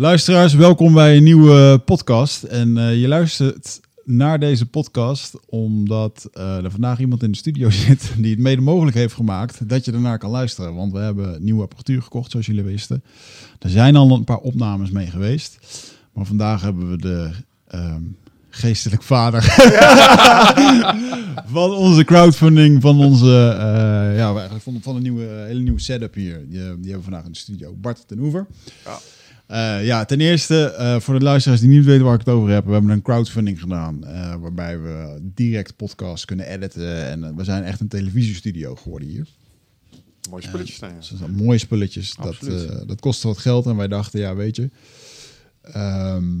Luisteraars, welkom bij een nieuwe podcast. En eh, je luistert naar deze podcast omdat eh, er vandaag iemand in de studio zit die het mede mogelijk heeft gemaakt dat je ernaar kan luisteren. Want we hebben nieuwe apparatuur gekocht, zoals jullie wisten. Er zijn al een paar opnames mee geweest. Maar vandaag hebben we de ehm, geestelijk vader van onze crowdfunding, van onze, eh, ja, van, van een nieuwe, hele nieuwe setup hier. Die, die hebben we vandaag in de studio. Bart ten Oever. Ja. Eh, ja, ten eerste, eh, voor de luisteraars die niet weten waar ik het over heb, we hebben een crowdfunding gedaan. eh, waarbij we direct podcasts kunnen editen. En we zijn echt een televisiestudio geworden hier. Mooie spulletjes zijn mooie spulletjes. Dat, Absoluut. dat kostte wat geld. En wij dachten, ja, weet je. ehm,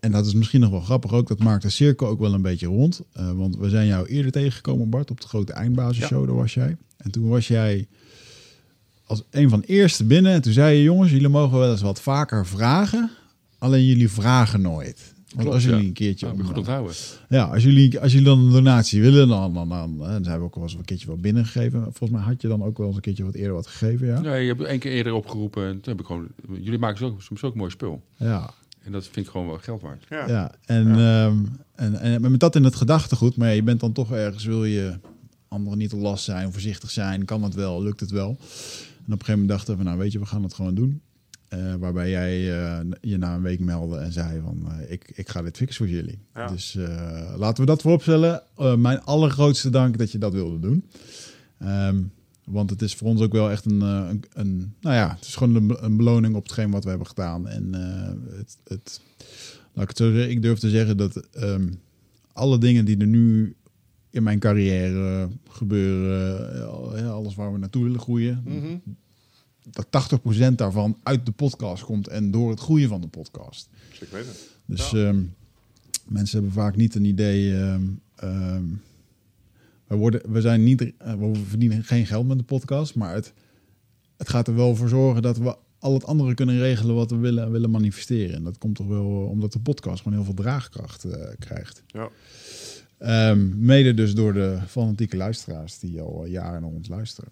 en dat is misschien nog wel grappig ook. Dat maakt de cirkel ook wel een beetje rond. Want we zijn jou eerder tegengekomen, Bart, op de grote eindbasisshow. Daar was jij. En toen was jij als een van de eerste binnen. En toen zei je, jongens, jullie mogen wel eens wat vaker vragen. Alleen jullie vragen nooit. Want Klopt, als jullie ja. een keertje... Nou, goed onthouden. Ja, als jullie, als jullie dan een donatie willen, dan, dan, dan, dan zijn we ook wel eens een keertje wat binnengegeven. Volgens mij had je dan ook wel eens een keertje wat eerder wat gegeven, ja? Nee, je hebt één keer eerder opgeroepen en toen heb ik gewoon... Jullie maken zo- soms ook mooi spul. Ja, En dat vind ik gewoon wel geld waard. Ja. ja. En, ehm, en, en met dat in het gedachtegoed, maar ja, je bent dan toch ergens, wil je anderen niet te last zijn, voorzichtig zijn, kan het wel, lukt het wel. En op een gegeven moment dachten we, nou weet je, we gaan het gewoon doen. Eh, waarbij jij eh, je na een week meldde en zei van, eh, ik, ik ga dit fixen voor jullie. Ja. Dus laten we dat vooropstellen. Mijn allergrootste dank dat je dat wilde doen. Ehm, want het is voor ons ook wel echt een, een, een nou ja, het is gewoon een, een beloning op hetgeen wat we hebben gedaan. En het, het, laat ik het zo zeggen, ik durf te zeggen dat ehm, alle dingen die er nu in mijn carrière gebeuren, eh, ja, alles waar we naartoe willen groeien, Mhm. dat 80% daarvan uit de podcast komt en door het groeien van de podcast. Zeker weten. Dus Ja. ehm, mensen hebben vaak niet een idee. ehm, ehm, we, worden, we, zijn niet, eh, we verdienen geen geld met de podcast, maar het, het gaat er wel voor zorgen dat we al het andere kunnen regelen wat we willen, willen manifesteren. En dat komt toch wel eh, omdat de podcast gewoon heel veel draagkracht eh, krijgt. Ja. Ehm, mede dus door de fanatieke luisteraars die al jaren naar ons luisteren.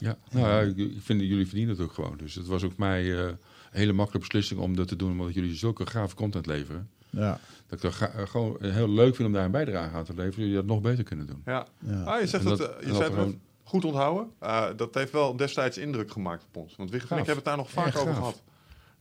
Ja, nou ja, ik, ik vind dat jullie verdienen het ook gewoon. Dus het was ook mij eh, een hele makkelijke beslissing om dat te doen, omdat jullie zulke gave content leveren. Ja, Dat ik dat ga- eh, gewoon heel leuk vind om daar een bijdrage aan te leveren, jullie dat nog beter kunnen doen. Ja. ja. Ah, je zegt En dat, eh, je zei het gewoon- goed onthouden. Uh, dat heeft wel destijds indruk gemaakt op ons. Want en ik hebben het daar nog vaak over gehad.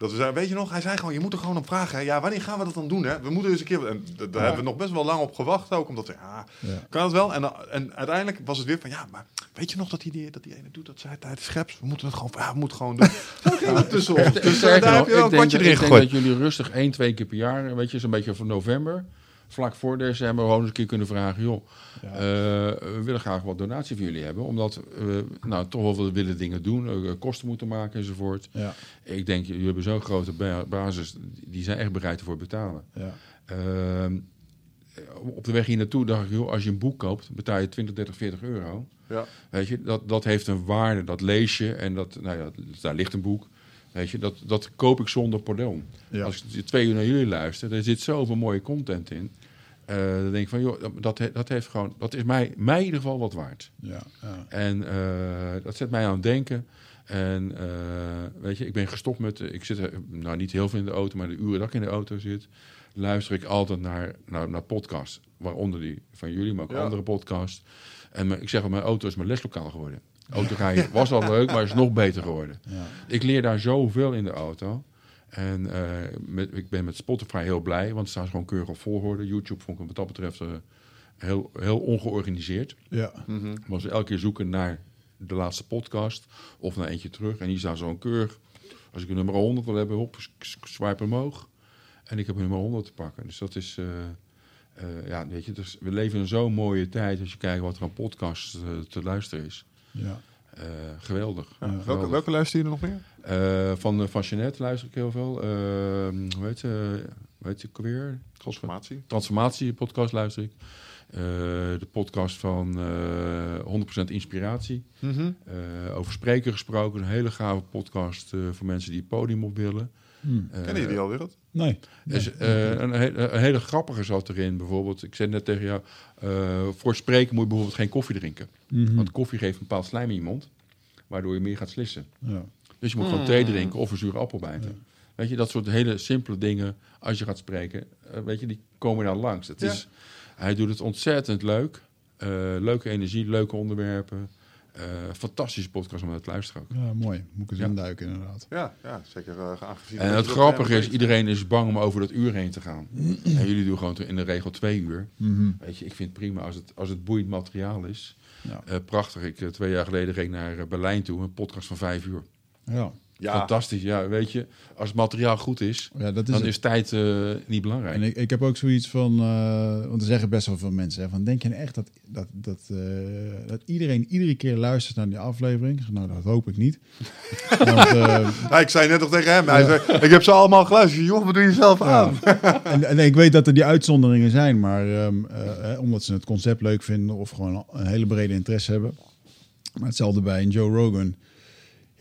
Dat we zeiden, weet je nog, hij zei gewoon, je moet er gewoon op vragen. Hè? Ja, wanneer gaan we dat dan doen? Hè? We moeten eens een keer... En d- daar hebben we nog best wel lang op gewacht ook. Omdat we, ja, Ja. kan het wel? En, dan- en uiteindelijk was het weer van, ja, maar weet je nog dat die, dat die ene doet? Dat zei tijdens Scheps. We moeten het gewoon, ja, we moeten gewoon doen. Zo ging het tussen ons. Dus eh, daar heb je wel ik een denk, kwartje ik erin denk gegooid. dat jullie rustig één, twee keer per jaar, weet je, zo'n beetje van november, vlak voor december, gewoon eens een keer kunnen vragen, joh, Ja. eh, we willen graag wat donatie van jullie hebben, omdat we nou, toch wel willen dingen doen, eh, kosten moeten maken enzovoort. Ja, Ik denk, jullie hebben zo'n grote ba- basis, die zijn echt bereid ervoor betalen. ja, Ehm, op de weg hier naartoe dacht ik, joh, als je een boek koopt, betaal je 20, 30, 40 euro. Ja. Weet je, dat, dat heeft een waarde, dat lees je en dat, nou ja, daar ligt een boek. Weet je, dat, dat koop ik zonder pardon. ja. Als ik twee uur naar jullie luister, er zit zoveel mooie content in. Eh, dan denk ik van, joh, dat, dat, heeft gewoon, dat is mij, mij in ieder geval wat waard. ja, ja. En eh, dat zet mij aan het denken. En eh, weet je, ik ben gestopt met, ik zit nou niet heel veel in de auto, maar de uren dat ik in de auto zit, luister ik altijd naar, naar, naar podcasts. Waaronder die van jullie, maar ook Ja. andere podcasts. En mijn- ik zeg wel, mijn auto is mijn leslokaal geworden. Autorijden was al leuk, maar is nog beter geworden. ja. Ik leer daar zoveel in de auto. En eh, met, ik ben met Spotify heel blij, want het staat gewoon keurig op volgorde. YouTube vond ik wat dat betreft eh, heel, heel ongeorganiseerd. ja. Mhm. Was elke keer zoeken naar de laatste podcast of naar eentje terug. En hier staat zo'n keurig. Als ik een nummer 100 wil hebben, hop, s- swipe omhoog. En ik heb een nummer 100 te pakken. Dus dat is, eh, eh, ja, weet je, dus we leven in zo'n mooie tijd als je kijkt wat er aan podcasts te luisteren is. ja. Eh, geweldig. Welke, welke luister je er nog meer? Eh, van, eh, van Jeanette luister ik heel veel. Eh, hoe heet ze? Hoe heet ze ook weer? Transformatie. Transformatie podcast luister ik. De podcast van eh 100% Inspiratie. Mhm. Over spreken gesproken. Een hele gave podcast voor mensen die het podium op willen. Hm. Eh, Kennen jullie alweer het? Nee. dus, eh, een, he- een hele grappige zat erin bijvoorbeeld. Ik zei net tegen jou, eh, voor spreken moet je bijvoorbeeld geen koffie drinken. Mhm. Want koffie geeft een bepaald slijm in je mond, waardoor je meer gaat slissen. Ja. Dus je moet gewoon thee drinken of een zure appel bijten. Weet je, dat soort hele simpele dingen, als je gaat spreken, eh, weet je, die komen dan langs. Het Ja. is, hij doet het ontzettend leuk. Eh, leuke energie, leuke onderwerpen. Eh, fantastische podcast om naar te luisteren ook. Ja, mooi. Moet ik eens Ja. induiken inderdaad. Ja, ja zeker uh, aangezien. En het grappige is, iedereen is bang om over dat uur heen te gaan. En jullie doen gewoon in de regel twee uur. Mhm. Weet je, ik vind het prima als het, als het boeiend materiaal is. Ja. Eh, prachtig. Ik, eh, twee jaar geleden reed ik naar eh, Berlijn toe, een podcast van vijf uur. Ja. Ja, Fantastisch, ja, weet je. Als het materiaal goed is, ja, dat is dan het. is tijd eh, niet belangrijk. En ik, ik heb ook zoiets van, eh, want er zeggen best wel veel mensen, hè, van denk je nou echt dat, dat, dat, eh, dat iedereen iedere keer luistert naar die aflevering? Nou, dat hoop ik niet. Want, eh, Ja, ik zei net nog tegen hem, hij zei, ik heb ze allemaal geluisterd. Joh, wat doe je zelf aan? en, en ik weet dat er die uitzonderingen zijn, maar ehm, eh, eh, omdat ze het concept leuk vinden of gewoon een hele brede interesse hebben. Maar hetzelfde bij een Joe Rogan.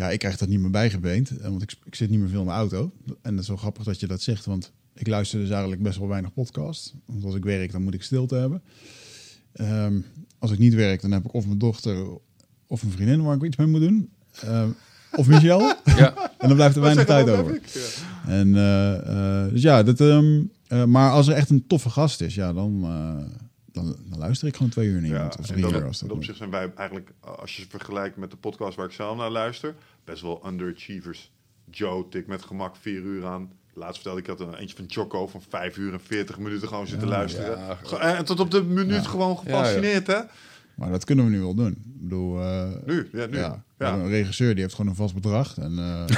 Ja, ik krijg dat niet meer bijgebeend, eh, want ik, ik zit niet meer veel in de auto. En dat is wel grappig dat je dat zegt, want ik luister dus eigenlijk best wel weinig podcast. Want als ik werk, dan moet ik stilte hebben. Ehm, als ik niet werk, dan heb ik of mijn dochter of een vriendin waar ik iets mee moet doen. Ehm, of Michel. Ja, en dan blijft er weinig tijd over. heb ik? Ja. En, eh, eh, dus ja, dat, ehm, eh, maar als er echt een toffe gast is, ja, dan, eh, dan, dan luister ik gewoon twee uur naar Ja, of en drie dat, uur als in dat dat moet. opzicht zijn wij eigenlijk, als je het vergelijkt met de podcast waar ik zelf naar luister, best wel underachievers. Joe tik met gemak vier uur aan. Laatst vertelde ik, ik had een eentje van Choco van vijf uur en veertig minuten gewoon zitten luisteren. ja. Ge- En tot op de minuut gewoon gefascineerd, hè? Maar dat kunnen we nu wel doen. Ik bedoel, eh, Nu, ja, nu. ja, Ja. we een regisseur die heeft gewoon een vast bedrag. En, eh,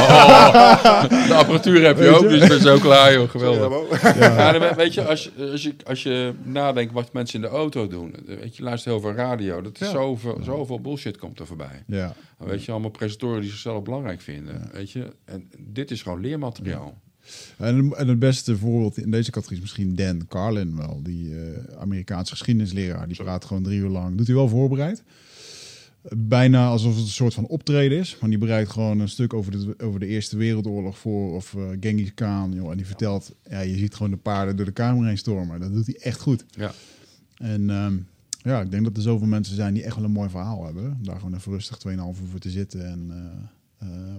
de apparatuur heb je ook, dus ik ben zo klaar, joh. Geweldig. Ja, Ja, we- weet je, als, je- als, je, als je nadenkt wat mensen in de auto doen. Weet je, luister heel veel radio. Dat is Ja. zoveel, zoveel bullshit komt er voorbij. ja, weet je, allemaal presentatoren die zichzelf belangrijk vinden. Weet je, en dit is gewoon leermateriaal. En, en het beste voorbeeld in deze categorie is misschien Dan Carlin wel. Die eh, Amerikaanse geschiedenisleraar. Die praat gewoon drie uur lang. Doet hij wel voorbereid. Bijna alsof het een soort van optreden is. Maar die bereidt gewoon een stuk over de, over de Eerste Wereldoorlog voor. Of eh Genghis Khan. Joh, en die vertelt, ja, je ziet gewoon de paarden door de kamer heen stormen. Dat doet hij echt goed. Ja. En ehm, ja, ik denk dat er zoveel mensen zijn die echt wel een mooi verhaal hebben. Om Daar gewoon even rustig 2,5 uur voor te zitten. En, eh,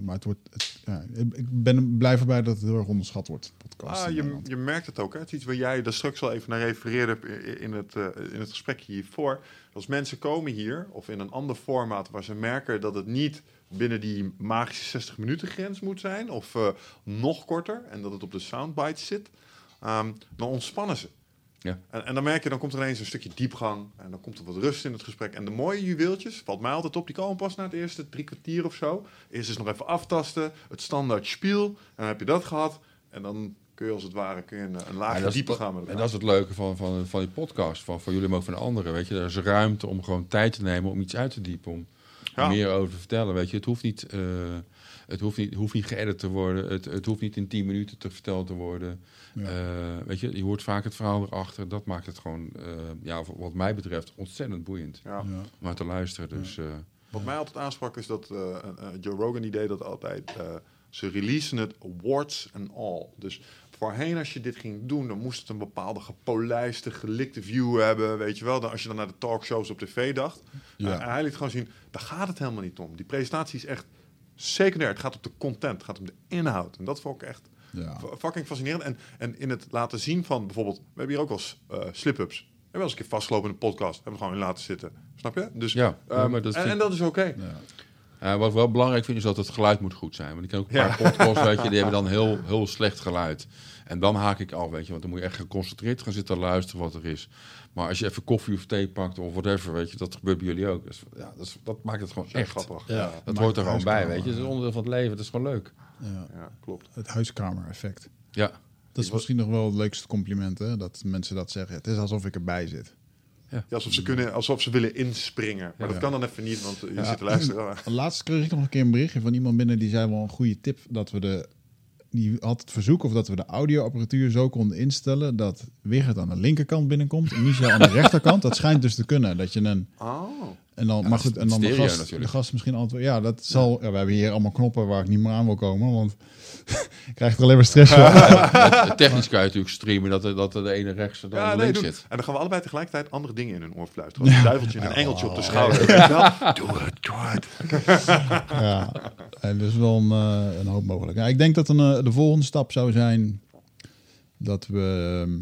maar het wordt, het, ja, ik ben blij erbij dat het heel erg onderschat wordt. Podcast Ah, je, je merkt het ook. Hè? Het is iets waar jij daar straks al even naar refereerde in het, eh, in het gesprek hiervoor. Als mensen komen hier, of in een ander formaat, waar ze merken dat het niet binnen die magische 60 minuten grens moet zijn, of eh, nog korter, en dat het op de soundbite zit, ehm, dan ontspannen ze. Ja. En, en dan merk je, dan komt er ineens een stukje diepgang en dan komt er wat rust in het gesprek. En de mooie juweeltjes, valt mij altijd op, die komen pas na het eerste drie kwartier of zo. Eerst is nog even aftasten, het standaard spiel, en dan heb je dat gehad. En dan kun je als het ware kun je een, een laagje dieper gaan met en dat is het leuke van, van, van die podcast, van, van jullie maar ook van anderen. Weet je, er is ruimte om gewoon tijd te nemen om iets uit te diepen, om er Ja. meer over te vertellen. Weet je, het hoeft niet, eh, het hoeft niet, hoeft niet geëdit te worden, het, het hoeft niet in 10 minuten te verteld te worden. Ja. Eh, weet je, je hoort vaak het verhaal erachter. Dat maakt het gewoon, eh, ja, wat mij betreft, ontzettend boeiend Ja. Naar te luisteren. Dus eh, Wat mij altijd aansprak is dat Joe Rogan die deed dat altijd. eh, ze releasen het warts and all. Dus voorheen als je dit ging doen, dan moest het een bepaalde gepolijste, gelikte view hebben. Weet je wel, dan, als je dan naar de talkshows op tv dacht. Ja. En hij liet gewoon zien, daar gaat het helemaal niet om. Die presentatie is echt secundair. Het gaat om de content, het gaat om de inhoud. En dat vond ik echt Ja. fucking fascinerend. En, en in het laten zien van bijvoorbeeld, we hebben hier ook wel eh, slip-ups. We hebben wel eens een keer vastgelopen in een podcast. Hebben we gewoon in laten zitten. Snap je? Dus, Ja, ja, ehm, maar dat en, vind- en dat is oké. Ja. Ja, wat ik wel belangrijk vind is dat het geluid moet goed zijn. Want ik ken ook een Ja. paar podcasts, weet je, die hebben dan heel, heel slecht geluid. En dan haak ik af, weet je, want dan moet je echt geconcentreerd gaan zitten luisteren wat er is. Maar als je even koffie of thee pakt of whatever, weet je, dat gebeurt bij jullie ook. Dus, ja, dat, is- dat maakt het gewoon Echt grappig. Ja. Dat hoort er gewoon bij, weet je. Het is onderdeel van het leven, het is gewoon leuk. Ja. ja, klopt. Het huiskamer-effect. Ja, Dat is misschien nog wel het leukste compliment, hè? Dat mensen dat zeggen. Het is alsof ik erbij zit. Ja, alsof, ze kunnen, alsof ze willen inspringen. Maar Ja. dat kan dan even niet, want je Ja. zit te luisteren. Laatst kreeg ik nog een keer een berichtje van iemand binnen die zei wel een goede tip dat we de die had het verzoek of dat we de audioapparatuur zo konden instellen dat Wigert aan de linkerkant binnenkomt en Michel aan de rechterkant. Dat schijnt dus te kunnen dat je een Oh. En dan Ja, maar goed en dan de gast, de gast misschien antwoord. Ja, dat zal. Ja, we hebben hier allemaal knoppen waar ik niet meer aan wil komen, want krijgt er alleen maar stress van. Ja, technisch kan je natuurlijk streamen dat, er- dat de ene rechts en de andere links zit. En dan gaan we allebei tegelijkertijd andere dingen in hun oor fluisteren. Een duiveltje en een engeltje op de schouder. Je wel? Doe het, doe het. ja, en dus wel een, eh, een hoop mogelijk. Ja, ik denk dat een, eh, de volgende stap zou zijn dat we ehm, eh,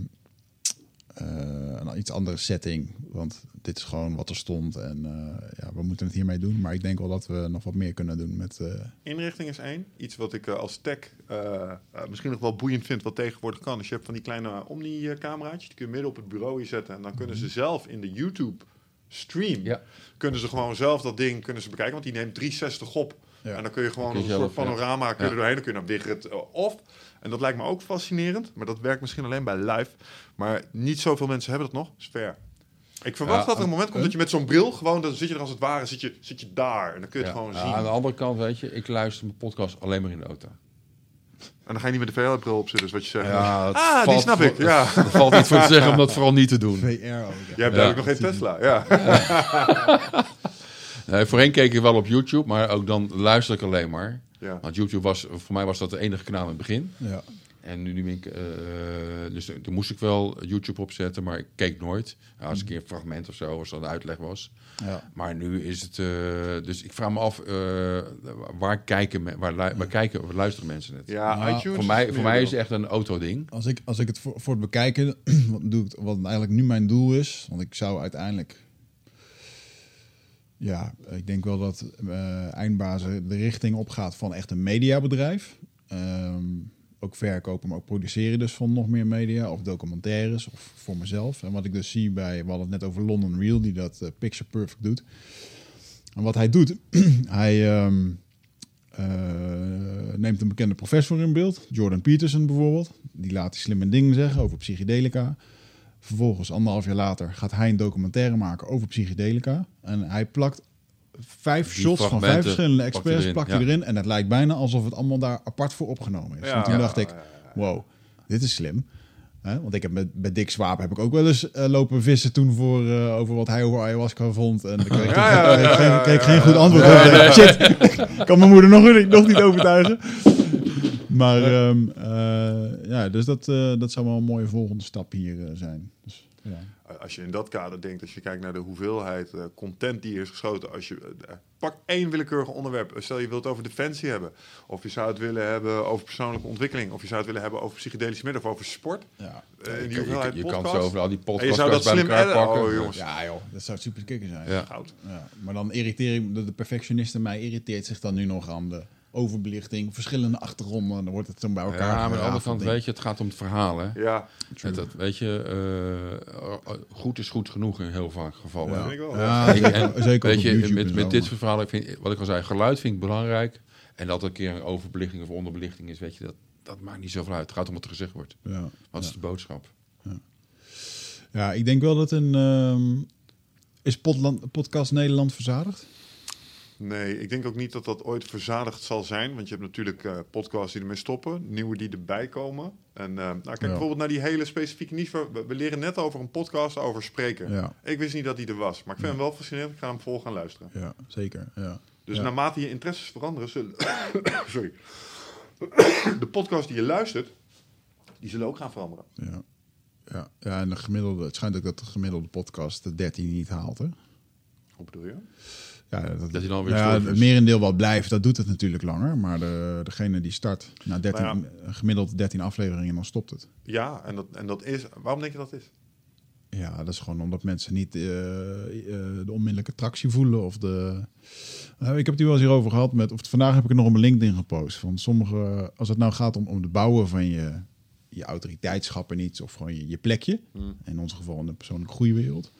een iets andere setting, want dit is gewoon wat er stond en eh, ja, we moeten het hiermee doen. Maar ik denk wel dat we nog wat meer kunnen doen met. eh, Inrichting is één. Iets wat ik eh, als tech eh, eh, misschien nog wel boeiend vind, wat tegenwoordig kan. Dus je hebt van die kleine Omni-cameraatjes, die kun je midden op het bureau hier zetten. En dan kunnen ze zelf in de YouTube-stream, Ja. kunnen ze gewoon zelf dat ding kunnen ze bekijken. Want die neemt 360 op. Ja. En dan kun je gewoon Kun je een soort zelf, panorama kun je Ja. er doorheen. Dan kun je naar Wigget eh, of. En dat lijkt me ook fascinerend. Maar dat werkt misschien alleen bij live. Maar niet zoveel mensen hebben dat nog. is fair. Ik verwacht Ja, dat er een moment komt dat je met zo'n bril gewoon, dan zit je er als het ware, zit je, zit je daar. En dan kun je Ja. het gewoon Ja, zien. aan de andere kant, weet je, ik luister mijn podcast alleen maar in de auto. En dan ga je niet met de VR-bril op zitten, is wat je zegt. Ja, ah, die snap voor- ik. Ja. Er valt niet voor te zeggen om dat vooral niet te doen. VR ook. Jij hebt Ja. ook nog geen Tesla. Ja. Nee, voorheen keek ik wel op YouTube, maar ook dan luister ik alleen maar. ja. Want YouTube was, voor mij was dat de enige kanaal in het begin. Ja. En nu, nu ben ik, eh, dus toen moest ik wel YouTube opzetten, maar ik keek nooit. Als een keer een fragment of zo, als dat een uitleg was. Ja. Maar nu is het, eh, dus ik vraag me af, eh, waar, kijken, me- waar, lu- waar kijken, waar luisteren mensen het? Ja, Nou, iTunes. Voor mij, is voor mij is het echt een autoding. Als ik, als ik het voor, voor het bekijken, wat, doe ik, wat eigenlijk nu mijn doel is, want ik zou uiteindelijk, ja, ik denk wel dat eh eindbazen de richting opgaat van echt een mediabedrijf. Ehm, verkopen, maar ook produceren dus van nog meer media of documentaires of voor mezelf. En wat ik dus zie bij, hadden het net over London Real, die dat eh, Picture Perfect doet. En wat hij doet, hij ehm, eh, neemt een bekende professor in beeld, Jordan Peterson bijvoorbeeld. Die laat die slimme dingen zeggen over psychedelica. Vervolgens, anderhalf jaar later, gaat hij een documentaire maken over psychedelica. En hij plakt vijf Die shots van vijf verschillende experts, plakt hij ja. erin. En het lijkt bijna alsof het allemaal daar apart voor opgenomen is. Ja, en toen ja, dacht ik, ja, ja, wow, dit is slim. Hè, want ik heb met, bij Dick Swaap heb ik ook wel eens eh, lopen vissen toen voor, eh, over wat hij over ayahuasca vond. En kreeg ik, Ja, ja, kreeg ja, geen, ja, kreeg ja, geen ja. goed antwoord op. Shit, kan mijn moeder nog, niet- nog niet overtuigen. Maar ehm, eh, ja, dus dat, eh, dat zou wel een mooie volgende stap hier eh, zijn. Dus, ja. Als je in dat kader denkt, als je kijkt naar de hoeveelheid eh, content die is geschoten. Als je, eh, pak één willekeurig onderwerp. Stel je wilt het over defensie hebben. Of je zou het willen hebben over persoonlijke ontwikkeling. Of je zou het willen hebben over psychedelische middelen of over sport. Ja. Eh, in Je, je, hoeveelheid je kan zo over al die En podcasts je zou dat bij slim elkaar pakken. Oh jongens, ja joh, dat zou super kicken zijn. Ja. goud. Ja, maar dan irriteer ik, de, de perfectionist in mij irriteert zich dan nu nog aan de overbelichting, verschillende achtergronden. Dan wordt het zo bij elkaar. Ja, maar aan de andere kant, weet je, het gaat om het verhaal, hè. Ja, Het, dat, weet je, eh, goed is goed genoeg in heel vaak gevallen. Ja. ik wel. Ja, zeker, en, zeker weet je, met, met dit soort verhalen, vind, wat ik al zei, geluid vind ik belangrijk. En dat er een keer een overbelichting of onderbelichting is, weet je, dat, dat maakt niet zoveel uit. Het gaat om wat er gezegd wordt. Ja. Wat is de boodschap? ja, ik denk wel dat een... ehm, is Podland, Podcast Nederland verzadigd? Nee, ik denk ook niet dat dat ooit verzadigd zal zijn. Want je hebt natuurlijk eh, podcasts die ermee stoppen, nieuwe die erbij komen. En eh, nou, kijk bijvoorbeeld naar die hele specifieke niche. We, we leren net over een podcast over spreken. Ja, Ik wist niet dat die er was, maar ik vind hem wel fascinerend. Ik ga hem vol gaan luisteren. ja zeker. Ja. Dus naarmate je interesses veranderen, zullen... Sorry. de podcast die je luistert, die zullen ook gaan veranderen. Ja. Ja, ja, en de gemiddelde, het schijnt ook dat de gemiddelde podcast de 13 niet haalt. Hè? Hoe bedoel je? Ja, dat, Dat hij dan weer ja, het merendeel wat blijft, dat doet het natuurlijk langer. Maar de, degene die start na 13, Nou gemiddeld 13 afleveringen, dan stopt het. Ja, en dat, en dat is... Waarom denk je dat is? Ja, dat is gewoon omdat mensen niet eh, eh, de onmiddellijke tractie voelen. Of de... Eh, ik heb het hier wel eens hierover gehad. Met, of vandaag heb ik het nog op mijn LinkedIn gepost. Van sommige, als het nou gaat om, om het bouwen van je, je autoriteitschap en iets. Of gewoon je, je plekje. Hmm. In ons geval in de persoonlijke groeiwereld.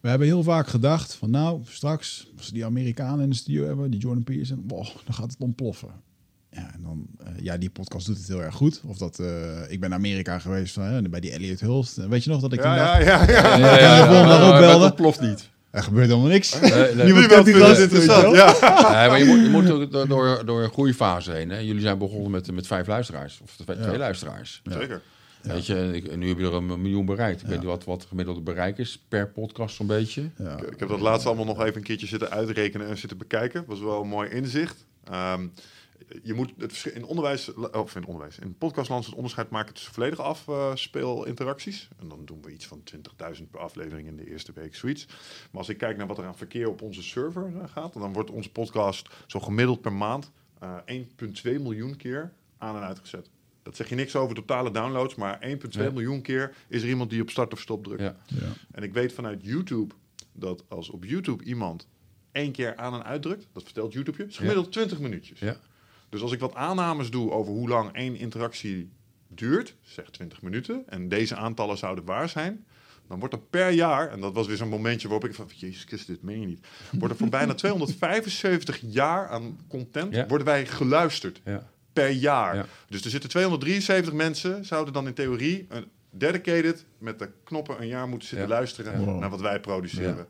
We hebben heel vaak gedacht van nou, straks als we die Amerikanen in de studio hebben, die Jordan Peterson, wow, dan gaat het ontploffen. Ja, en dan, eh, ja, die podcast doet het heel erg goed. Of dat, eh, ik ben naar Amerika geweest van, hè, bij die Elliot Hulst. Weet je nog dat ik Ja, ja, ja. ja. Ja. Dat ploft niet. er gebeurt helemaal niks. Nee. Nu gast, interessant. Ja. Nee, maar je moet, je moet ook door, door, door een groeifase heen. Hè. Jullie zijn begonnen met, met vijf luisteraars. Of twee, twee luisteraars. Zeker. Weet je, ik- nu heb je er een miljoen bereikt. Ik weet niet wat, wat het gemiddelde bereik is per podcast zo'n beetje. Ja. Ik heb dat laatst allemaal nog even een keertje zitten uitrekenen en zitten bekijken. was wel een mooi inzicht. Ehm, je moet het in onderwijs, of in onderwijs, in podcastland het onderscheid maken tussen volledige afspeelinteracties. En dan doen we iets van 20.000 per aflevering in de eerste week, zoiets. Maar als ik kijk naar wat er aan verkeer op onze server eh, gaat, dan wordt onze podcast zo gemiddeld per maand eh 1,2 miljoen keer aan en uitgezet. Dat zeg je niks over totale downloads, maar 1,2 Ja. miljoen keer is er iemand die op start of stop drukt. Ja. Ja. En ik weet vanuit YouTube dat als op YouTube iemand één keer aan en uitdrukt, dat vertelt YouTube je, is gemiddeld 20 minuutjes. Ja. Dus als ik wat aannames doe over hoe lang één interactie duurt, zeg 20 minuten, en deze aantallen zouden waar zijn, dan wordt er per jaar, en dat was weer zo'n momentje waarop ik van, jezus Christus, dit meen je niet, wordt er voor bijna 275 jaar aan content, Ja. worden wij geluisterd Ja. Per jaar. Ja. Dus er zitten 273 mensen, zouden dan in theorie een dedicated met de knoppen een jaar moeten zitten Ja. luisteren Ja. naar wat wij produceren.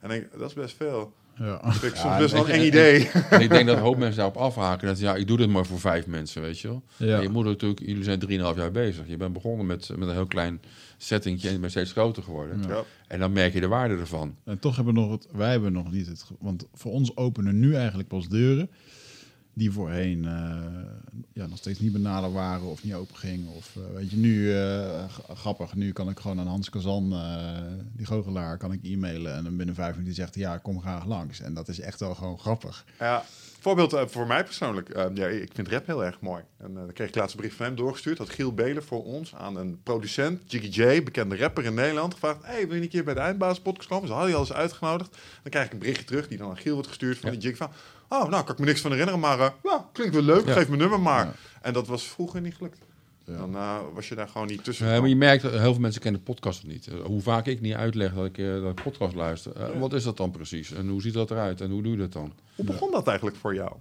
En ik denk, dat is best veel. Ja. Dat vind ik soms Ja, best wel een eng idee. En ik denk dat een hoop mensen daarop afhaken. Dat ja, ik doe dit maar voor vijf mensen, weet je wel. Ja. En je moet natuurlijk, jullie zijn 3,5 jaar bezig. Je bent begonnen met, met een heel klein settingje en je bent steeds groter geworden. Ja. Ja. En dan merk je de waarde ervan. En toch hebben we nog het, wij hebben nog niet het, want voor ons openen nu eigenlijk pas deuren die voorheen eh, ja, nog steeds niet benaderd waren of niet open gingen. Of eh, weet je, nu eh, grappig, nu kan ik gewoon aan Hans Kazan, die goochelaar, kan ik e-mailen en dan binnen vijf minuten zegt hij, ja, kom graag langs. En dat is echt wel gewoon grappig. Ja, voorbeeld voor mij persoonlijk. Ja, ik vind rap heel erg mooi. En dan kreeg ik laatst een bericht van hem doorgestuurd. Had Giel Belen voor ons aan een producent, Jiggy J, bekende rapper in Nederland, gevraagd: Hey, wil je een keer bij de Eindbaas podcast komen? Ze hadden je al eens uitgenodigd. Dan krijg ik een berichtje terug die dan aan Giel wordt gestuurd van Ja. die Jiggy van. Oh, nou, kan ik me niks van herinneren, maar eh, ja, klinkt wel leuk. Ja. Geef mijn nummer maar. Ja. En dat was vroeger niet gelukt. Dan eh, was je daar gewoon niet tussen. Eh, maar je merkt, dat heel veel mensen kennen podcast nog niet. Eh, hoe vaak ik niet uitleg dat ik, eh, dat ik podcast luister. Eh, Wat is dat dan precies? En hoe ziet dat eruit? En hoe doe je dat dan? Hoe begon dat eigenlijk voor jou?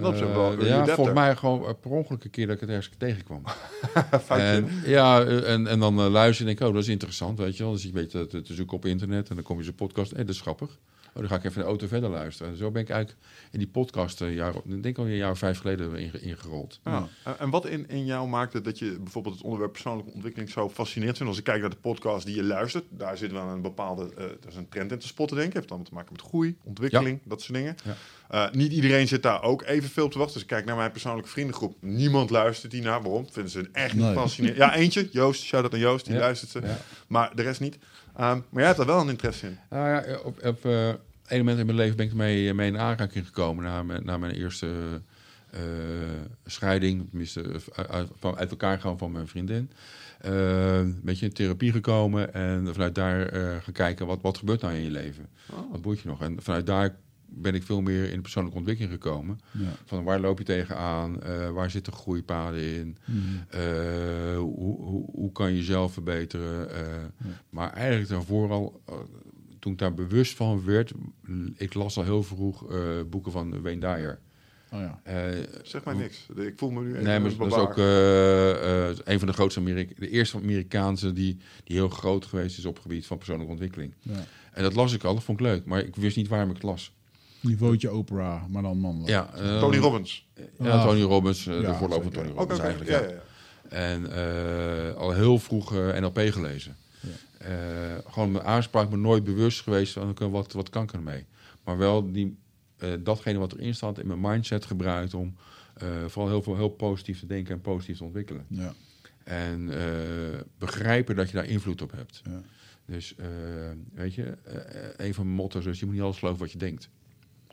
Dat is Eh, wel early ja, volgens mij gewoon eh, per ongeluk een keer dat ik het ergens tegenkwam. En, ja, eh, en, en dan eh, luister en denk ik, oh, dat is interessant, weet je wel. Dus je weet te, te, te zoeken op internet en dan kom je zo'n podcast. Hé, dat is grappig. Oh, dan ga ik even in de auto verder luisteren. En zo ben ik eigenlijk in die podcast, eh, jaar, ik denk al een jaar of vijf geleden, inge- ingerold. Ja. En- En wat in, in jou maakte dat je bijvoorbeeld het onderwerp persoonlijke ontwikkeling zo fascinerend vindt? Als ik kijk naar de podcast die je luistert, daar zit wel een bepaalde uh, er is een trend in te spotten, denk ik. Heeft allemaal te maken met groei, ontwikkeling, dat soort dingen. Ja. Uh, niet iedereen zit daar ook evenveel op te wachten. Dus ik kijk naar mijn persoonlijke vriendengroep. Niemand luistert die naar. Waarom? Vinden ze het echt niet Nee. fascinerend? Ja, eentje, Joost, shout-out aan Joost, die Ja. luistert ze. Ja. Maar de rest niet. Um, maar jij hebt er wel een interesse in. Nou ja, op, op eh, een moment in mijn leven ben ik ermee mee in aanraking gekomen na, mijn- na mijn eerste eh, scheiding, tenminste eh, uit, van, uit elkaar gaan van mijn vriendin. Eh, een beetje in therapie gekomen en vanuit daar eh, gaan kijken wat, wat gebeurt nou in je leven. Oh. Wat boeit je nog? En vanuit daar ben ik veel meer in de persoonlijke ontwikkeling gekomen. Ja. Van waar loop je tegenaan? Eh waar zitten groeipaden in? Mhm. Eh, hoe, hoe, hoe kan je jezelf verbeteren? Eh, Maar eigenlijk daarvoor al, toen ik daar bewust van werd, ik las al heel vroeg eh, boeken van Wayne Dyer. Oh ja. Zeg maar niks. Ik voel me nu even Nee, maar een dat is ook eh, eh, een van de grootste Amerika de eerste Amerikaanse die, die heel groot geweest is op het gebied van persoonlijke ontwikkeling. ja. En dat las ik al, dat vond ik leuk, maar ik wist niet waarom ik het las. Niveautje Oprah, maar dan mannelijk. Ja, eh, Tony Robbins. Ja, Ah. Tony Robbins, eh, de voorloper van. Tony Robbins eigenlijk. ja, ja. ja, ja. En eh, al heel vroeg NLP gelezen. Eh, gewoon mijn aanspraak me nooit bewust geweest van wat, wat kan ik ermee. Maar wel die, eh, datgene wat erin staat in mijn mindset gebruikt om eh, vooral heel veel heel positief te denken en positief te ontwikkelen. Ja. En eh, begrijpen dat je daar invloed op hebt. Ja. Dus eh, weet je, een van mijn motto's is je moet niet alles geloven wat je denkt.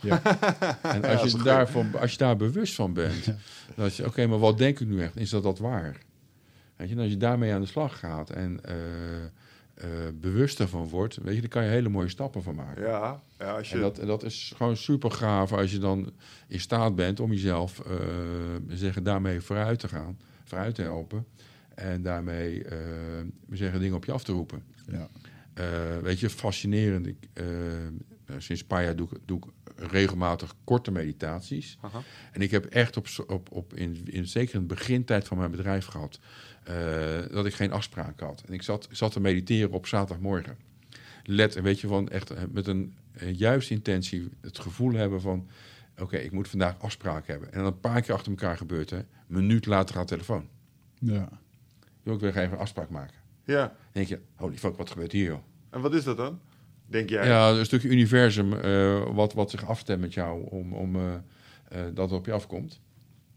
Ja. En als, is je daarvan, als je daar bewust van bent, dat je, oké, maar wat denk ik nu echt? Is dat dat waar? Weet je, en als je daarmee aan de slag gaat en eh, eh, bewust ervan wordt, weet je, dan kan je hele mooie stappen van maken. Ja, ja, als je... En dat, en dat is gewoon super gaaf als je dan in staat bent om jezelf eh, zeggen, daarmee vooruit te gaan, vooruit te helpen. En daarmee we zeggen, dingen op je af te roepen. Ja. Weet je, fascinerend. Ik, sinds een paar jaar doe ik, doe ik regelmatig korte meditaties. Aha. En ik heb echt op, op, op in, in, zeker in de begintijd van mijn bedrijf gehad, eh, dat ik geen afspraak had. En ik zat, ik zat te mediteren op zaterdagmorgen. Let, en weet je, van echt eh, met een, eh, juiste intentie het gevoel hebben van, oké, ik moet vandaag afspraak hebben. En dan een paar keer achter elkaar gebeurt, hè. Een minuut later gaat de telefoon. Ja. Wil ik weer even een afspraak maken. Ja. Dan denk je, holy fuck, wat gebeurt hier, joh? En wat is dat dan? Denk jij? Ja, een stukje universum eh, wat, wat zich afstemt met jou om, om eh, eh, dat het op je afkomt.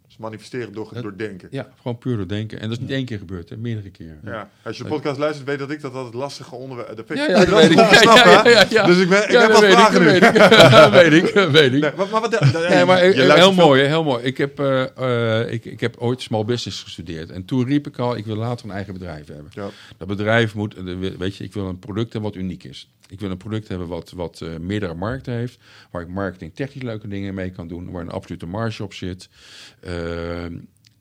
Dus manifesteren door, Het- door denken. Ja, gewoon puur door denken. En dat is niet één keer gebeurd, hè, meerdere keren. Ja. Als je de podcast luistert, weet dat ik dat altijd lastige onderwerp... Dat ik Ja, ja, dat weet ik. Ja, hè? ja, ja, ja. Dus ik, ben, ik heb dat wat weet ik, vragen dat nu. weet ik. Dat weet ik, dat weet ik. Nee, maar, maar wat, Nee, maar je ik- heel mooi, heel mooi. Ik heb, ik, ik heb ooit small business gestudeerd. En toen riep ik al, ik wil later een eigen bedrijf hebben. Ja. Dat bedrijf moet, weet je, ik wil een product hebben wat uniek is. Ik wil een product hebben wat, wat eh, meerdere markten heeft. Waar ik marketing technisch leuke dingen mee kan doen. Waar een absolute marge op zit. Ehm,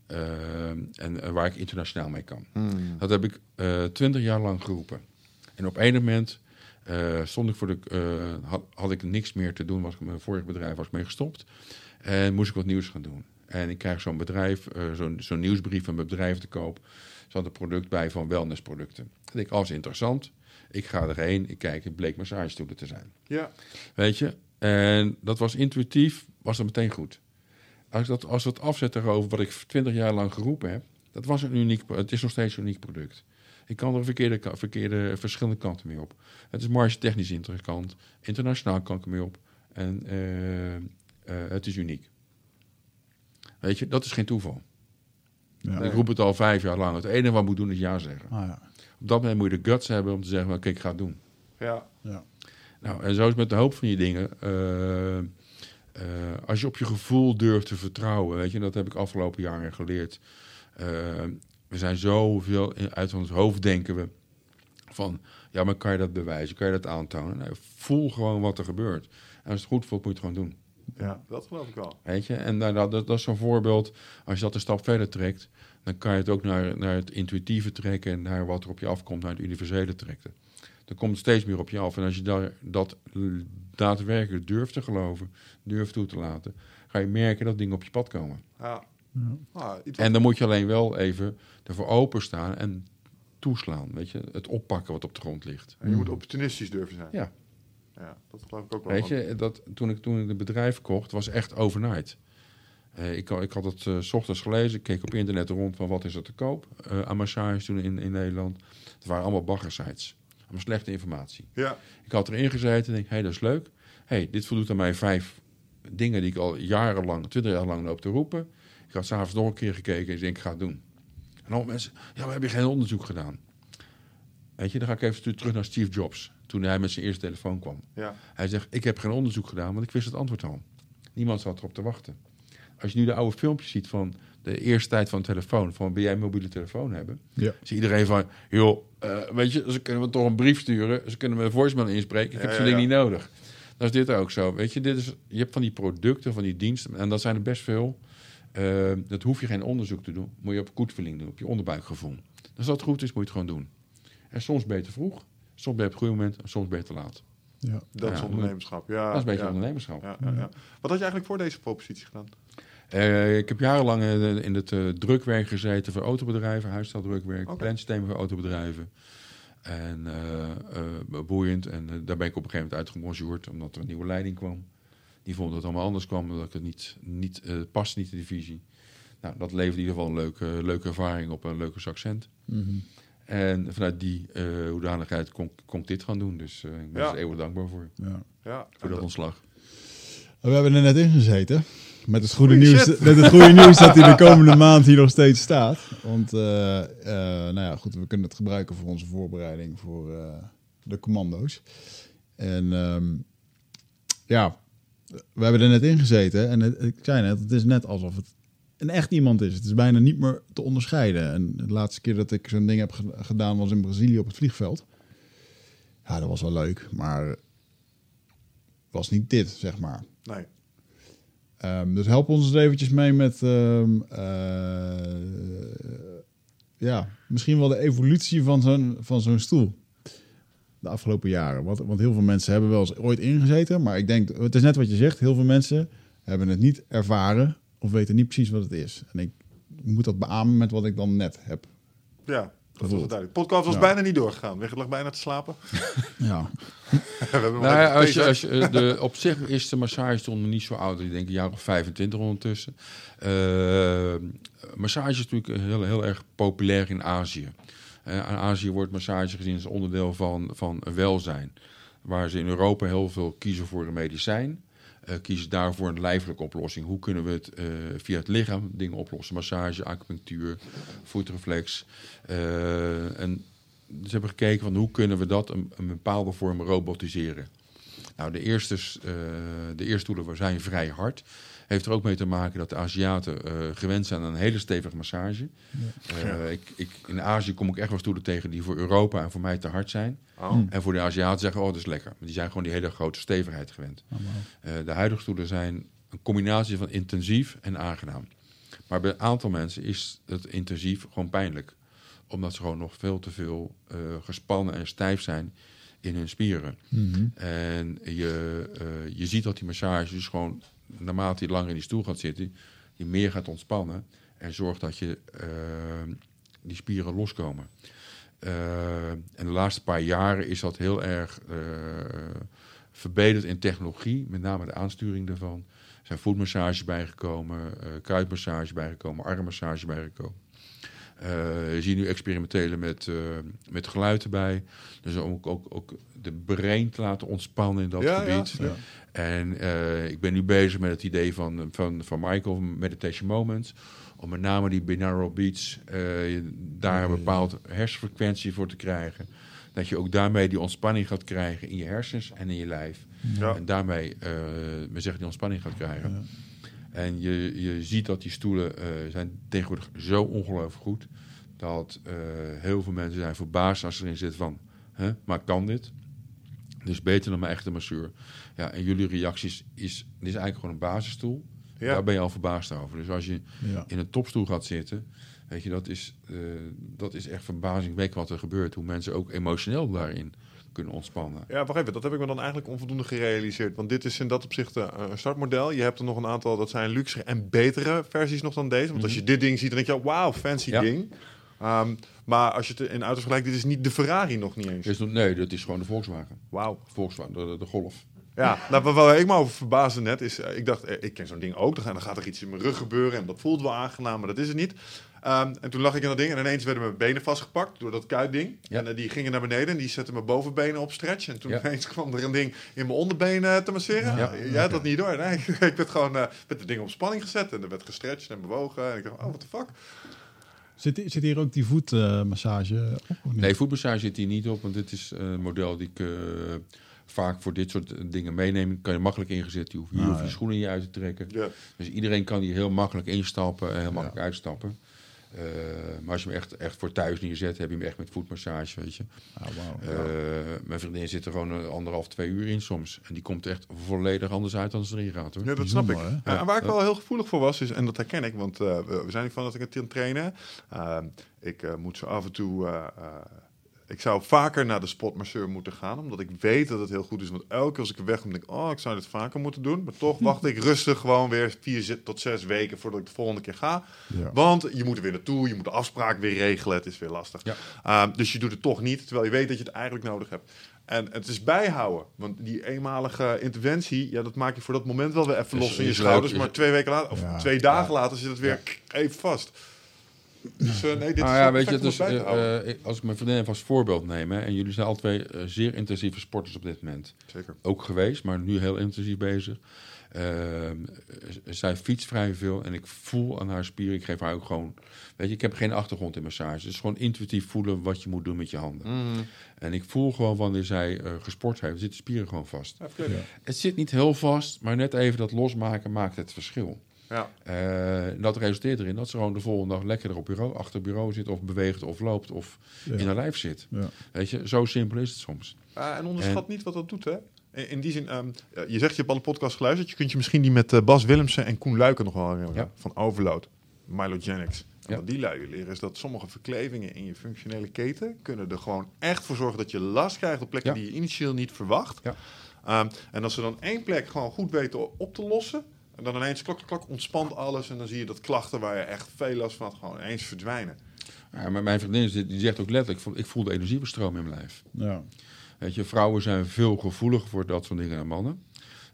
ehm, en eh, waar ik internationaal mee kan. Hmm. Dat heb ik twintig jaar lang geroepen. En op een moment eh, stond ik voor de, eh, had, had ik niks meer te doen. Was ik mijn vorige bedrijf was ik mee gestopt. En moest ik wat nieuws gaan doen. En ik krijg zo'n bedrijf, eh, zo'n nieuwsbrief van mijn bedrijf te koop. Er zat een product bij van wellnessproducten. Ik denk, alles interessant. Ik ga erheen, ik kijk, het bleek massagestoelen te zijn. Ja. Weet je? En dat was intuïtief, was dat meteen goed. Als, dat, als we het afzetten over wat ik 20 jaar lang geroepen heb, dat was een uniek, het is nog steeds een uniek product. Ik kan er verkeerde, verkeerde verschillende kanten mee op. Het is marge technisch interessant, internationaal kan ik mee op. En eh, eh, het is uniek. Weet je, dat is geen toeval. Ja. Ik roep het al vijf jaar lang. Het enige wat ik moet doen is ja zeggen. Ah, ja. Op dat moment moet je de guts hebben om te zeggen, oké, ik ga het doen. Ja. Ja. Nou, en zo is het met de hoop van die dingen. Eh, eh, als je op je gevoel durft te vertrouwen, weet je, dat heb ik afgelopen jaren geleerd. Eh, we zijn zoveel in- uit ons hoofd denken we van, ja, maar kan je dat bewijzen? Kan je dat aantonen? Nee, voel gewoon wat er gebeurt. En als het goed voelt, moet je het gewoon doen. ja, dat geloof ik wel. Weet je? En nou, dat, dat, dat is zo'n voorbeeld. Als je dat een stap verder trekt, dan kan je het ook naar, naar het intuïtieve trekken en naar wat er op je afkomt, naar het universele trekken. Dan komt het steeds meer op je af. En als je daar, dat daadwerkelijk durft te geloven, durft toe te laten, ga je merken dat dingen op je pad komen. Ja. Ja. Ah, En dan moet je alleen wel even ervoor openstaan en toeslaan. Weet je? Het oppakken wat op de grond ligt. en je moet opportunistisch durven zijn. Ja. Ja, dat geloof ik ook wel. Weet je, dat, toen, ik, toen ik het bedrijf kocht, was echt overnight. Eh, ik, ik had het eh, s ochtends gelezen, ik keek op internet rond van wat is er te koop eh aan massage toen in, in Nederland. Het waren allemaal baggersites. Allemaal slechte informatie. Ja. Ik had erin gezeten en denk, hé, hey, dat is leuk. hey, dit voldoet aan mijn vijf dingen die ik al jarenlang, twintig jaar lang loop te roepen. Ik had s'avonds nog een keer gekeken en ik denk, ik ga het doen. En allemaal mensen, ja, we hebben geen onderzoek gedaan. Weet je, dan ga ik even terug naar Steve Jobs. Toen hij met zijn eerste telefoon kwam. Ja. Hij zegt, ik heb geen onderzoek gedaan, want ik wist het antwoord al. Niemand zat erop te wachten. Als je nu de oude filmpjes ziet van de eerste tijd van telefoon, van wil jij een mobiele telefoon hebben? Ja. Zie iedereen van, joh, eh, weet je, ze kunnen me toch een brief sturen, ze kunnen me een voicemail inspreken, ik heb ja, zo'n ding ja. niet nodig. Dat is dit ook zo. Weet je, dit is, je hebt van die producten, van die diensten, en dat zijn er best veel. Eh, dat hoef je geen onderzoek te doen, moet je op goed feeling doen, op je onderbuikgevoel. Als dat goed is, moet je het gewoon doen. En soms te vroeg, soms op het goede moment, en soms te laat. Ja. Dat is ondernemerschap. Ja, Dat is een beetje ja. ondernemerschap. Ja, ja, ja. Wat had je eigenlijk voor deze propositie gedaan? Eh, ik heb jarenlang eh, in het eh, drukwerk gezeten voor autobedrijven, huisstijldrukwerk, Oké. plansystemen voor autobedrijven. En boeiend. En daar ben ik op een gegeven moment uitgebonjourd, omdat er een nieuwe leiding kwam. Die vond dat het allemaal anders kwam, dat ik het niet, niet paste niet in de visie. Nou, dat leverde in ieder geval een leuke, leuke ervaring op, een leuke accent. Mhm. En vanuit die hoedanigheid kon, kon ik dit gaan doen. Dus ik ben Ja. er eeuwig dankbaar voor, Ja. Ja, voor dat ontslag. We hebben er net in gezeten. Met het goede, Goeie nieuws, shit. met het goede nieuws dat hij de komende maand hier nog steeds staat. Want, eh, eh, nou ja, goed, we kunnen het gebruiken voor onze voorbereiding voor eh, de commando's. En ehm, ja, we hebben er net in gezeten. En het- ik zei net, het is net alsof het een echt iemand is. Het is bijna niet meer te onderscheiden. En de laatste keer dat ik zo'n ding heb ge- gedaan was in Brazilië op het vliegveld. Ja, dat was wel leuk, maar was niet dit, zeg maar. nee. Ehm, dus help ons eens eventjes mee met ehm, eh, ja, misschien wel de evolutie van zo'n, van zo'n stoel. De afgelopen jaren. Want, want heel veel mensen hebben wel eens ooit ingezeten. Maar ik denk, het is net wat je zegt. Heel veel mensen hebben het niet ervaren of weten niet precies wat het is. En ik moet dat beamen met wat ik dan net heb. Ja, dat was duidelijk. podcast was Ja. bijna niet doorgegaan. Wigert lag bijna te slapen. Ja, Nou ja, even als je, deze- als je, eh, de, op zich is de massagestoel nog niet zo oud. Ik denk een jaar of 25 ondertussen. Eh, massage is natuurlijk heel, heel erg populair in Azië. Eh, in Azië wordt massage gezien als onderdeel van, van welzijn. Waar ze in Europa heel veel kiezen voor een medicijn. Eh, kiezen daarvoor een lijfelijke oplossing. Hoe kunnen we het eh, via het lichaam dingen oplossen? Massage, acupunctuur, voetreflex. Eh, en ze hebben gekeken van hoe kunnen we dat een, bepaalde vorm robotiseren. Nou, de eerste, de eerste zijn vrij hard. Heeft er ook mee te maken dat de Aziaten eh, gewend zijn aan een hele stevige massage. Eh, ik, ik, in Azië kom ik echt wel stoelen tegen die voor Europa en voor mij te hard zijn. Oh. En voor de Aziaten zeggen, oh, dat is lekker. Die zijn gewoon die hele grote stevigheid gewend. Eh, de huidige stoelen zijn een combinatie van intensief en aangenaam. Maar bij een aantal mensen is het intensief gewoon pijnlijk. Omdat ze gewoon nog veel te veel eh, gespannen en stijf zijn in hun spieren. Mhm. En je, eh, je ziet dat die massage dus gewoon, naarmate je langer in die stoel gaat zitten, je meer gaat ontspannen. En zorgt dat je eh, die spieren loskomen. Eh, en de laatste paar jaren is dat heel erg eh, verbeterd in technologie, met name de aansturing daarvan. Er zijn voetmassages bijgekomen, kuitmassage bijgekomen, armmassage bijgekomen. Eh, je ziet nu experimentelen met, eh, met geluid erbij. Dus om ook, ook, ook de brain te laten ontspannen in dat Ja, gebied. ja. En eh, ik ben nu bezig met het idee van, van, van Michael, Meditation Moments. Om met name die binaural beats, daar een bepaald hersenfrequentie voor te krijgen. Dat je ook daarmee die ontspanning gaat krijgen in je hersens en in je lijf. En daarmee, we zeggen, die ontspanning gaat krijgen. En je, je ziet dat die stoelen eh, zijn tegenwoordig zo ongelooflijk goed. Dat eh, heel veel mensen zijn verbaasd als ze erin zitten van... Hè, maar kan dit? Dus beter dan mijn echte masseur. Ja, en jullie reacties is... Dit is eigenlijk gewoon een basisstoel. Ja. Daar ben je al verbaasd over. Dus als je Ja. in een topstoel gaat zitten... Weet je, dat is, eh, dat is echt verbazingwekkend wat er gebeurt. Hoe mensen ook emotioneel daarin kunnen ontspannen. Ja, wacht even. Dat heb ik me dan eigenlijk onvoldoende gerealiseerd. Want dit is in dat opzicht eh, een startmodel. Je hebt er nog een aantal, dat zijn luxere en betere versies nog dan deze. Want als je dit ding ziet, dan denk je, wauw, fancy Ja. ding. Ehm, maar als je het in auto's vergelijkt, dit is niet de Ferrari nog niet eens. Dus, nee, dat is gewoon de Volkswagen. Wauw. Volkswagen, de, de Golf. Ja, nou, waar- ik me over verbaasde net is, eh, ik dacht, eh, ik ken zo'n ding ook. Dan gaat er iets in mijn rug gebeuren en dat voelt wel aangenaam, maar dat is het niet. Ehm, en toen lag ik in dat ding en ineens werden mijn benen vastgepakt door dat kuitding. Ja. En eh, die gingen naar beneden en die zetten mijn bovenbenen op stretch. En toen Ja. ineens kwam er een ding in mijn onderbenen te masseren. Ja. Jij had dat niet door. Nee, ik werd gewoon eh met het ding op spanning gezet en er werd gestretched en bewogen. En ik dacht, oh, what the fuck? Zit, zit hier ook die voetmassage op? Nee, voetmassage zit hier niet op, want dit is een model die ik eh, vaak voor dit soort dingen meeneem. Kan je makkelijk ingezet, je hoeft, je Ah, hoeft je ja. schoenen niet uit te trekken. Ja. Dus iedereen kan hier heel makkelijk instappen en heel makkelijk uitstappen. Eh, maar als je hem echt, echt voor thuis neerzet, heb je hem echt met voetmassage, weet je. Ah, wauw. Eh, mijn vriendin zit er gewoon een anderhalf, twee uur in soms. En die komt echt volledig anders uit dan ze erin gaat, hoor. Ja, dat snap ik. Ja, en waar ik wel heel gevoelig voor was, is, en dat herken ik, want eh, we zijn niet van dat ik het trainen. Ehm, ik eh, moet zo af en toe. Ik zou vaker naar de spotmasseur moeten gaan, omdat ik weet dat het heel goed is. Want elke keer als ik er wegkom, denk ik, oh, ik zou dit vaker moeten doen. Maar toch wacht ik rustig gewoon weer vier tot zes weken voordat ik de volgende keer ga. Ja. Want je moet er weer naartoe, je moet de afspraak weer regelen. Het is weer lastig. Ja. Ehm, dus je doet het toch niet, terwijl je weet dat je het eigenlijk nodig hebt. En het is bijhouden. Want die eenmalige interventie, ja, dat maak je voor dat moment wel weer even los in je schouders. Maar twee weken later, of Ja. twee dagen later, zit het weer even vast. Dus eh, nee, dit Nou is ja, weet je, dus, als ik mijn vriendin even als voorbeeld neem, hè, en jullie zijn alle twee zeer intensieve sporters op dit moment. Zeker. Ook geweest, maar nu heel intensief bezig. Zij fietst vrij veel en ik voel aan haar spieren, ik geef haar ook gewoon, weet je, ik heb geen achtergrond in massage. Het is gewoon intuïtief voelen wat je moet doen met je handen. Mhm. En ik voel gewoon wanneer zij gesport heeft, zitten de spieren gewoon vast. Ja. Het zit niet heel vast, maar net even dat losmaken maakt het verschil. Ja. Eh, dat resulteert erin dat ze gewoon de volgende dag lekker op bureau, achter het bureau zit, of beweegt, of loopt, of Ja. in haar lijf zit. Ja. Weet je, zo simpel is het soms. Ah, en onderschat niet wat dat doet, hè? In, die zin, ehm, ja, je zegt je hebt alle podcasts geluisterd. Je kunt je misschien die met eh, Bas Willemsen en Koen Luiken nog wel herinneren. Ja. Van Overload, Mylogenics. En Ja. wat die lui leren is dat sommige verklevingen in je functionele keten... kunnen er gewoon echt voor zorgen dat je last krijgt op plekken Ja. die je initieel niet verwacht. Ja. Ehm, en als ze dan één plek gewoon goed weten op te lossen... en dan ineens klak, klak, ontspant alles... en dan zie je dat klachten waar je echt veel last van had gewoon ineens verdwijnen. Ja, maar mijn vriendin zit- die zegt ook letterlijk, ik voel- ik voel de energiebestroom in mijn lijf. Ja. Weet je, vrouwen zijn veel gevoeliger voor dat soort dingen dan mannen.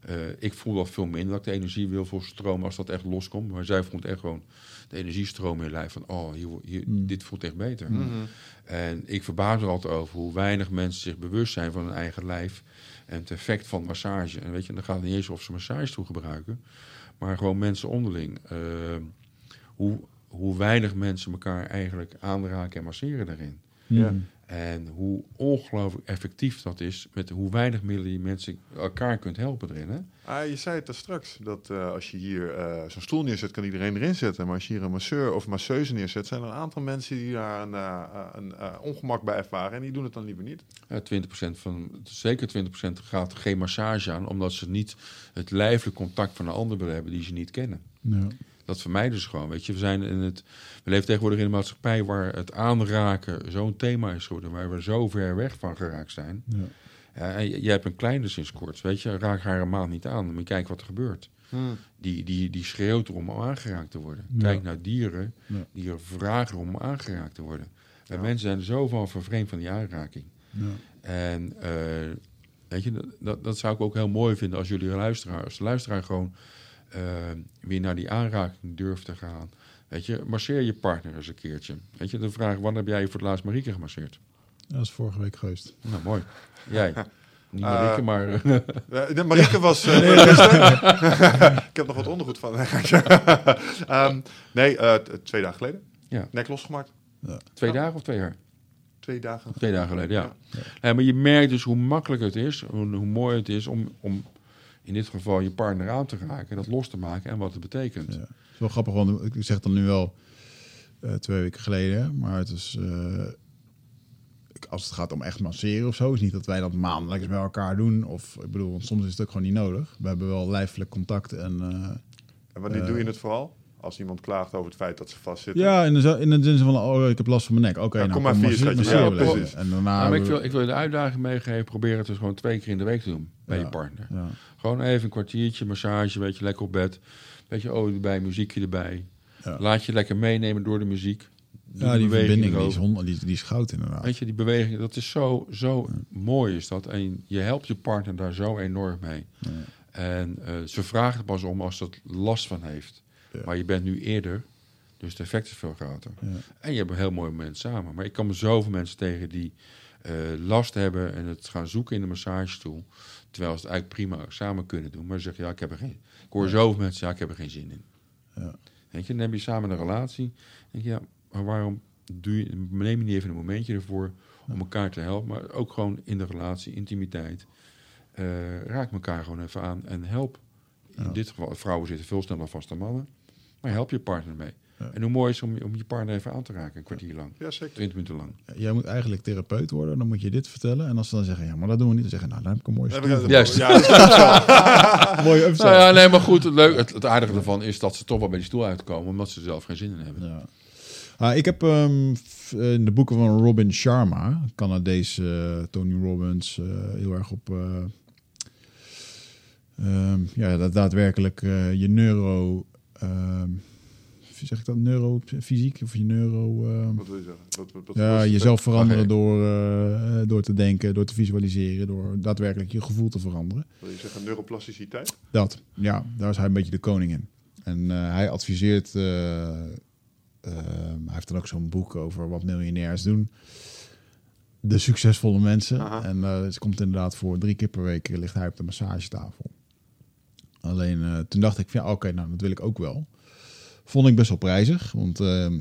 Eh, ik voel dat veel minder dat ik de energie wil voor stroom als dat echt loskomt. Maar zij voelt echt gewoon de energiestroom in je lijf van, oh, hier, hier, Mm. dit voelt echt beter. Mhm. En ik verbaas er altijd over hoe weinig mensen zich bewust zijn van hun eigen lijf en het effect van massage. En weet je, dan gaat het niet eens of ze massage toe gebruiken, maar gewoon mensen onderling. Eh, hoe, hoe weinig mensen elkaar eigenlijk aanraken en masseren daarin. Ja. En hoe ongelooflijk effectief dat is met hoe weinig middelen je mensen elkaar kunt helpen erin. Hè? Ah, je zei het daar straks, dat eh, als je hier eh, zo'n stoel neerzet, kan iedereen erin zetten. Maar als je hier een masseur of masseuse neerzet, zijn er een aantal mensen die daar een, eh, een ongemak bij ervaren. En die doen het dan liever niet. Ja, 20% van, zeker 20% gaat geen massage aan, omdat ze niet het lijfelijk contact van een ander willen hebben die ze niet kennen. Ja. Dat vermijden ze gewoon. Weet je, we, zijn in het, we leven tegenwoordig in een maatschappij waar het aanraken zo'n thema is geworden, waar we zo ver weg van geraakt zijn. Ja. Jij hebt een kleine sinds kort, weet je, raak haar een maand niet aan, je kijken wat er gebeurt. Die, die, die schreeuwt erom om aangeraakt te worden. Ja. Kijk naar dieren, Ja. die er vragen om aangeraakt te worden. En Ja. mensen zijn zo van vervreemd van die aanraking. Ja. En eh, weet je, dat- dat, zou ik ook heel mooi vinden als jullie luisteraar, als de luisteraar gewoon eh, weer naar die aanraking durft te gaan. Weet je, masseer je partner eens een keertje. Weet je, de vraag, wanneer heb jij voor het laatst Marieke gemasseerd? Dat is vorige week geweest. Nou, mooi. Jij. Niet Eh, Marieke, maar... Eh, de Marieke was... eh, ik heb nog wat ondergoed van. Ehm, nee, eh, twee dagen geleden. Ja. Nek losgemaakt. twee dagen of twee jaar? Twee dagen. Twee dagen geleden, ja. Ja, maar je merkt dus hoe makkelijk het is, hoe, hoe mooi het is om, om in dit geval je partner aan te raken, dat los te maken en wat het betekent. Ja. Het is wel grappig, want ik zeg dan nu wel eh, twee weken geleden, maar het is eh, ik- als het gaat om echt masseren of zo, is niet dat wij dat maandelijks bij elkaar doen. Of ik bedoel, want soms is het ook gewoon niet nodig. We hebben wel lijfelijk contact en eh, En wanneer doe je het vooral? Als iemand klaagt over het feit dat ze vastzitten. ja, in de, in de zin van oh, ik heb last van mijn nek. Oké, Ja, nou, kom maar vier, Ja, precies. En daarna maar ik, wil, ik wil je de uitdaging meegeven, probeer het dus gewoon twee keer in de week te doen bij Ja. je partner. ja. Gewoon even een kwartiertje, massage, weet je, lekker op bed. Beetje olie erbij, muziekje erbij. Ja. Laat je lekker meenemen door de muziek. Doe ja, die beweging verbinding die is, hond, die, die is goud inderdaad. Weet je, die beweging, dat is zo, zo mooi is dat. En je helpt je partner daar zo enorm mee. Ja. En eh, ze vragen pas om als ze er last van heeft. Ja. Maar je bent nu eerder, dus het effect is veel groter. Ja. En je hebt een heel mooi moment samen. Maar ik kom zoveel mensen tegen die eh, last hebben en het gaan zoeken in de massagestoel. Terwijl ze het eigenlijk prima samen kunnen doen. Maar ze zeggen, ja, ik heb er geen... Ik hoor zoveel mensen, ja, ik heb er geen zin in. Ja. Weet je, dan heb je samen een relatie. Denk je, ja, maar waarom doe je, neem je niet even een momentje ervoor om elkaar te helpen? Maar ook gewoon in de relatie, intimiteit. eh, raak elkaar gewoon even aan en help. In Ja. dit geval, vrouwen zitten veel sneller vast dan mannen. Maar help je partner mee. Ja. En hoe mooi is het om, om je partner even aan te raken, een kwartier lang. Ja, zeker. 20 minuten lang. Jij moet eigenlijk therapeut worden, dan moet je dit vertellen. En als ze dan zeggen, ja, maar dat doen we niet, dan zeggen nou, dan heb ik een mooie stoel. Juist. Ja, dat is- Mooie upsell. Nou ja, nee, maar goed. Het, leuk, het, het aardige ervan is dat ze toch wel bij die stoel uitkomen, omdat ze er zelf geen zin in hebben. Ja. Ah, ik heb ehm, f- in de boeken van Robin Sharma, Canadese eh, Tony Robbins, eh, heel erg op eh, ehm, ja, dat daadwerkelijk eh, je neuro, zeg ik dat, neurofysiek of je neuro, ehm, Wat wil je zeggen? Wat, wat, wat- ja, wat- jezelf veranderen door, eh, door te denken, door te visualiseren, door daadwerkelijk je gevoel te veranderen. Wil je zeggen neuroplasticiteit? Dat, ja, daar is hij een beetje de koning in. En eh, hij adviseert, eh, eh, hij heeft dan ook zo'n boek over wat miljonairs doen. De succesvolle mensen. Aha. En eh het komt inderdaad voor drie keer per week ligt hij op de massagetafel. Alleen eh, toen dacht ik, van, ja, oké, nou dat wil ik ook wel. Vond ik best wel prijzig, want... ehm,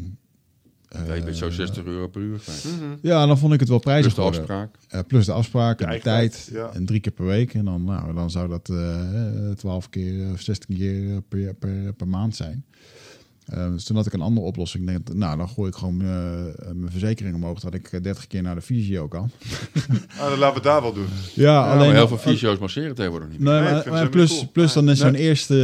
Ja, je bent zo eh, 60 euro per uur kwijt. Ja, dan vond ik het wel prijzig Dus de worden. afspraak. Eh, plus de afspraak De en de tijd. ja. En drie keer per week. En dan, nou, dan zou dat eh 12 keer of 16 keer eh, per, per, per maand zijn. Eh, dus toen had ik een andere oplossing. Ik denk, nou, dan gooi ik gewoon eh, mijn verzekering omhoog. Dat ik eh, 30 keer naar de fysio kan. Ah, dan laten we het daar wel doen. Ja, Ja, alleen... maar heel veel fysio's masseren tegenwoordig niet meer. Nee, maar, plus, cool. plus dan is Nee. zo'n eerste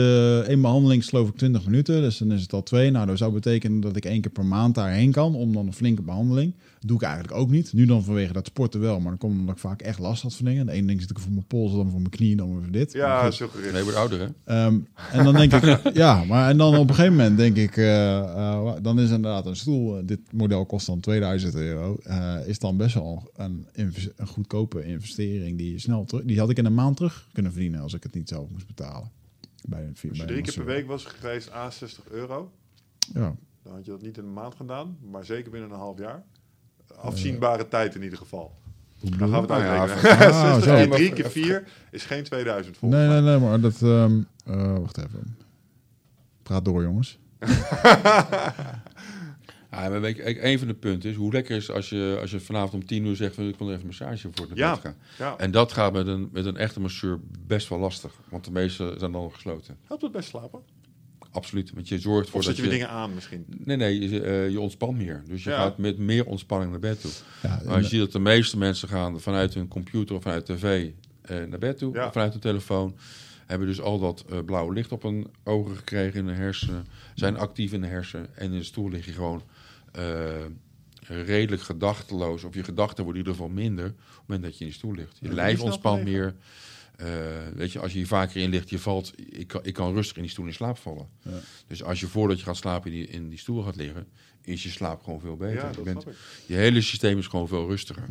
eh, één behandeling, geloof ik, 20 minuten. Dus dan is het al twee. Nou, dat zou betekenen dat ik één keer per maand daarheen kan. Om dan een flinke behandeling. Doe ik eigenlijk ook niet. Nu dan vanwege dat sporten wel. Maar dan komt omdat ik vaak echt last had van dingen. De ene ding zit ik voor mijn pols, dan voor mijn knie, dan voor dit. Ja, zo gericht. Nee, wordt ouder, hè? Ehm, en dan denk ik, ja, maar en dan op een gegeven moment denk ik, eh, eh, dan is inderdaad een stoel, eh, dit model kost dan 2000 euro, eh, is dan best wel een, een goedkope investering die je snel terug, die had ik in een maand terug kunnen verdienen als ik het niet zelf moest betalen. Bij een, Als je drie keer per week was geweest aan 60 euro, Ja, dan had je dat niet in een maand gedaan, maar zeker binnen een half jaar. Afzienbare tijd in ieder geval. Dan gaan we het Nou ja, uitrekenen. Ah, 60 zo. keer 3 keer 4 is geen 2000 volgens Nee, mij. nee, nee, maar dat, ehm, eh, wacht even. Praat door jongens. Ja, maar weet je, kijk, een van de punten is hoe lekker is als je, als je vanavond om tien uur zegt van ik wil even een massage voor het naar Ja. bed gaan. Ja, En dat gaat met een, met een echte masseur best wel lastig, want de meeste zijn dan gesloten. helpt het best slapen? Absoluut, want je zorgt voor Of zet dat je weer dingen aan misschien? Nee, nee, je, eh, je ontspant meer. Dus je Ja. gaat met meer ontspanning naar bed toe. Ja, Maar je ziet dat de meeste mensen gaan vanuit hun computer of vanuit tv eh, naar bed toe, Ja. of vanuit hun telefoon. Hebben dus al dat eh, blauwe licht op hun ogen gekregen in de hersenen. Zijn actief in de hersenen. En in de stoel lig je gewoon eh, redelijk gedachteloos. Of je gedachten worden in ieder geval minder. Op het moment dat je in die stoel ligt. Je Ja, lijf ontspant meer. Eh, weet je, als je hier vaker in ligt, je valt. Ik kan, ik kan rustig in die stoel in slaap vallen. Ja. Dus als je voordat je gaat slapen in die, in die stoel gaat liggen, is je slaap gewoon veel beter. Ja, je, bent, snap ik. je hele systeem is gewoon veel rustiger.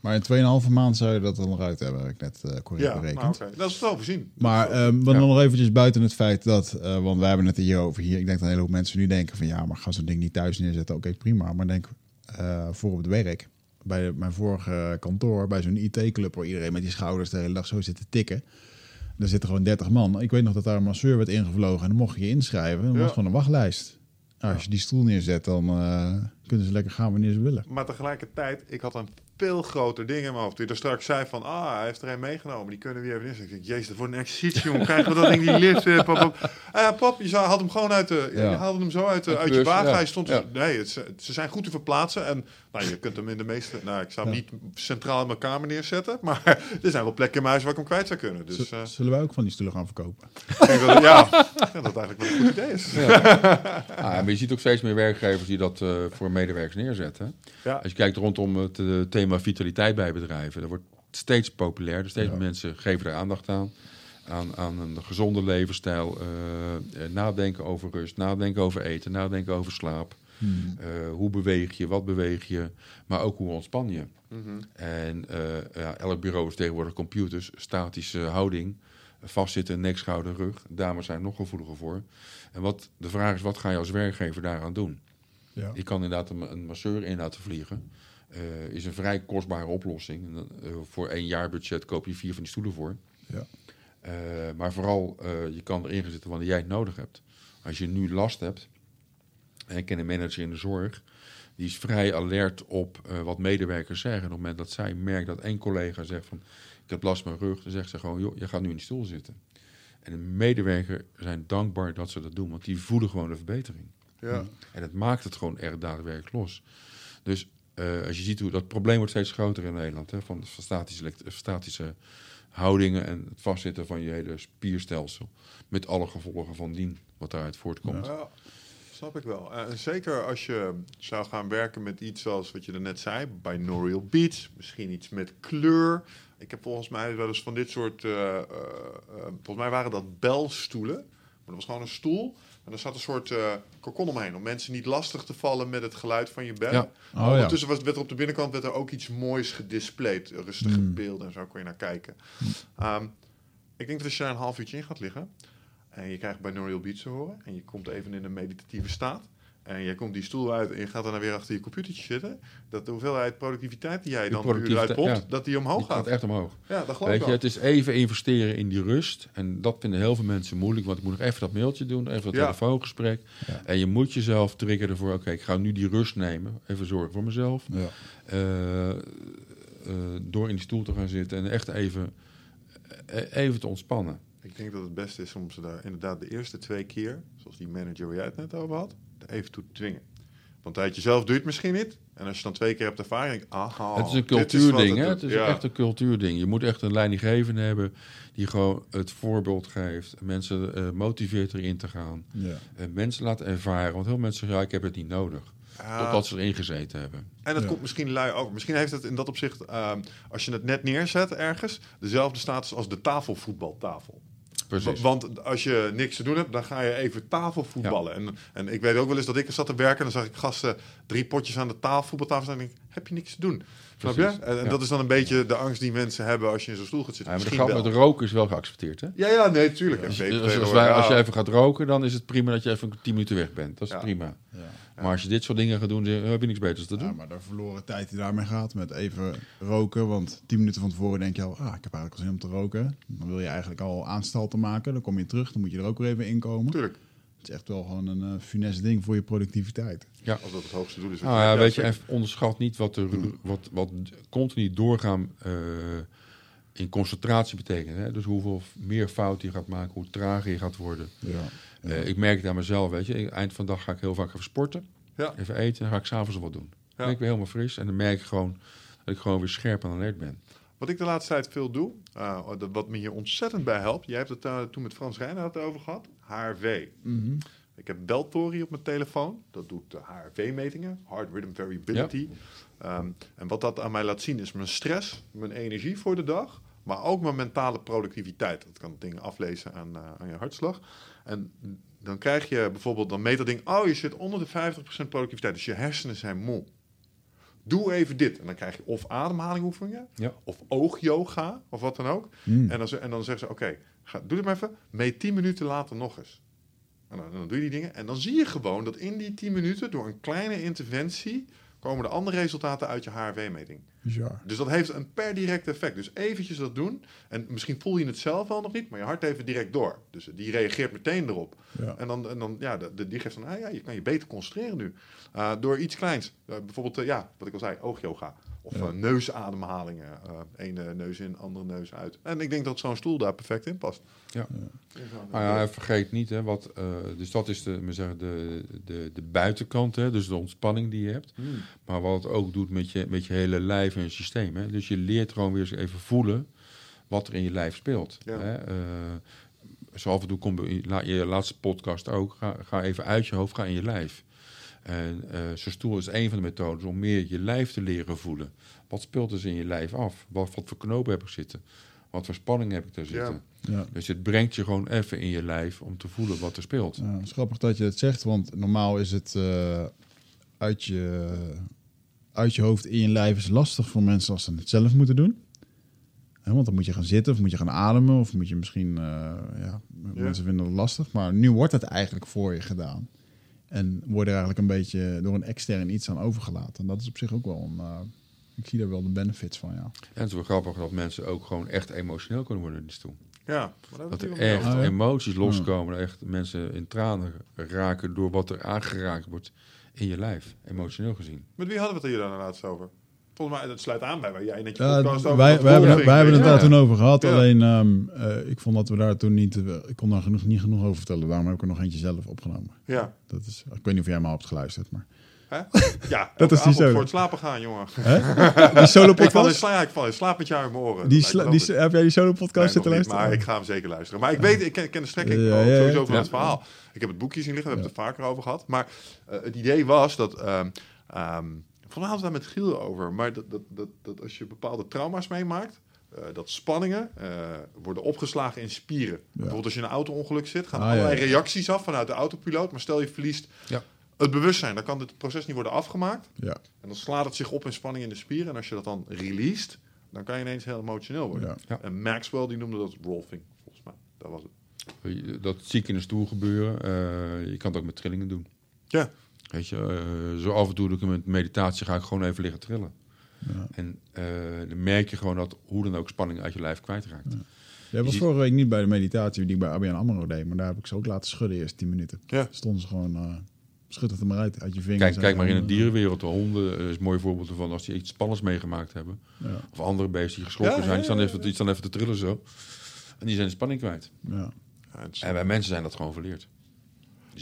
Maar in 2,5 maand zou je dat dan eruit hebben, heb ik net eh correct Ja, berekend. maar oké. Dat is wel voorzien. Maar ehm dan Ja. nog eventjes buiten het feit dat, eh, want wij hebben het hier over hier. Ik denk dat een hele hoop mensen nu denken van ja, maar ga zo'n ding niet thuis neerzetten. Oké, prima. Maar denk eh, voor op het werk, bij mijn vorige kantoor, bij zo'n IT-club waar iedereen met die schouders de hele dag zo zit te tikken. Daar zitten gewoon 30 man. Ik weet nog dat daar een masseur werd ingevlogen en dan mocht je je inschrijven. Dan Ja. was gewoon een wachtlijst. Nou, als je die stoel neerzet, dan eh, kunnen ze lekker gaan wanneer ze willen. Maar tegelijkertijd, ik had een veel groter ding in mijn hoofd. Die er straks zei van, ah, hij heeft er een meegenomen. Die kunnen we hier even inzetten. Ik denk, jezus, dat wordt een exercitie, jongen. Krijgen we dat ding die lift? eh, pap, pap. Ah ja, pap, je zou- had hem gewoon uit de... Ja. Je haalde hem zo uit, de, Uit je wagen. ja. Hij stond... Ja. Nee, het, ze- zijn goed te verplaatsen. En nou, je kunt hem in de meeste... Nou, ik zou hem Ja. niet centraal in mijn kamer neerzetten. Maar er zijn wel plekken in mijn huis waar ik hem kwijt zou kunnen. Dus Z- eh, Zullen wij ook van die stoelen gaan verkopen? ik denk dat, ja, dat eigenlijk wel een goed idee is. Ah, maar je ziet ook steeds meer werkgevers die dat eh, voor medewerkers neerzetten. Ja. Als je kijkt rondom het eh, thema vitaliteit bij bedrijven, dat wordt steeds populairder. Steeds Ja. meer mensen geven er aandacht aan. Aan, aan een gezonde levensstijl. eh, eh, nadenken over rust, nadenken over eten, nadenken over slaap. Hmm. Eh, hoe beweeg je, wat beweeg je, maar ook hoe ontspan je. Mhm. En eh, ja, elk bureau is tegenwoordig computers, statische houding, vastzitten, nek, schouder, rug. Dames zijn er nog gevoeliger voor. En wat, de vraag is, wat ga je als werkgever daaraan doen? Ja. Je kan inderdaad een, een masseur in laten vliegen. Eh, is een vrij kostbare oplossing. En dan, eh, voor één jaar budget koop je vier van die stoelen voor. Ja. Eh, maar vooral, eh, je kan erin gaan zitten wanneer jij het nodig hebt. Als je nu last hebt, en ik ken een manager in de zorg, die is vrij alert op eh, wat medewerkers zeggen. En op het moment dat zij merkt dat één collega zegt van, ik heb last van mijn rug, dan zegt ze gewoon, joh, je gaat nu in die stoel zitten. En de medewerker zijn dankbaar dat ze dat doen, want die voelen gewoon de verbetering. Ja. En het maakt het gewoon erg daadwerkelijk los. Dus eh, als je ziet hoe dat probleem wordt steeds groter in Nederland, hè, van, statische, elekt- statische houdingen en het vastzitten van je hele spierstelsel, met alle gevolgen van dien wat daaruit voortkomt. Snap ik wel. En zeker als je zou gaan werken met iets zoals wat je er net zei, binaural beats, misschien iets met kleur. Ik heb volgens mij wel eens van dit soort, eh, eh, eh, volgens mij waren dat belstoelen, maar dat was gewoon een stoel. En er zat een soort eh kokon omheen om mensen niet lastig te vallen met het geluid van je bel. Ja. Oh, ja. ondertussen was, werd er op de binnenkant werd er ook iets moois gedisplayed. Rustige Mm. beelden en zo kon je naar kijken. Ehm, ik denk dat als je daar een half uurtje in gaat liggen... en je krijgt binaural beats te horen... en je komt even in een meditatieve staat... en je komt die stoel uit en je gaat daarna weer achter je computertje zitten... dat de hoeveruit productiviteit die jij Die dan eruit pompt... ja. dat die omhoog Die gaat gaat. echt omhoog. Ja, dat geloof Weet ik je, het is even investeren in die rust. En dat vinden heel veel mensen moeilijk, want ik moet nog even dat mailtje doen, even dat Ja. telefoongesprek. Ja. En je moet jezelf triggeren voor, oké, ik ga nu die rust nemen, even zorgen voor mezelf. Ja. Eh, eh, door in die stoel te gaan zitten en echt even, eh, even te ontspannen. Ik denk dat het beste is om ze daar inderdaad de eerste twee keer... zoals die manager waar jij het net over had... even toe te dwingen. Want uit jezelf doe je het misschien niet... en als je dan twee keer hebt ervaring... denk aha, het is een cultuurding, hè? Het is Ja. echt een cultuurding. Je moet echt een leidinggevende hebben die gewoon het voorbeeld geeft. Mensen eh, motiveert erin te gaan. Ja. En mensen laten ervaren. Want heel mensen zeggen, ja, ik heb het niet nodig. Ja. Totdat ze erin gezeten hebben. En dat Ja. komt misschien lui ook. Misschien heeft het in dat opzicht, ehm, als je het net neerzet ergens, dezelfde status als de tafelvoetbaltafel. Precies. Want als je niks te doen hebt, dan ga je even tafelvoetballen. En, en ik weet ook wel eens dat ik er zat te werken... en dan zag ik gasten drie potjes aan de tafel, voetbaltafel staan... en denk ik, heb je niks te doen? Snap je? En, en ja. dat is dan een beetje de angst die mensen hebben... als je in zo'n stoel gaat zitten. Ja, maar de grap met roken is wel geaccepteerd, hè? Ja, ja, nee, tuurlijk. Als, wij, als ja. je even gaat roken, dan is het prima dat je even 10 minuten weg bent. Dat is Ja. prima. Ja. Maar als je dit soort dingen gaat doen, dan heb je niks beters te doen. Ja, maar de verloren tijd die daarmee gaat met even roken. Want tien minuten van tevoren denk je al, ah, ik heb eigenlijk al zin om te roken. Dan wil je eigenlijk al aanstalten maken. Dan kom je terug, dan moet je er ook weer even inkomen. Tuurlijk, Het is echt wel gewoon een funest ding voor je productiviteit. als dat het hoogste doel is. Nou ja, weet je, onderschat niet wat, er, wat, wat continu doorgaan eh, in concentratie betekent. Hè? Dus hoeveel meer fouten je gaat maken, hoe trager je gaat worden. Ja. Eh, ik merk het aan mezelf, weet je. Eind van de dag ga ik heel vaak even sporten, Ja. even eten en dan ga ik s'avonds wat doen. Dan ben ik weer helemaal fris en dan merk ik gewoon dat ik gewoon weer scherp en alert ben. Wat ik de laatste tijd veel doe, eh, wat me hier ontzettend bij helpt. Jij hebt het eh, toen met Frans Reiner het over gehad. HRV. Mhm. Ik heb Beltori op mijn telefoon. Dat doet de HRV-metingen, Heart Rhythm Variability. Ehm, en wat dat aan mij laat zien is mijn stress, mijn energie voor de dag, maar ook mijn mentale productiviteit. Dat kan dingen aflezen aan, aan je hartslag. En dan krijg je bijvoorbeeld, dan meet dat ding, oh je zit onder de 50% productiviteit, dus je hersenen zijn moe. Doe even dit. En dan krijg je of ademhalingoefeningen, Ja. of oogyoga, of wat dan ook. Mm. En, dan, en dan zeggen ze, oké, ga doe dit maar even. Meet 10 minuten later nog eens. En dan, dan doe je die dingen. En dan zie je gewoon dat in die 10 minuten, door een kleine interventie, komen er andere resultaten uit je HRV-meting. Bizar. Dus dat heeft een per direct effect. Dus eventjes dat doen. En misschien voel je het zelf wel nog niet, maar je hart het direct door. Dus die reageert meteen erop. Ja. En dan, en dan ja, de, de, die geeft van, ah ja, je kan je beter concentreren nu. Uh, door iets kleins. Uh, bijvoorbeeld, uh, ja, wat ik al zei, oogyoga. Of Ja. uh, neusademhalingen. Ene neus in, andere neus uit. En ik denk dat zo'n stoel daar perfect in past. Ja. Maar ja, vergeet niet, hè, wat, uh, dus dat is de, zeggen, de, de, de buitenkant, hè, dus de ontspanning die je hebt. Hmm. Maar wat het ook doet met je, met je hele lijf en systeem. Hè. Dus je leert gewoon weer eens even voelen wat er in je lijf speelt. Ja. Hè. Uh, zo af en toe komt in je laatste podcast ook, ga, ga even uit je hoofd, ga in je lijf. En uh, zo'n stoel is een van de methodes om meer je lijf te leren voelen. Wat speelt dus in je lijf af? Wat, wat voor knopen heb ik zitten? Wat voor spanning heb ik daar zitten? Ja. Ja. Dus het brengt je gewoon even in je lijf om te voelen wat er speelt. Ja, het is grappig dat je het zegt, want normaal is het uh, uit, je, uit je hoofd in je lijf is lastig voor mensen als ze het zelf moeten doen. Want dan moet je gaan zitten of moet je gaan ademen of moet je misschien, uh, ja, ja, mensen vinden het lastig. Maar nu wordt het eigenlijk voor je gedaan. En wordt er eigenlijk een beetje door een extern iets aan overgelaten. En dat is op zich ook wel een, uh, ik zie daar wel de benefits van, ja. En het is wel grappig dat mensen ook gewoon echt emotioneel kunnen worden in die stoel. Ja, maar dat, dat er echt ja. emoties loskomen. Dat echt mensen in tranen raken door wat er aangeraakt wordt in je lijf, emotioneel gezien. Met wie hadden we het hier dan laatst over? Volgens mij, dat sluit aan bij waar jij net je ja, podcast over wij, wij, hebben, wij hebben het ja. daar toen over gehad. Ja. Alleen, um, uh, ik vond dat we daar toen niet... Uh, ik kon daar genoeg, niet genoeg over vertellen. Daarom heb ik er nog eentje zelf opgenomen. Ja. Dat is, ik weet niet of jij maar hebt geluisterd, maar... Hè? Ja, dat is die solo. voor het slapen gaan, jongen. die solo podcast? Ik val, in sla, ik val in slaap met jou in mijn oren. Die sla, die, heb jij die solo podcast nee, zitten luisteren? Maar ik ga hem zeker luisteren. Maar ik weet, ik ken, ik ken de strekking Ja, ook ja, ja. sowieso van Ja. het verhaal. Ik heb het boekje zien liggen, we hebben het er vaker over gehad. Maar uh, het idee was dat... Um, um, het daar met Giel over. Maar dat, dat, dat, dat als je bepaalde trauma's meemaakt... Uh, dat spanningen uh, worden opgeslagen in spieren. Ja. Bijvoorbeeld als je in een auto-ongeluk zit... gaan Ah, allerlei ja. reacties af vanuit de autopiloot. Maar stel je verliest Ja. Het bewustzijn... dan kan dit proces niet worden afgemaakt. Ja. En dan slaat het zich op in spanning in de spieren. En als je dat dan released... dan kan je ineens heel emotioneel worden. Ja. Ja. En Maxwell die noemde dat rolfing, volgens mij. Dat was het. Dat zie ik in de stoel gebeuren. Uh, je kan het ook met trillingen doen. Ja. Weet je, uh, zo af en toe doe ik met meditatie ga ik gewoon even liggen trillen. Ja. En uh, dan merk je gewoon dat hoe dan ook spanning uit je lijf kwijtraakt. Ja. Jij was Je vorige week niet bij de meditatie die ik bij ABN AMRO deed, maar daar heb ik ze ook laten schudden eerst 10 minuten. Ja. Stonden ze gewoon, uh, schud het er maar uit, uit je vingers. Kijk, kijk maar in de en, dierenwereld. De honden uh, is een mooi voorbeeld ervan als die iets spannends meegemaakt hebben. Ja. Of andere beesten die geschrokken Ja, zijn, die staan, even, die staan even te trillen zo. En die zijn de spanning kwijt. Ja. En bij mensen zijn dat gewoon verleerd.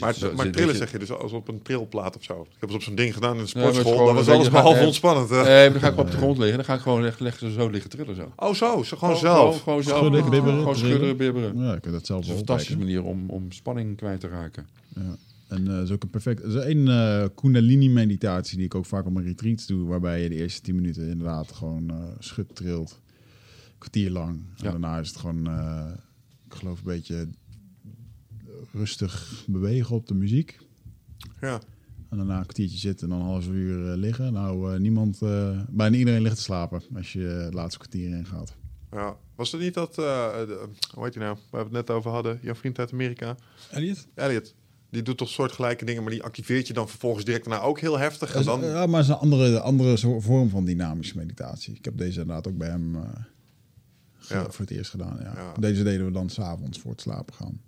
Maar, het- trillen zeg je dus als op een trilplaat of zo. Ik heb het op zo'n ding gedaan in de sportschool. gewoon dat was alles behalve eh, ontspannend. hè? Nee, dan ga ik op de grond liggen. Dan ga ik gewoon leg, leg ze zo liggen trillen zo. Oh zo, zo gewoon Gewoon- zelf. Gewoon, gewoon zelf. Schudden, Gewoon bibberen, schudden, trillen. bibberen. ja, ik heb dat zelf Dat is wel een fantastische manier om, om spanning kwijt te raken. Ja. En eh is ook een perfect. Er is één eh Kundalini-meditatie die ik ook vaak op mijn retreats doe, waarbij je de eerste 10 minuten inderdaad gewoon eh schud trilt. Kwartier lang. En Ja. daarna is het gewoon eh, ik geloof een beetje rustig bewegen op de muziek. Ja. En daarna een kwartiertje zitten en dan een half uur eh, liggen. Nou, eh, niemand, eh, bijna iedereen ligt te slapen als je het laatste kwartier in gaat. ja. Was het niet dat, eh, de- hoe heet hij nou, waar we het net over hadden, jouw vriend uit Amerika, Elliot? Elliot. Die doet toch soortgelijke dingen, maar die activeert je dan vervolgens direct daarna ook heel heftig. En dan, Ja, maar het is een andere, andere vorm van dynamische meditatie. Ik heb deze inderdaad ook bij hem eh, Ja. voor het eerst gedaan. Ja. Ja. Deze deden we dan s'avonds voor het slapen gaan.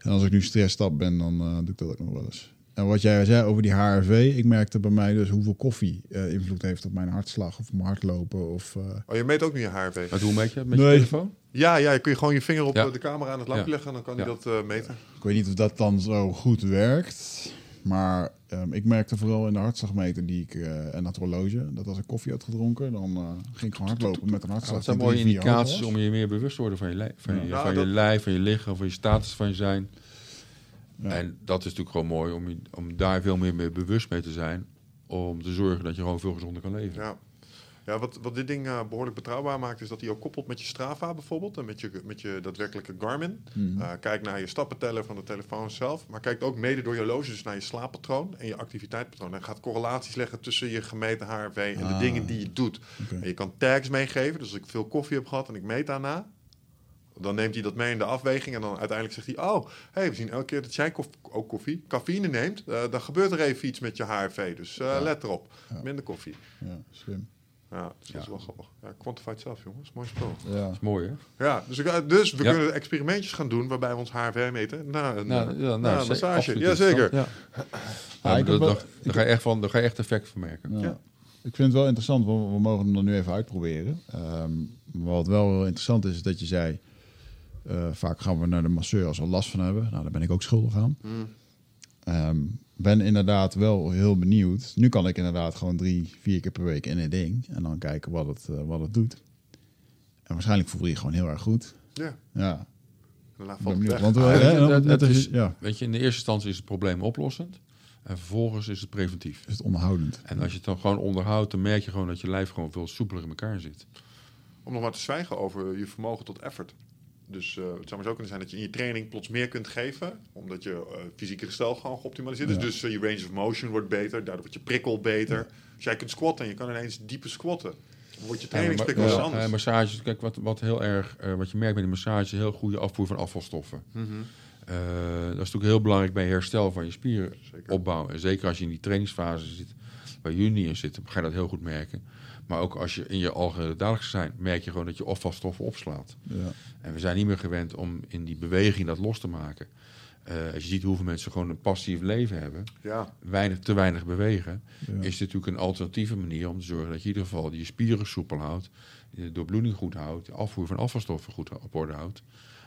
En als ik nu stressed up ben, dan eh, doe ik dat ook nog wel eens. En wat jij zei over die HRV, ik merkte bij mij dus hoeveel koffie eh, invloed heeft op mijn hartslag of mijn hardlopen. Of, eh, oh, je meet ook nu je HRV. Maar hoe meet je het met je telefoon? Ja, ja, kun je gewoon je vinger op Ja. eh, de camera aan het lampje Ja. leggen en dan kan hij Ja. dat eh, meten. ik weet niet of dat dan zo goed werkt. Maar ehm, ik merkte vooral in de hartslagmeter die ik, eh, en dat horloge, dat als ik koffie had gedronken, dan eh, ging ik gewoon hardlopen met een Ja, hartslag. dat zijn die mooie indicaties om je meer bewust te worden van je, lijf, van je, Ja, van dat- je lijf, van je lichaam, van je status van je zijn. Ja. En dat is natuurlijk gewoon mooi om, je- om daar veel meer mee bewust mee te zijn. Om te zorgen dat je gewoon veel gezonder kan leven. Ja. Ja, wat, wat dit ding eh, behoorlijk betrouwbaar maakt, is dat hij ook koppelt met je Strava bijvoorbeeld. En met je, met je daadwerkelijke Garmin. Eh, kijk naar je stappenteller van de telefoon zelf. Maar kijkt ook mede door je horloge dus naar je slaappatroon en je activiteitspatroon. En gaat correlaties leggen tussen je gemeten HRV en de Ah. dingen die je doet. En je kan tags meegeven. Dus als ik veel koffie heb gehad en ik meet daarna. Dan neemt hij dat mee in de afweging. En dan uiteindelijk zegt hij: Oh, hey, we zien elke keer dat jij ook koffie, cafeïne neemt. eh, dan gebeurt er even iets met je HRV. Dus eh, Ja. let erop. Ja. Minder koffie. Ja, slim. Ja, dus dat is Ja. wel grappig. Ja, quantified zelf, jongens. Mooi spel. Ja. Dat is mooi, hè? Ja, dus, ik, dus we Ja. kunnen experimentjes gaan doen waarbij we ons HRV meten. Na een, Nou, eh, ja, nou, na een ze- massage. Jazeker. Ja. Daar, wel- ga je echt van, daar ga je echt effect van merken. Ja. Ja. Ik vind het wel interessant, want we mogen hem dan nu even uitproberen. Ehm, wat wel heel interessant is, is dat je zei... eh, vaak gaan we naar de masseur als we last van hebben. Nou, daar ben ik ook schuldig aan. Mm. Ehm, ben inderdaad wel heel benieuwd. Nu kan ik inderdaad gewoon drie, vier keer per week in een ding. En dan kijken wat het, eh, wat het doet. En waarschijnlijk voel je je gewoon heel erg goed. Ja, ja, Weet je, in de eerste instantie is het probleem oplossend. En vervolgens is het preventief. is het onderhoudend. En als je het dan gewoon onderhoudt, dan merk je gewoon dat je lijf gewoon veel soepeler in elkaar zit. Om nog maar te zwijgen over je vermogen tot effort. Dus eh, het zou maar zo kunnen zijn dat je in je training plots meer kunt geven. Omdat je eh, fysieke gestel gewoon geoptimaliseerd is. Ja. Dus eh, je range of motion wordt beter. Daardoor wordt je prikkel beter. Als jij kunt squatten en je kan ineens diepe squatten. Dan wordt je trainingsprikkel Ja, dus anders. massages, kijk, wat, wat heel erg, wat je merkt bij de massage, heel goede afvoer van afvalstoffen. Mhm. Dat is natuurlijk heel belangrijk bij herstel van je Zeker. spieropbouw. En zeker als je in die trainingsfase zit, waar jullie niet in zitten, ga je dat heel goed merken. Maar ook als je in je algehele dagelijkse zijn, merk je gewoon dat je afvalstoffen opslaat. Ja. En we zijn niet meer gewend om in die beweging dat los te maken. Eh, als je ziet hoeveel mensen gewoon een passief leven hebben, Ja, weinig, te weinig bewegen, Ja. is dit natuurlijk een alternatieve manier om te zorgen dat je in ieder geval je spieren soepel houdt, de doorbloeding goed houdt, de afvoer van afvalstoffen goed op orde houdt,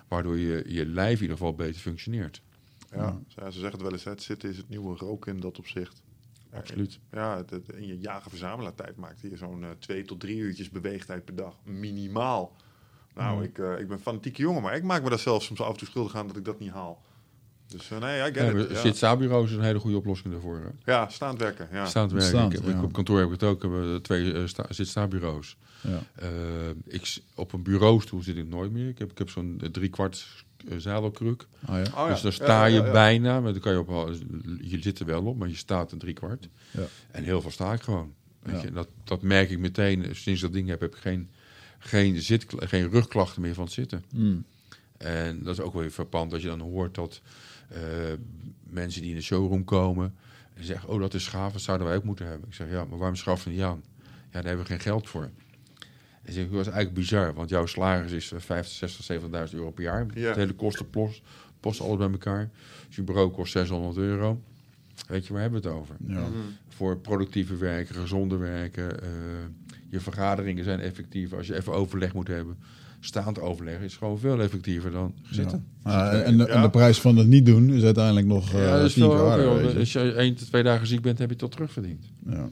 waardoor je, je lijf in ieder geval beter functioneert. ja. Ja, ze zeggen het wel eens. hè, Het zitten is het nieuwe roken in dat opzicht. Absoluut. Ja, het, het- in je jagen-verzamelaar tijd maakte je zo'n eh, twee tot drie uurtjes beweegtijd per dag. Minimaal. Nou, Ja. ik, eh, ik ben een fanatieke jongen, maar ik maak me daar zelfs soms af en toe schuldig aan dat ik dat niet haal. Dus eh, nee, I get Ja, it. maar Ja, Sit-sta-bureaus is een hele goede oplossing daarvoor. Hè? ja staand werken. Ja. Staand werken. Staand, Ik ik- ja. Op kantoor heb ik het ook. We hebben twee sta- zit-sta-bureaus. Ja. Eh, ik, op een bureaustoel zit ik nooit meer. Ik heb, ik heb zo'n driekwart uh, zadelkruk. Ah, ja. Oh, ja. Dus dan Ja, sta ja, je bijna, maar dan kan je op, je zit er wel op, maar je staat een driekwart. Ja. En heel veel sta ik gewoon. Weet Ja. je, dat, dat merk ik meteen. Sinds dat ding heb, heb ik geen, geen, zit, geen rugklachten meer van het zitten. Mm. En dat is ook wel weer verpand dat je dan hoort dat eh, mensen die in de showroom komen en zeggen: Oh, dat is gaaf, dat zouden wij ook moeten hebben. Ik zeg: Ja, maar waarom schaf je niet aan? Ja, daar hebben we geen geld voor. En zeg ik: Dat is eigenlijk bizar, want jouw salaris is eh, 50, 60, 70.000 euro per jaar. Ja. Het hele kostenpost, post alles bij elkaar. Dus je bureau kost 600 euro. Weet je, waar hebben we het over? Ja. Mhm. Voor productieve werken, gezonde werken. eh, je vergaderingen zijn effectiever. Als je even overleg moet hebben. Staand overleg is gewoon veel effectiever dan zitten. Ja. Ah, en, de, en de prijs van het niet doen is uiteindelijk nog eh Ja, dat is tien veel ook, harder. joh. weet je. Als je één tot twee dagen ziek bent, heb je het tot terugverdiend. Ja.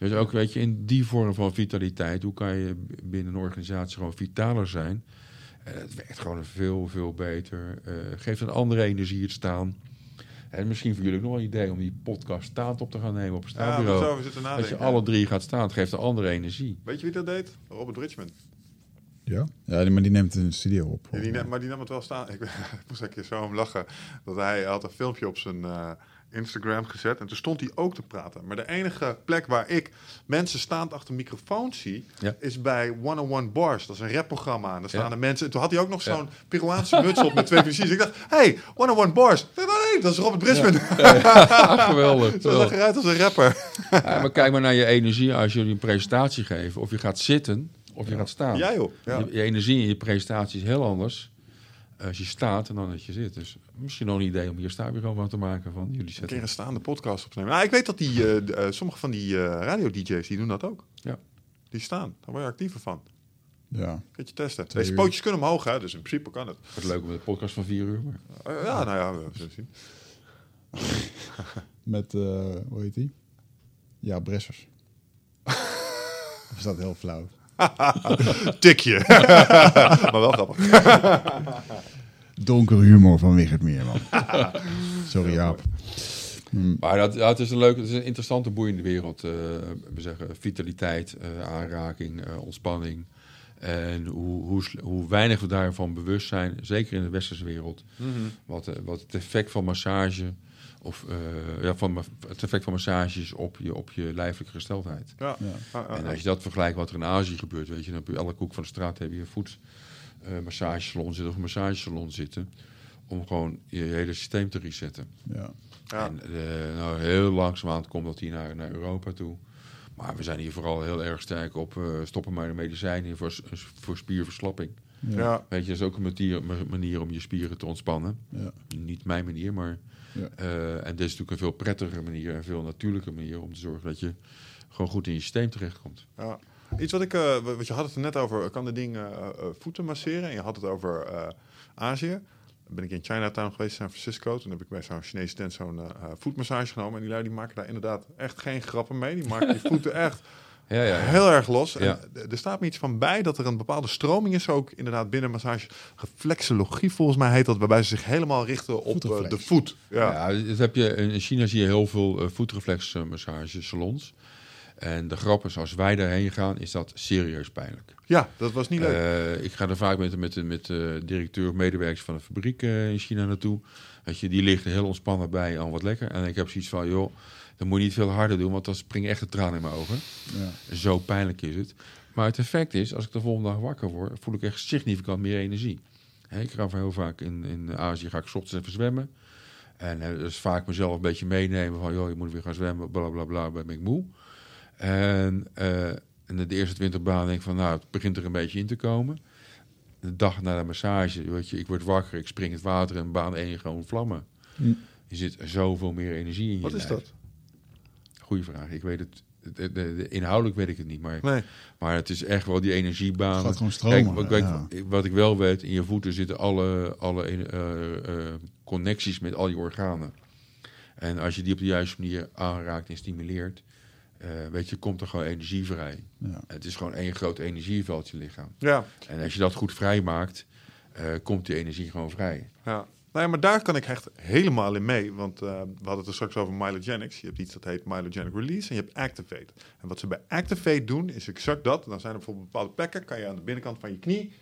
Dus ook weet je, in die vorm van vitaliteit, hoe kan je binnen een organisatie gewoon vitaler zijn? Eh, het werkt gewoon veel, veel beter. Eh, geeft een andere energie het staan. En misschien voor jullie ook nog wel een idee om die podcast staand op te gaan nemen op een staanbureau. zitten Als nadenken. je alle drie gaat staan, het geeft een andere energie. Weet je wie dat deed? Robert Bridgman. Ja? Ja, die- maar die neemt de studio op. Ja, die, ne- maar die nam het wel staan. Ik, ik moest een keer zo om lachen. Dat hij had een filmpje op zijn eh, Instagram gezet. En toen stond hij ook te praten. Maar de enige plek waar ik mensen staand achter microfoons zie... Ja. is bij 101 Bars. Dat is een rapprogramma. En daar staan Ja. de mensen... En toen had hij ook nog Ja. zo'n Peruaanse muts op met twee precies. Ik dacht, hey, 101 Bars. Dat is Robert Brisbane. Geweldig. Zo zag eruit als een rapper. Ja, maar kijk maar naar je energie als jullie een presentatie geven. Of je gaat zitten, of je gaat staan. Ja joh. Ja. Je, je energie in je presentatie is heel anders als je staat en dan dat je zit. Dus misschien nog een idee om hier staanbureau van te maken van jullie Een keer zetten. een staande podcast opnemen. Nou, ik weet dat die, eh, eh, sommige van die eh, radio-dj's, die doen dat ook. Ja. Die staan. Daar word je actiever van. Ja. Kun je testen. Twee Deze uur. pootjes kunnen omhoog, hè? dus in principe kan het. Het leuk met een podcast van vier uur. Maar... Ja, nou ja, we zullen zien. Met, eh, hoe heet die? Ja, Bressers. of is dat heel flauw? Tikje. maar wel grappig. Donkere humor van Wigert Meerman. Sorry Jaap. Maar dat, het is een leuke, het is een interessante, boeiende wereld. eh, we zeggen vitaliteit, eh, aanraking, eh, ontspanning. En hoe, hoe, hoe weinig we daarvan bewust zijn, zeker in de westerse wereld. Wat, eh, wat het effect van massage, of eh, ja, van, het effect van massages op je, op je lijfelijke gesteldheid. Ja. Ja. En als je dat vergelijkt wat er in Azië gebeurt, weet je, dan heb je elke hoek van de straat heb je voet massagesalon zitten of een massagesalon zitten. Om gewoon je hele systeem te resetten. Ja. Ja. En eh, nou, heel langzaamaan komt dat hier naar, naar Europa toe. Maar we zijn hier vooral heel erg sterk op eh, stoppen met de medicijnen voor, voor spierverslapping. Ja. Weet je, dat is ook een manier, manier om je spieren te ontspannen. Ja. Niet mijn manier, maar... Ja. eh, en dit is natuurlijk een veel prettigere manier en veel natuurlijke manier om te zorgen dat je gewoon goed in je systeem terechtkomt. Ja. Iets wat ik, eh, wat je had het er net over, kan de ding eh, eh, voeten masseren? En je had het over eh, Azië. Dan ben ik in Chinatown geweest, San Francisco. Toen heb ik bij zo'n Chinese tent zo'n eh, eh, voetmassage genomen. En die lui die maken daar inderdaad echt geen grappen mee. Die maken die voeten echt Ja, ja. heel erg los. En er staat me iets van bij dat er een bepaalde stroming is ook inderdaad binnen massage. Reflexologie volgens mij heet dat, waarbij ze zich helemaal richten op eh, de voet. Ja. Ja, dat heb je, in China zie je heel veel uh, voetreflexmassagesalons. En de grap is, als wij daarheen gaan, is dat serieus pijnlijk. ja, dat was niet leuk. Eh, ik ga er vaak met, met, met de directeur of medewerkers van een fabriek eh, in China naartoe. Weet je, die ligt er heel ontspannen bij, al wat lekker. En ik heb zoiets van, joh, dan moet je niet veel harder doen, want dan springen echt de tranen in mijn ogen. Ja. Zo pijnlijk is het. Maar het effect is, als ik de volgende dag wakker word, voel ik echt significant meer energie. Ik ga heel vaak in, in Azië, ga ik 's ochtends even zwemmen. En eh, dus vaak mezelf een beetje meenemen van, joh, je moet weer gaan zwemmen, bla bla bla, ben ik moe. En, eh, en de eerste 20 banen denk ik van, nou, het begint er een beetje in te komen. De dag na de massage, weet je, ik word wakker, ik spring het water in baan 1 gewoon vlammen. Hm. Je zit zoveel meer energie in je Wat is lijf. dat? Goeie vraag. Ik weet het, de, de- de- inhoudelijk weet ik het niet, maar, Nee. maar het is echt wel die energiebaan. Het gaat gewoon stromen. Kijk, wat, ja. wat- wat ik wel weet, in je voeten zitten alle, alle eh, eh, connecties met al je organen. En als je die op de juiste manier aanraakt en stimuleert, eh, weet je, komt er gewoon energie vrij. Ja. Het is gewoon één groot energieveld, je lichaam. Ja. En als je dat goed vrijmaakt, eh komt die energie gewoon vrij. Ja. Nou ja, maar daar kan ik echt helemaal in mee. Want eh, we hadden het er straks over Mylogenics. Je hebt iets dat heet Mylogenic Release en je hebt Activate. En wat ze bij Activate doen, is exact dat. Dan zijn er bijvoorbeeld bepaalde plekken, kan je aan de binnenkant van je knie...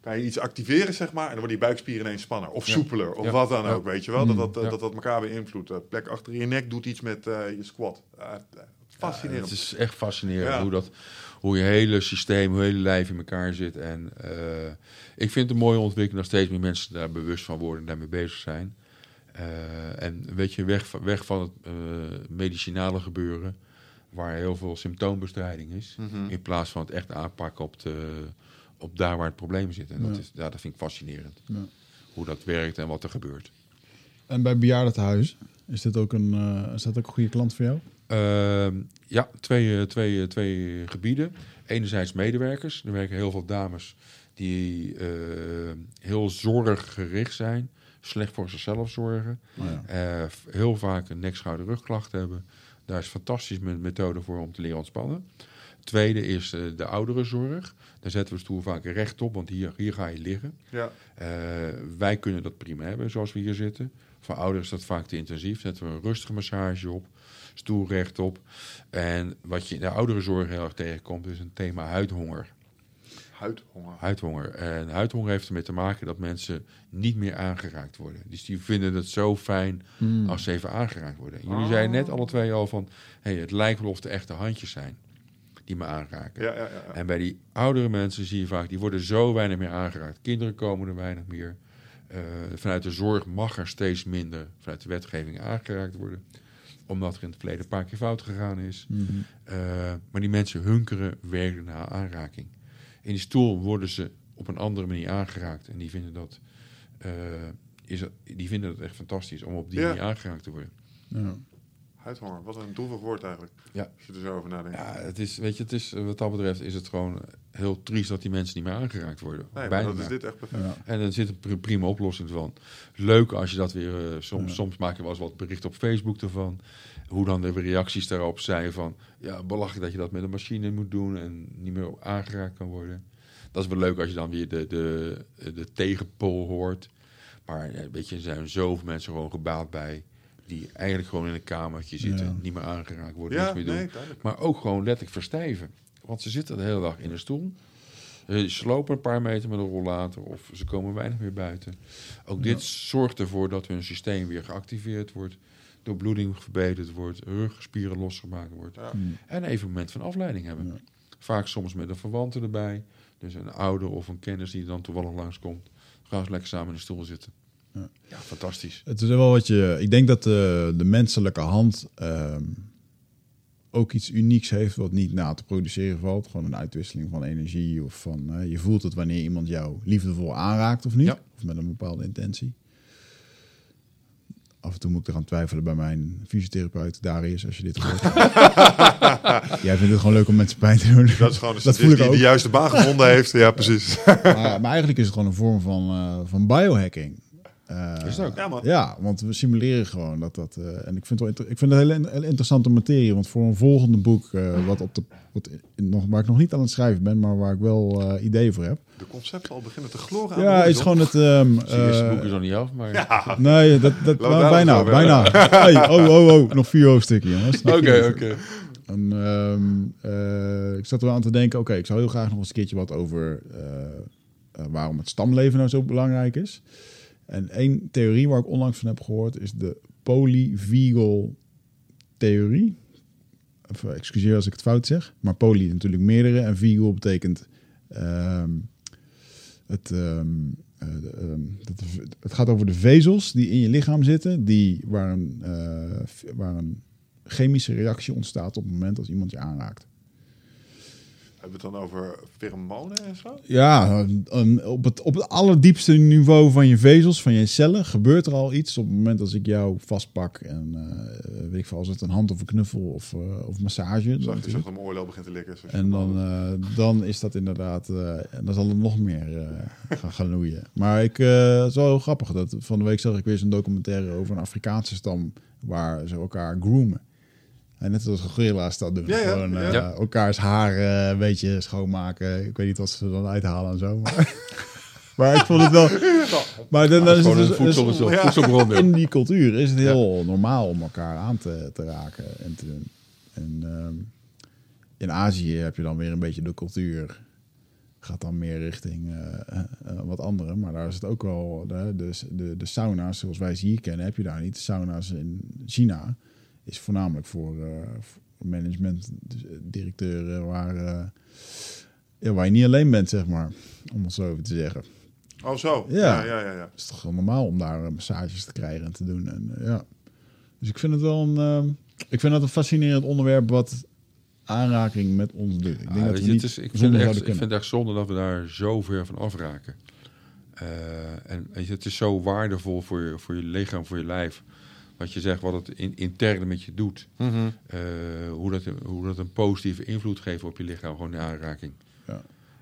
kan je iets activeren, zeg maar, en dan worden je buikspieren ineens spanner. Of Ja. soepeler, of Ja. wat dan Ja. ook, weet je wel. Dat dat, Ja. dat, dat elkaar beïnvloedt. De plek achter je nek doet iets met eh, je squat. Fascinerend. het is echt fascinerend Ja. hoe, dat, hoe je hele systeem, hoe je hele lijf in elkaar zit. En eh, ik vind het een mooie ontwikkeling dat steeds meer mensen daar bewust van worden en daarmee bezig zijn. Eh, en weet je, weg, van- weg van het eh, medicinale gebeuren, waar heel veel symptoombestrijding is, Mhm. in plaats van het echt aanpakken op, de, op daar waar het probleem zit. En dat, is, ja, dat vind ik fascinerend, Ja. hoe dat werkt en wat er gebeurt. En bij bejaardentehuizen, is dit ook een, eh, is dat ook een goede klant voor jou? Ehm, ja, twee, eh, twee, eh, twee gebieden. Enerzijds medewerkers. Er werken heel veel dames die eh, heel zorggericht zijn. Slecht voor zichzelf zorgen. Oh ja. Eh, heel vaak een nek, schouder, rugklachten hebben. Daar is fantastisch met methode voor om te leren ontspannen. Tweede is eh, de ouderenzorg. Daar zetten we stoel vaak recht op, want hier, hier ga je liggen. Ja. Eh, wij kunnen dat prima hebben zoals we hier zitten. Voor ouders is dat vaak te intensief. Zetten we een rustige massage op, stoel rechtop. En wat je in de ouderenzorg heel erg tegenkomt, is een thema huidhonger. Huidhonger. Huidhonger. En huidhonger heeft ermee te maken dat mensen niet meer aangeraakt worden. Dus die vinden het zo fijn Hmm. als ze even aangeraakt worden. Jullie Oh. zeiden net alle twee al van... Hey, het lijkt wel of de echte handjes zijn die me aanraken. Ja, ja, ja. ja. En bij die oudere mensen zie je vaak... die worden zo weinig meer aangeraakt. Kinderen komen er weinig meer. Eh, vanuit de zorg mag er steeds minder... vanuit de wetgeving aangeraakt worden. Omdat er in het verleden een paar keer fout gegaan is. Mhm. Eh, maar die mensen hunkeren werkelijk naar aanraking. In die stoel worden ze op een andere manier aangeraakt. En die vinden dat, eh, is, die vinden het echt fantastisch om op die Ja. manier aangeraakt te worden. Ja. Wat een droevig woord eigenlijk. Ja. Als je er zo over nadenkt. Ja, het is, weet je, het is, wat dat betreft is het gewoon heel triest dat die mensen niet meer aangeraakt worden. nee, Bijna dat is dit echt perfect. Ja. En er zit een pri- prima oplossing van. Leuk als je dat weer... eh, soms, Ja. soms maak je wel eens wat bericht op Facebook ervan. Hoe dan de reacties daarop zijn van... Ja, belachelijk dat je dat met een machine moet doen... en niet meer aangeraakt kan worden. Dat is wel leuk als je dan weer de, de, de tegenpol hoort. Maar weet je, er zijn zoveel mensen gewoon gebaat bij... die eigenlijk gewoon in een kamertje zitten... Ja. niet meer aangeraakt worden, Ja, niks meer doen. nee. Maar ook gewoon letterlijk verstijven. Want ze zitten de hele dag in een stoel. Eh, Ze lopen een paar meter met een rollator of ze komen weinig meer buiten. Ook dit zorgt ervoor dat hun systeem weer geactiveerd wordt. Doorbloeding verbeterd wordt, rugspieren losgemaakt wordt. Ja. Mm. En even een moment van afleiding hebben. Ja. Vaak soms met een verwante erbij. Dus een ouder of een kennis die dan toevallig langskomt. Gaan ze lekker samen in de stoel zitten. Ja. Fantastisch. Het is wel wat je. Ik denk dat de, de menselijke hand ehm, ook iets unieks heeft wat niet na te produceren valt. Gewoon een uitwisseling van energie of van. eh, je voelt het wanneer iemand jou liefdevol aanraakt of niet. Ja. Of met een bepaalde intentie. Af en toe moet ik eraan twijfelen bij mijn fysiotherapeut Darius, als je dit hoort. Jij vindt het gewoon leuk om mensen pijn te doen. Dat is gewoon Dat statist voel ik die ook. de juiste baan gevonden heeft. Ja, precies. maar, maar eigenlijk is het gewoon een vorm van, eh, van biohacking. Eh, Is het ook? Ja, man. Ja, want we simuleren gewoon dat dat. eh, en ik vind, het wel inter- ik vind het een hele, hele interessante materie. Want voor een volgende boek, eh, wat op de, wat in- nog, waar ik nog niet aan het schrijven ben, maar waar ik wel eh, ideeën voor heb. De concepten al beginnen te gloren aan de Ja, is gewoon het. ehm, Het eerste boek is nog niet af, maar... Ja, Nee, dat, dat, daar bijna, bijna. Hey, oh, oh, oh, nog vier hoofdstukken, jongens. Oké, oké. En, ehm, eh, ik zat er wel aan te denken, oké, ik zou heel graag nog eens een keertje wat over waarom het stamleven nou zo belangrijk is. En één theorie waar ik onlangs van heb gehoord is de polyvagal theorie. Eh, excuseer als ik het fout zeg, maar poly natuurlijk meerdere en vagal betekent ehm, het, ehm, eh, ehm, het gaat over de vezels die in je lichaam zitten, die, waar, een, eh, waar een chemische reactie ontstaat op het moment als iemand je aanraakt. Hebben we het dan over pheromonen en zo? Ja, een- op, het, op het allerdiepste niveau van je vezels, van je cellen, gebeurt er al iets op het moment als ik jou vastpak. En eh, weet ik veel, als het een hand of een knuffel of, eh, of massage. Zag je mijn oorlel begint te likken. je En dan, eh, dan is dat inderdaad, en dan zal het nog meer gaan, gaan loeien. Maar ik, het is wel heel grappig. Dat, van de week zag ik weer zo'n documentaire over een Afrikaanse stam waar ze elkaar groomen. En net zoals gorilla's dat doen. Ja, ja, Gewoon eh, ja. elkaars haar een beetje schoonmaken. Ik weet niet wat ze er dan uithalen en zo. Maar, maar ik vond het wel... Maar dan, dan is het dus- voedsel, dus- voedselbron. in die cultuur is het heel normaal om elkaar aan te, te raken en te doen. En ehm, in Azië heb je dan weer een beetje de cultuur. Gaat dan meer richting eh, eh, wat andere. Maar daar is het ook wel. De, de, de, de sauna's zoals wij ze hier kennen, heb je daar niet. De sauna's in China is voornamelijk voor, eh voor management, dus, eh, directeuren, waar, eh, ja, waar je niet alleen bent, zeg maar. Om het zo even te zeggen. Oh, zo. Ja. Ja, ja, ja. is toch wel normaal om daar massages te krijgen en te doen. En, ja. Dus ik vind het wel een, ehm, ik vind dat een fascinerend onderwerp wat aanraking met ons doet. Ik denk Ah, dat weet we je, niet is, ik, vind zonder echt, ik vind het echt zonde dat we daar zo ver van afraken. Eh, en weet je, het is zo waardevol voor je, voor je lichaam, voor je lijf. Wat je zegt, wat het in, intern met je doet. Mhm. Eh, hoe, dat, hoe dat een positieve invloed geeft op je lichaam, gewoon de aanraking.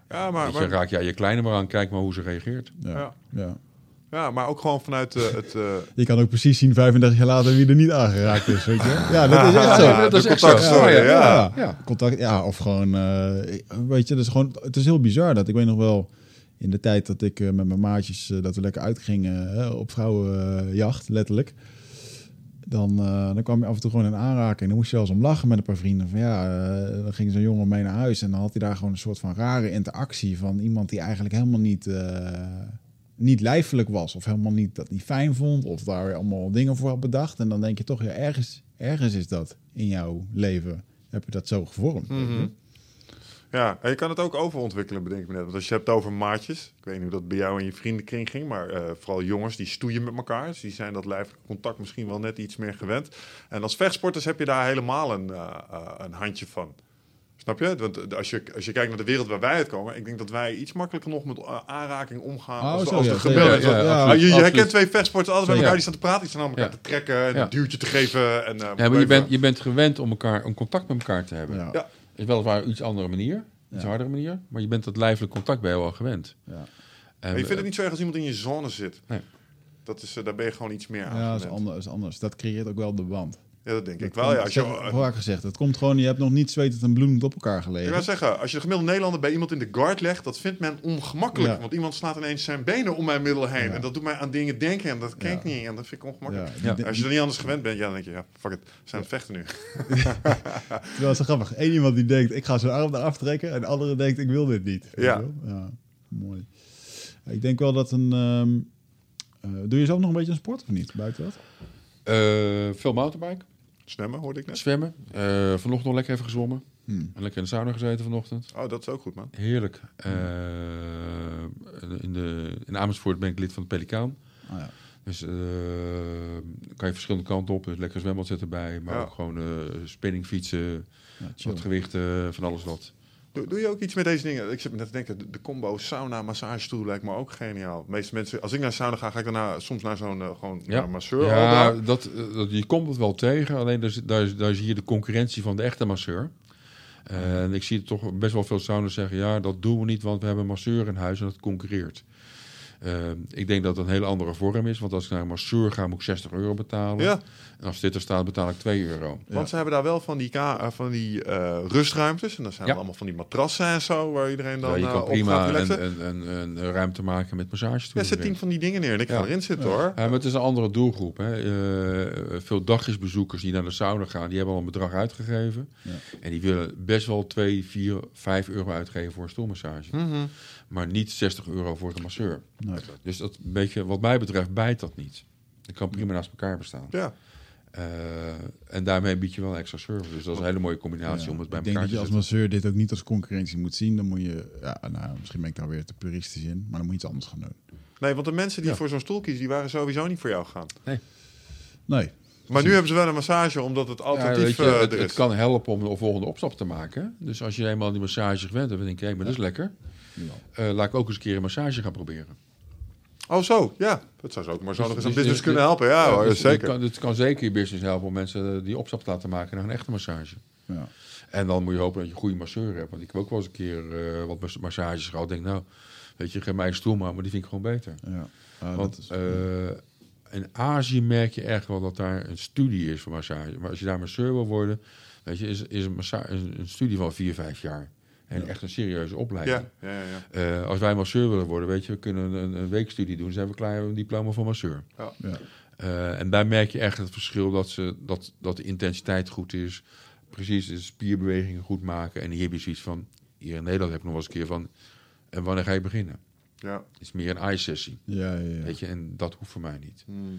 Ja, maar, Weet je, maar, raak jij je kleine maar aan, kijk maar hoe ze reageert. Ja, Ja. ja. ja, maar ook gewoon vanuit eh, het... eh, Je kan ook precies zien 35 jaar later wie er niet aangeraakt is. Weet je? Ja, dat is echt zo. Ja, dat is echt zo. Ja, ja. ja. Ja. Contact, ja, of gewoon, eh, weet je, dat is gewoon, het is heel bizar dat ik weet nog wel in de tijd dat ik met mijn maatjes, dat we lekker uitgingen op vrouwenjacht, letterlijk. Dan, eh, dan kwam je af en toe gewoon in aanraking. Dan moest je eens om lachen met een paar vrienden. Van ja, eh, dan ging zo'n jongen mee naar huis en dan had hij daar gewoon een soort van rare interactie van iemand die eigenlijk helemaal niet, eh, niet lijfelijk was. Of helemaal niet dat niet fijn vond. Of daar allemaal dingen voor had bedacht. En dan denk je toch, ja, ergens, ergens is dat in jouw leven. Heb je dat zo gevormd? je? Ja, en je kan het ook overontwikkelen, bedenk ik me net. Want als je het hebt over maatjes, ik weet niet hoe dat bij jou en je vriendenkring ging, maar eh, vooral jongens die stoeien met elkaar. Dus die zijn dat lijfelijk contact misschien wel net iets meer gewend. En als vechtsporters heb je daar helemaal een, eh, eh, een handje van. Snap je? Want als je, als je kijkt naar de wereld waar wij uitkomen, ik denk dat wij iets makkelijker nog met aanraking omgaan Oh, als, de- zo, als ja, de gemiddelde. Ja, ja, Ja, je, herkent twee vechtsporters altijd bij Ja. elkaar, die staan te praten, die staan aan elkaar Ja. te trekken en Ja. een duwtje te geven. En, eh, Ja, maar je bent, je bent gewend om elkaar een contact met elkaar te hebben. Ja. Is weliswaar een iets andere manier, iets Ja. hardere manier, maar je bent dat lijfelijk contact bij jou al gewend. Ja. En, Maar je vindt eh, het niet zo erg als iemand in je zone zit. Nee. Dat is, eh, daar ben je gewoon iets meer aan Ja, dat is anders, is anders. Dat creëert ook wel de band. Ja, dat denk ik Dat wel. Ja, komt- als je, zeg- vaak gezegd, het komt gewoon, je hebt nog niet zwetend en bloedend op elkaar Ik gelegen. wil zeggen, als je de gemiddelde Nederlander bij iemand in de guard legt, dat vindt men ongemakkelijk. Ja. Want iemand slaat ineens zijn benen om mijn middel heen. Ja. En dat doet mij aan dingen denken en dat ken ik niet. En dat vind ik ongemakkelijk. Ja, Ja. die- Als je er niet anders gewend bent, ja, dan denk je, ja, fuck it, we zijn het vechten nu. Het zo grappig. Eén iemand die denkt, ik ga zijn arm eraf trekken. En de andere denkt, ik wil dit niet. Ja. Mooi. Ik denk wel dat een... ehm, eh, doe je zelf nog een beetje een sport of niet? Buiten dat? eh, veel mountainbike, Zwemmen, hoorde ik net. zwemmen. Eh, vanochtend nog lekker even gezwommen. Hmm. En lekker in de sauna gezeten vanochtend. Oh, dat is ook goed, man. Heerlijk. Eh, in, de, in Amersfoort ben ik lid van de Pelikaan. Ah, ja. Dus eh, kan je verschillende kanten op. Dus lekker zwembad zit erbij. Maar Ja. ook gewoon eh spinning fietsen, Ja, wat gewichten, van alles wat. Doe, doe je ook iets met deze dingen? Ik zit me net te denken, de, de combo sauna, massagestoel lijkt me ook geniaal. De meeste mensen, als ik naar sauna ga, ga ik daarna soms naar zo'n eh, gewoon naar masseur. Ja, dat, eh, dat, je komt het wel tegen. Alleen daar, daar, daar zie je de concurrentie van de echte masseur. En ik zie toch best wel veel saunas zeggen... ja, dat doen we niet, want we hebben een masseur in huis en dat concurreert. Eh, ik denk dat het een hele andere vorm is. Want als ik naar een masseur ga, moet ik 60 euro betalen. Ja, En als dit er staat, betaal ik 2 euro. want ze hebben daar wel van die, ka- eh, van die eh, rustruimtes. En dan zijn Ja. er allemaal van die matrassen en zo, waar iedereen dan Ja, je kan op prima een, een, een, een ruimte maken met Ja, massagestoelen. zet tien van die dingen neer en ik ga Ja. erin zitten hoor. Ja, maar het is een andere doelgroep. Hè. Eh, veel dagjesbezoekers die naar de sauna gaan, die hebben al een bedrag uitgegeven. Ja. En die willen best wel 2, 4, 5 euro uitgeven voor een stoelmassage. Mhm. Maar niet 60 euro voor de masseur. Nee. Dus dat een beetje, wat mij betreft, bijt dat niet. Het kan prima naast elkaar bestaan. Ja. Eh, en daarmee bied je wel extra service. Dus dat is een hele mooie combinatie Ja, om het bij ik denk elkaar dat te je als zetten. masseur dit ook niet als concurrentie moet zien. Dan moet je, ja, nou, misschien ben ik daar weer te puristisch in, maar dan moet je iets anders gaan doen. Nee, want de mensen die Ja. voor zo'n stoel kiezen, die waren sowieso niet voor jou gegaan. Nee, Maar nu hebben ze wel een massage, omdat het Ja, alternatief weet je, eh, het, er kan helpen om de volgende opstap te maken. Dus als je eenmaal die massage gewend bent, dan denk je, hé, maar dat is lekker. Ja. Eh, laat ik ook eens een keer een massage gaan proberen. Oh zo, ja. Dat zou ze ook maar zo Dus- nog eens een dus- business dus- kunnen helpen. Ja, hoor, dus zeker. Het kan, het kan zeker je business helpen om mensen eh, die opstap te laten maken naar een echte massage. ja. En dan moet je hopen dat je een goede masseur hebt. Want ik heb ook wel eens een keer eh, wat mas- massages gehad. Denk, nou, weet je, geef mij een stoel maar, maar die vind ik gewoon beter. ja. Ah, Want is- in Azië merk je echt wel dat daar een studie is voor massage. Maar als je daar masseur wil worden, weet je, is, is een, massa- een, een studie van vier, vijf jaar. En echt een serieuze opleiding. Ja, ja, ja. Eh, als wij masseur willen worden, weet je, we kunnen een, een weekstudie doen. Zijn we klaar met een diploma van masseur. ja. Eh, en daar merk je echt het verschil dat, ze, dat, dat de intensiteit goed is. Precies, de spierbewegingen goed maken. En hier heb je zoiets van, hier in Nederland heb ik nog wel eens een keer van... En wanneer ga je beginnen? ja. Het is meer een eye-sessie, Ja, ja, ja. weet je. En dat hoeft voor mij niet. Hmm.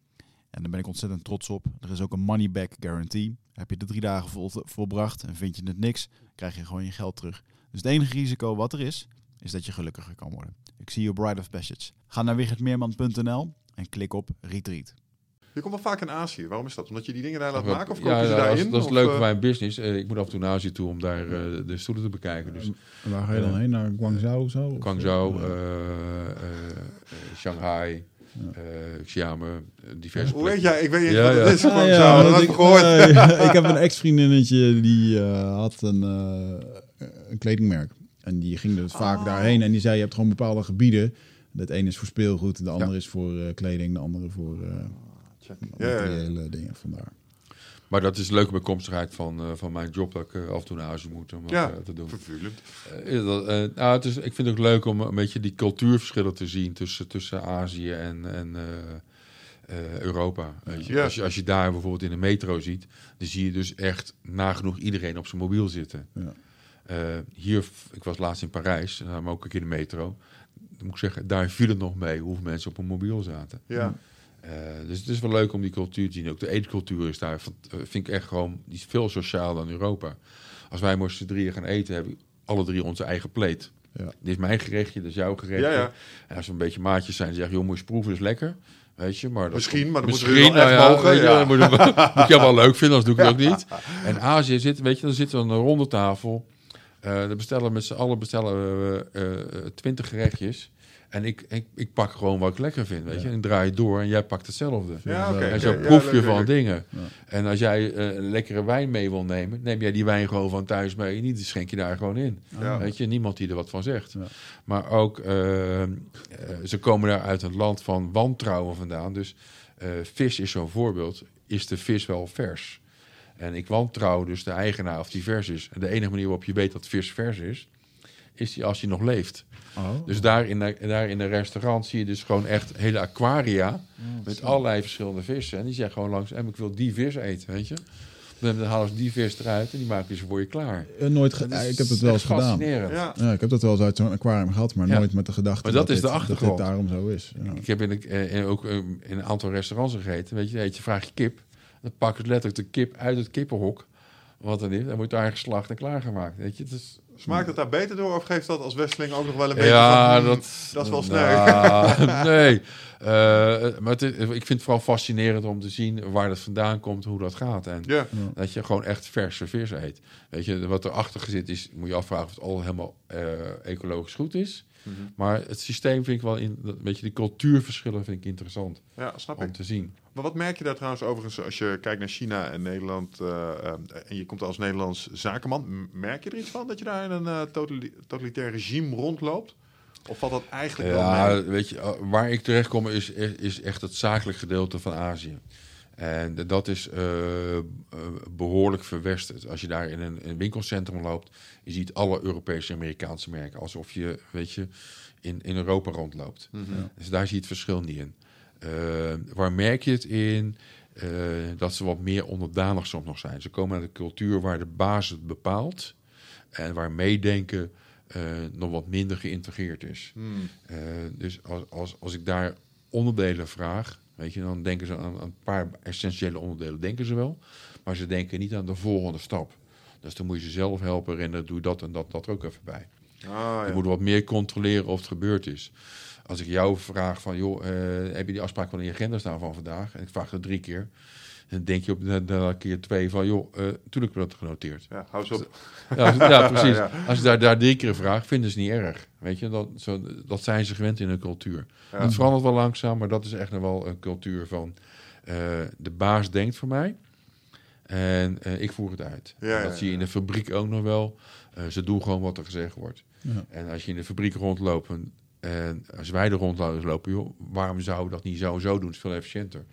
En daar ben ik ontzettend trots op. Er is ook een money back guarantee. Heb je de drie dagen vol, volbracht en vind je het niks, krijg je gewoon je geld terug. Dus het enige risico wat er is, is dat je gelukkiger kan worden. Ik zie je Bride of Passage. Ga naar wichertmeerman.nl en klik op Retreat. Je komt wel vaak in Azië. Waarom is dat? Omdat je die dingen daar laat maken? Of kopen ja, ze dat is- daarin? dat is Of, leuk eh, voor mijn business. Eh, ik moet af en toe naar Azië toe om daar eh, de stoelen te bekijken. Dus En waar ga je dan heen? Naar Guangzhou of zo? Of- Guangzhou, eh, eh, eh, Shanghai, eh Xiamen, eh, diverse Hoe weet jij? Ik weet niet Ja, wat het is. Ah, Gewoon ja, zo. Dat ik, gehoord. eh, ik heb een ex-vriendinnetje die eh, had een, eh, een kledingmerk. En die ging dus vaak Oh. daarheen. En die zei, je hebt gewoon bepaalde gebieden. Het ene is voor speelgoed, de andere Ja. is voor eh, kleding, de andere voor eh Check. Ja, ja, ja. materiële dingen. Vandaar. Maar dat is een leuke bijkomstigheid van, eh, van mijn job dat ik eh, af en toe naar Azië moet om dat Ja. eh, te doen. Vervelend. Eh, dat, eh, nou, het is, ik vind het ook leuk om een beetje die cultuurverschillen te zien tussen, tussen Azië en, en eh, eh, Europa. Weet je. Ja. Als, je, als je daar bijvoorbeeld in de metro ziet, dan zie je dus echt nagenoeg iedereen op zijn mobiel zitten. Ja. Eh, hier, ik was laatst in Parijs, en maar ook een keer in de metro. Dan moet ik zeggen, daar viel het nog mee hoeveel mensen op een mobiel zaten. Ja. Eh, dus het is wel leuk om die cultuur te zien. Ook de eetcultuur is daar, eh, vind ik echt gewoon, die is veel sociaal dan Europa. Als wij z'n drieën gaan eten, hebben we alle drie onze eigen pleet. Ja. Dit is mijn gerechtje, dit is jouw gerechtje. Ja, ja. En als we een beetje maatjes zijn, zeggen joh, moet je proeven, is lekker. Weet je, maar dat Misschien, maar dan misschien, moeten we wel nou echt mogen, je, dan moet, ik- moet je wel leuk vinden, anders doe ik het ook niet. En Azië zit, weet je, dan zitten we aan een ronde tafel. Eh dan bestellen we met z'n allen bestellen we twintig gerechtjes. En ik, ik, ik pak gewoon wat ik lekker vind, weet je. En ik draai het door en jij pakt hetzelfde. Ja, oké. En zo proef je leuk, van leuk. dingen. En als jij eh, een lekkere wijn mee wil nemen, neem jij die wijn gewoon van thuis mee. Niet, die schenk je daar gewoon in. Weet je, niemand die er wat van zegt. Maar ook, eh, eh, ze komen daar uit een land van wantrouwen vandaan. Dus vis is zo'n voorbeeld. Is de vis wel vers? En ik wantrouw dus de eigenaar of die vers is. En de enige manier waarop je weet dat vis vers is, is die als hij nog leeft. Oh. Dus daar in, de, daar in een restaurant zie je dus gewoon echt hele aquaria met allerlei verschillende vissen. En die zeggen gewoon langs, en ik wil die vis eten, weet je. Dan halen ze die vis eruit en die maken ze voor je klaar. Eh, nooit ge- Dat is ik heb het wel eens gedaan. fascinerend. Ja. Ja, ik heb dat wel eens uit zo'n aquarium gehad, maar Ja. nooit met de gedachte Maar dat is dit, de achtergrond. dat dit daarom zo is. Ja. Ik heb in, de, eh, in- ook eh, in een aantal restaurants gegeten. Weet je, weet je, vraag je kip. Dan pak je letterlijk de kip uit het kippenhok. Wat dan is. Dan wordt daar geslacht en klaargemaakt. Weet je, het is... Smaakt het daar beter door of geeft dat als Westeling ook nog wel een beetje Ja, van... hmm, dat, dat is wel sneu. Nou, nee. Eh, maar het is- ik vind het vooral fascinerend om te zien waar dat vandaan komt, hoe dat gaat. En Ja, dat je gewoon echt verse vis eet. Weet je, wat erachter zit is, moet je afvragen of het al helemaal eh, ecologisch goed is. Mhm. Maar het systeem vind ik wel, in, dat- weet je, die cultuurverschillen vind ik interessant ja, snap om ik. te zien. Maar wat merk je daar trouwens overigens als je kijkt naar China en Nederland eh, eh, en je komt als Nederlands zakenman? Merk je er iets van dat je daar in een totali- totalitair regime rondloopt? Of valt dat eigenlijk wel mee? Ja, weet je, eh, waar ik terecht kom is, is echt het zakelijk gedeelte van Azië. En dat is eh, eh, behoorlijk verwesterd. Als je daar in een, een winkelcentrum loopt, je ziet alle Europese en Amerikaanse merken. Alsof je, weet je, in, in Europa rondloopt. Mhm. Dus daar zie je het verschil niet in. Eh, waar merk je het in? Eh, dat ze wat meer onderdanig soms nog zijn. Ze komen uit een cultuur waar de baas het bepaalt. En waar meedenken eh, nog wat minder geïntegreerd is. Hmm. Dus als, als, als ik daar onderdelen vraag, weet je, dan denken ze aan, een paar essentiële onderdelen, denken ze wel, maar ze denken niet aan de volgende stap. Dus dan moet je ze zelf helpen rennen, doe dat en dat, dat er ook even bij. Ah, Je ja. moet wat meer controleren of het gebeurd is. Als ik jou vraag van, joh, eh, heb je die afspraak wel in je agenda staan van vandaag? En ik vraag dat drie keer. Dan denk je op de, de keer twee van, joh, eh toen heb ik dat genoteerd. ja, hou eens op. Ja, als- ja precies. Ja. Als je daar, daar drie keer vraagt, vinden ze niet erg. Weet je, dat, zo, dat zijn ze gewend in hun cultuur. Ja. Het verandert wel langzaam, maar dat is echt nog wel een cultuur van... eh, de baas denkt voor mij en eh, ik voer het uit. Ja, En dat ja, zie je in de fabriek ook nog wel. Eh, ze doen gewoon wat er gezegd wordt. Ja. En als je in de fabriek rondloopt en, en als wij er rondlopen, joh, waarom zouden we dat niet zo en zo doen? Het is veel efficiënter.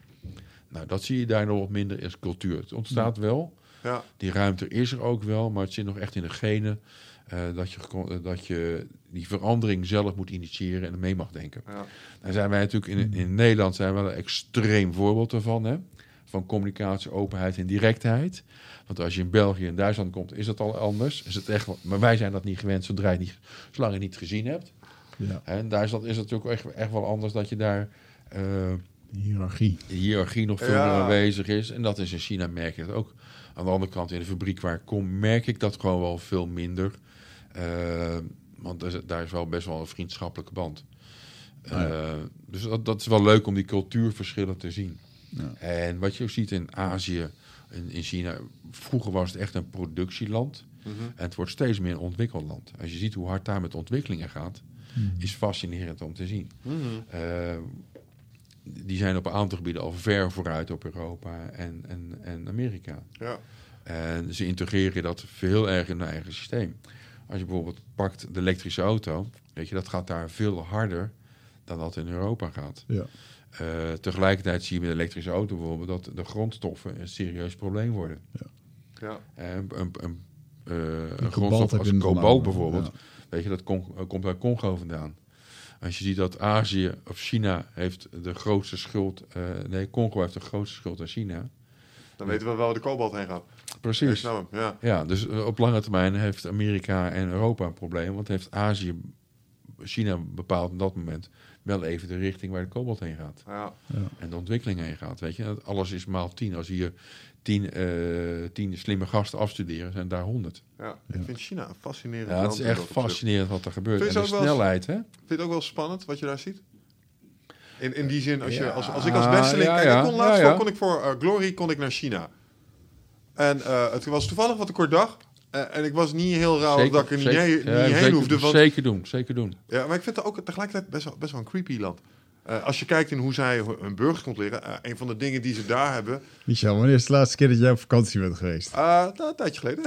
Nou, dat zie je daar nog wat minder als cultuur. Het ontstaat wel, Ja. die ruimte is er ook wel, maar het zit nog echt in de genen. eh, dat, je, eh, dat je die verandering zelf moet initiëren en mee mag denken. Ja. Daar zijn wij natuurlijk in, in Nederland zijn we wel een extreem voorbeeld ervan. Hè? Van communicatie, openheid en directheid. Want als je in België en Duitsland komt, is het al anders. Is het echt, maar wij zijn dat niet gewend zodra je het niet, zolang je het niet gezien hebt. Ja, In Duitsland is het natuurlijk echt, echt wel anders dat je daar eh, hiërarchie. de hiërarchie nog veel Ja. meer aanwezig is. En dat is in China merk je dat ook. Aan de andere kant, in de fabriek waar ik kom, merk ik dat gewoon wel veel minder. Eh, want daar is- daar is wel best wel een vriendschappelijke band. Ah, ja. Eh, dus dat, dat is wel leuk om die cultuurverschillen te zien. Ja. En wat je ook ziet in Azië, in, in China, vroeger was het echt een productieland. Mhm. En het wordt steeds meer een ontwikkeld land. Als je ziet hoe hard daar met ontwikkelingen gaat, is fascinerend om te zien. Mhm. Eh, die zijn op een aantal gebieden al ver vooruit op Europa en, en, en Amerika. Ja. En ze integreren dat heel erg in hun eigen systeem. Als je bijvoorbeeld pakt de elektrische auto, weet je, dat gaat daar veel harder dan dat in Europa gaat. Ja. Eh, tegelijkertijd zie je met de elektrische auto bijvoorbeeld dat de grondstoffen een serieus probleem worden. Ja. Een, een, een, eh, een kobalt grondstof als kobalt bijvoorbeeld, ja. Weet je, dat eh, komt uit Congo vandaan. Als je ziet dat Azië of China heeft de grootste schuld, eh, nee, Congo heeft de grootste schuld aan China. Dan weten we wel waar de kobalt heen gaat. Precies. hem, ja. Ja, dus eh, op lange termijn heeft Amerika en Europa een probleem. Want heeft Azië, China bepaalt op dat moment wel even de richting waar de kobalt heen gaat. ja. En de ontwikkeling heen gaat. Weet je, Dat alles is maal tien. Als hier tien, eh, tien slimme gasten afstuderen, zijn daar honderd. Ja. Ja. Ik vind China een fascinerend Ja, het is echt fascinerend wat er gebeurt. Vind En de snelheid, hè? Vind je het ook wel spannend wat je daar ziet? In, in die zin, als, je, als, als ik als besteling... ja, kijk, ik kon laatst ja. kon ik voor eh, Glory kon ik naar China. En eh, het was toevallig wat een kort dag. Eh, en ik was niet heel rauw dat ik er niet, zeker, heen, ja, niet heen zeker, hoefde. Want, Zeker doen, zeker doen. ja, maar ik vind het ook tegelijkertijd best wel, best wel een creepy land. Eh, als je kijkt in hoe zij hun burgers controleren... eh, een van de dingen die ze daar hebben... Michel, wanneer is de laatste keer dat jij op vakantie bent geweest? nou, een tijdje geleden.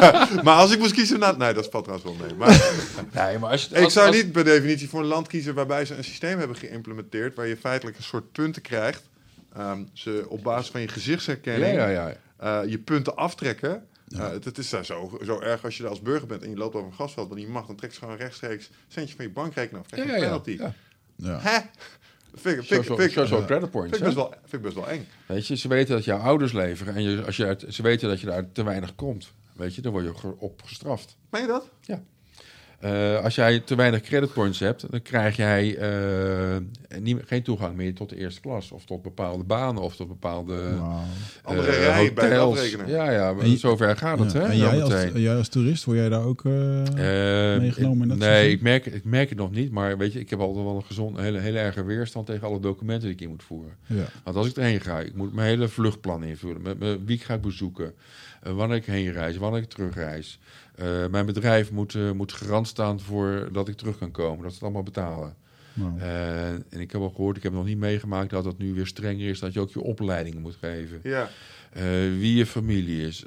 maar als ik moest kiezen... Nou, nee, dat valt trouwens wel mee. Maar Nee, maar als je, ik zou als- niet per definitie voor een land kiezen... waarbij ze een systeem hebben geïmplementeerd... waar je feitelijk een soort punten krijgt. Ehm, ze op basis van je Ja, gezichtsherkenning... ja, ja. eh, je punten aftrekken. Eh, het, het is daar zo, zo erg als je daar als burger bent en je loopt over een gasveld, want die mag, dan trekt ze gewoon rechtstreeks een centje van je bankrekening af. Krijg Ja, je ja, een ja. penalty. ja. Ja. Hè? Vind, ik- vind, vind, vind best wel, vind ik best wel eng. Weet je, ze weten dat jouw ouders leveren en je, als je uit, ze weten dat je daar te weinig komt. Weet je, dan word je ge- op gestraft. Meen je dat? Eh, als jij te weinig creditpoints hebt, dan krijg jij eh, niet, geen toegang meer tot de eerste klas. Of tot bepaalde banen of tot bepaalde Wauw. Andere eh, rijen bij afrekenen. Ja, ja, maar En je- zover gaat het. Ja. Hè, En jij als, jij als toerist, word jij daar ook... eh, Eh, meegenomen in dat nee, systeem? ik merk, ik merk het nog niet. Maar weet je, ik heb altijd wel een gezond, hele, hele erge weerstand tegen alle documenten die ik in moet voeren. ja. Want als ik erheen ga, ik moet mijn hele vluchtplan invullen. Met, met wie ik ga bezoeken. eh, wanneer ik heen reis, wanneer ik terugreis. Eh, mijn bedrijf moet, eh, moet garant staan voor dat ik terug kan komen. Dat ze het allemaal betalen. Nou, Eh, en ik heb al gehoord, ik heb nog niet meegemaakt dat het nu weer strenger is. Dat je ook je opleidingen moet geven. Ja. Eh, wie je familie is.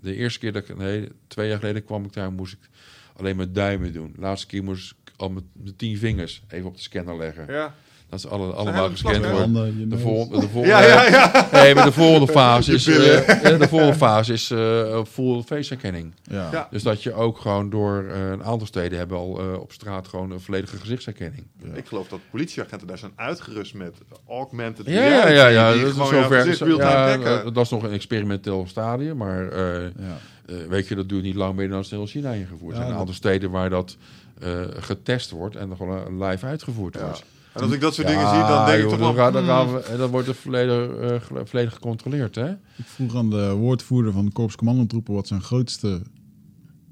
De eerste keer dat ik, nee, twee jaar geleden kwam ik daar, moest ik alleen mijn duimen doen. De laatste keer moest ik al met mijn tien vingers even op de scanner leggen. Ja. Dat ze alle, allemaal gescand worden. De volgende, de volgende, Ja, ja, ja. Nee, maar de volgende fase is, eh, ja, de volgende fase is eh, full face herkenning. Ja. Ja. Dus dat je ook gewoon door eh, een aantal steden hebben al eh, op straat gewoon een volledige gezichtsherkenning. Ik geloof dat politieagenten daar zijn uitgerust met augmented Ja, ja, reality. ja, ja. Die Dat, is zover, ja, dat is nog een experimenteel stadium, maar eh, Ja. eh, weet je, dat duurt niet lang meer dan snel China ingevoerd. Er Ja, zijn een aantal steden waar dat eh, getest wordt en dan gewoon live uitgevoerd Ja. wordt. En als ik dat soort Ja, dingen zie, dan denk ik toch wel... dan hmm, gaan we- en dan wordt het volledig, eh, volledig gecontroleerd, hè? Ik vroeg aan de woordvoerder van de Korps Commandotroepen wat zijn grootste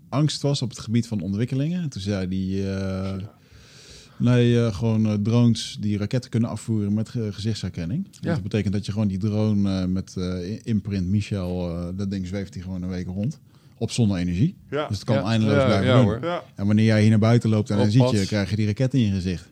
angst was op het gebied van ontwikkelingen. En toen zei hij, eh, nee, eh, gewoon eh, drones die raketten kunnen afvoeren met ge- gezichtsherkenning. Ja. Dat betekent dat je gewoon die drone eh, met eh, imprint Michel, eh, dat ding zweeft hij gewoon een week rond. Op zonne-energie. Ja. Dus het kan Ja, eindeloos ja, blijven ja, doen. En wanneer jij hier naar buiten loopt en dan ziet je, krijg je die raket in je gezicht.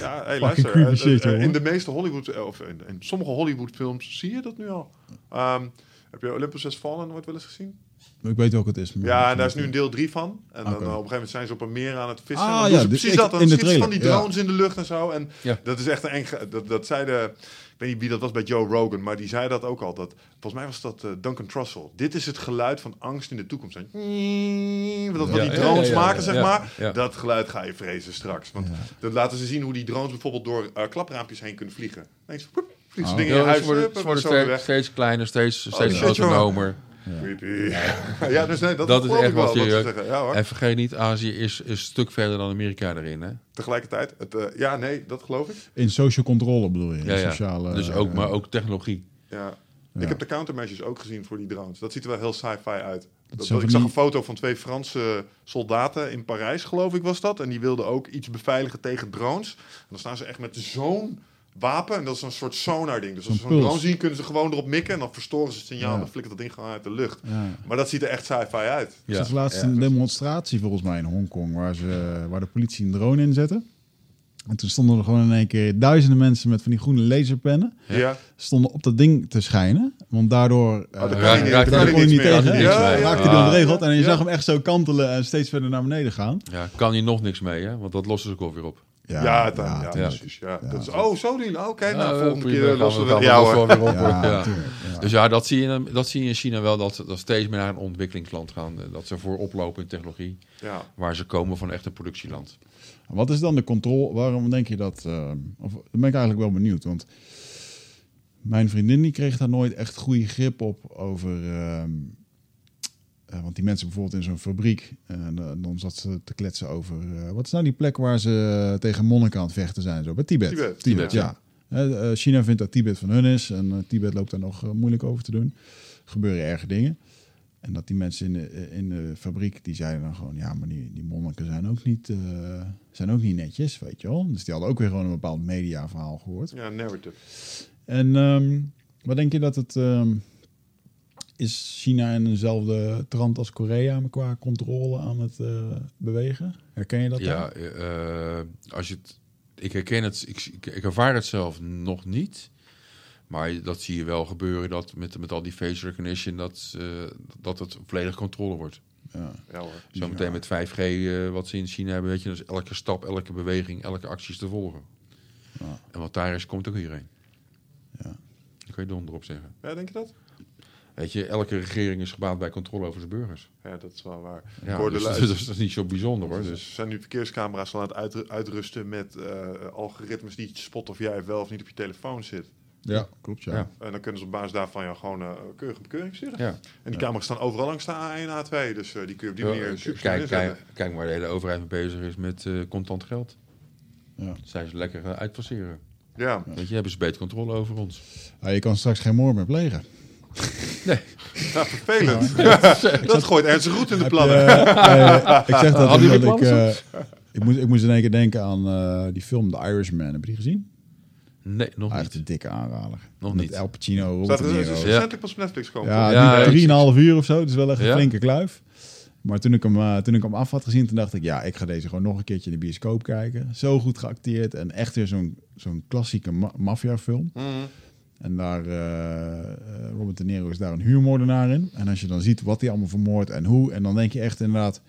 Ja hey, luister. eh, shit, eh, in de meeste Hollywood, eh, of in, in sommige Hollywood films zie je dat nu al. Ehm, heb je Olympus Has Fallen nooit wel eens gezien? Ik weet welke het is. maar- Ja, en daar is nu een deel 3 van. En dan op een gegeven moment zijn ze op een meer aan het vissen. Ah, ja, dus precies ik- dat. Dan in de van die ja. drones in de lucht en zo. En Ja. dat is echt een eng... Dat, dat zei de... Ik weet niet wie dat was bij Joe Rogan, maar die zei dat ook al. Dat, volgens mij was dat eh, Duncan Trussell. Dit is het geluid van angst in de toekomst. Dat wat Ja, die drones ja, ja, maken, zeg maar. Dat geluid ga je vrezen straks. Want dan laten ze zien hoe die drones bijvoorbeeld door eh, klapraampjes heen kunnen vliegen. Vliegen ze Oh. dingen in je Ja, huis. ze worden, weer steeds, steeds kleiner, steeds, steeds shit, jongen. autonomer. Creepy. Ja, dus nee, dat, Dat is echt wat je- zeggen. Ja, hoor. En vergeet niet, Azië is, is een stuk verder dan Amerika erin. Hè? Tegelijkertijd, het, eh, ja, nee, dat geloof ik. In social controle bedoel je? Ja, ja. Sociale, dus ook, eh, maar ook technologie. Ja. Ja. Ik heb de countermeasures ook gezien voor die drones. Dat ziet er wel heel sci-fi uit. Dat, zo ik zag een foto van twee Franse soldaten in Parijs, geloof ik was dat. En die wilden ook iets beveiligen tegen drones. En dan staan ze echt met zo'n wapen. En dat is een soort sonar ding. Dus als ze Zo'n zo'n puls. drone zien, kunnen ze gewoon erop mikken. En dan verstoren ze het signaal. Ja. En dan flikkert dat ding gewoon uit de lucht. Ja. Maar dat ziet er echt sci-fi uit. Er was laatst ja. een demonstratie volgens mij in Hongkong waar, ze, waar de politie een drone inzette. En toen stonden er gewoon in één keer duizenden mensen met van die groene laserpennen. Ja. Stonden op dat ding te schijnen. Want daardoor Oh, eh, raak- niet, raakte kon niks niet tegen. Ja, ja. raakte hij Ah. ontregeld. En je Ja. zag hem echt zo kantelen en steeds verder naar beneden gaan. Ja, kan hier nog niks mee, hè? want dat lossen ze ook alweer op. Ja, ja, dan, ja, precies. Ja. Ja. Dat is, oh, zo doen. Oké, Ja, nou, volgende prima, keer lossen we we weer op, Ja, hoor. Ja. tuurlijk, ja. Dus ja, dat zie, je, dat zie je in China wel, dat, dat steeds meer naar een ontwikkelingsland gaan. eh, Dat ze voorop lopen in technologie, Ja. waar ze komen van echt een productieland. Wat is dan de controle? Waarom denk je dat? eh, of, daar ben ik eigenlijk wel benieuwd. Want mijn vriendin die kreeg daar nooit echt goede grip op over. ehm, eh, want die mensen bijvoorbeeld in zo'n fabriek. En eh, dan zat ze te kletsen over. eh, wat is nou die plek waar ze tegen monniken aan het vechten zijn? Zo, bij Tibet. Tibet. Tibet, ja. Eh, eh, China vindt dat Tibet van hun is. En eh, Tibet loopt daar nog eh, moeilijk over te doen. Er gebeuren erge dingen. En dat die mensen in de, eh, in de fabriek, die zeiden dan gewoon... ja, maar die, die monniken zijn ook, niet, eh, zijn ook niet netjes, weet je wel. Dus die hadden ook weer gewoon een bepaald mediaverhaal gehoord. ja, narrative. En ehm, wat denk je dat het... ehm, is China in dezelfde trant als Korea qua controle aan het eh, bewegen? Herken je dat Ja, dan? eh, als je het, ik herken het, ik, ik, ik ervaar het zelf nog niet. Maar dat zie je wel gebeuren dat met, met al die face recognition dat, eh, dat het volledig controle wordt. Ja. Ja hoor. Zometeen met 5G, eh, wat ze in China hebben, weet je, dus elke stap, elke beweging, elke actie is te volgen. Ja. En wat daar is, komt ook hierheen. Ja. Daar kan je donder op zeggen. Ja, denk je dat? Weet je, elke regering is gebaat bij controle over zijn burgers. Ja, dat is wel waar. Ja, dus, dus dat is niet zo bijzonder hoor. Dus Dus, zijn nu verkeerscamera's al aan het uitru- uitrusten met eh, algoritmes die spotten of jij wel of niet op je telefoon zit. ja, klopt ja. Ja. En dan kunnen ze op basis daarvan ja, gewoon eh keurige bekeuring sturen. ja. En die camera's staan overal langs de A1 A2, dus eh, die kun je op die manier super kijk, inzetten. kijk, kijk waar de hele overheid mee bezig is met eh, contant geld. Ja. Zijn ze lekker uh, uitpasseren. Ja, Weet je, hebben ze beter controle over ons. Ah, je kan straks geen moord meer plegen. Ja vervelend. dat gooit ernstig goed in de plannen. je- eh, ik zeg dat omdat ik, eh, ik, moest, ik moest in één keer denken aan eh, die film The Irishman. Heb je die gezien? Nee, nog Ah, echt niet. een dikke aanrader. Nog Met niet. Al Pacino, Robert er Niro. is Ja. recentelijk pas op Netflix komen. Ja, drieënhalf uur of zo. Het is wel echt een Ja? flinke kluif. Maar toen ik, hem, eh, toen ik hem af had gezien, toen dacht ik... ja, ik ga deze gewoon nog een keertje in de bioscoop kijken. Zo goed geacteerd. En echt weer zo'n zo'n klassieke ma maffiafilm. Mhm. En daar, eh, eh, Robert De Niro is daar een huurmoordenaar in. En als je dan ziet wat hij allemaal vermoordt en hoe... en dan denk je echt inderdaad...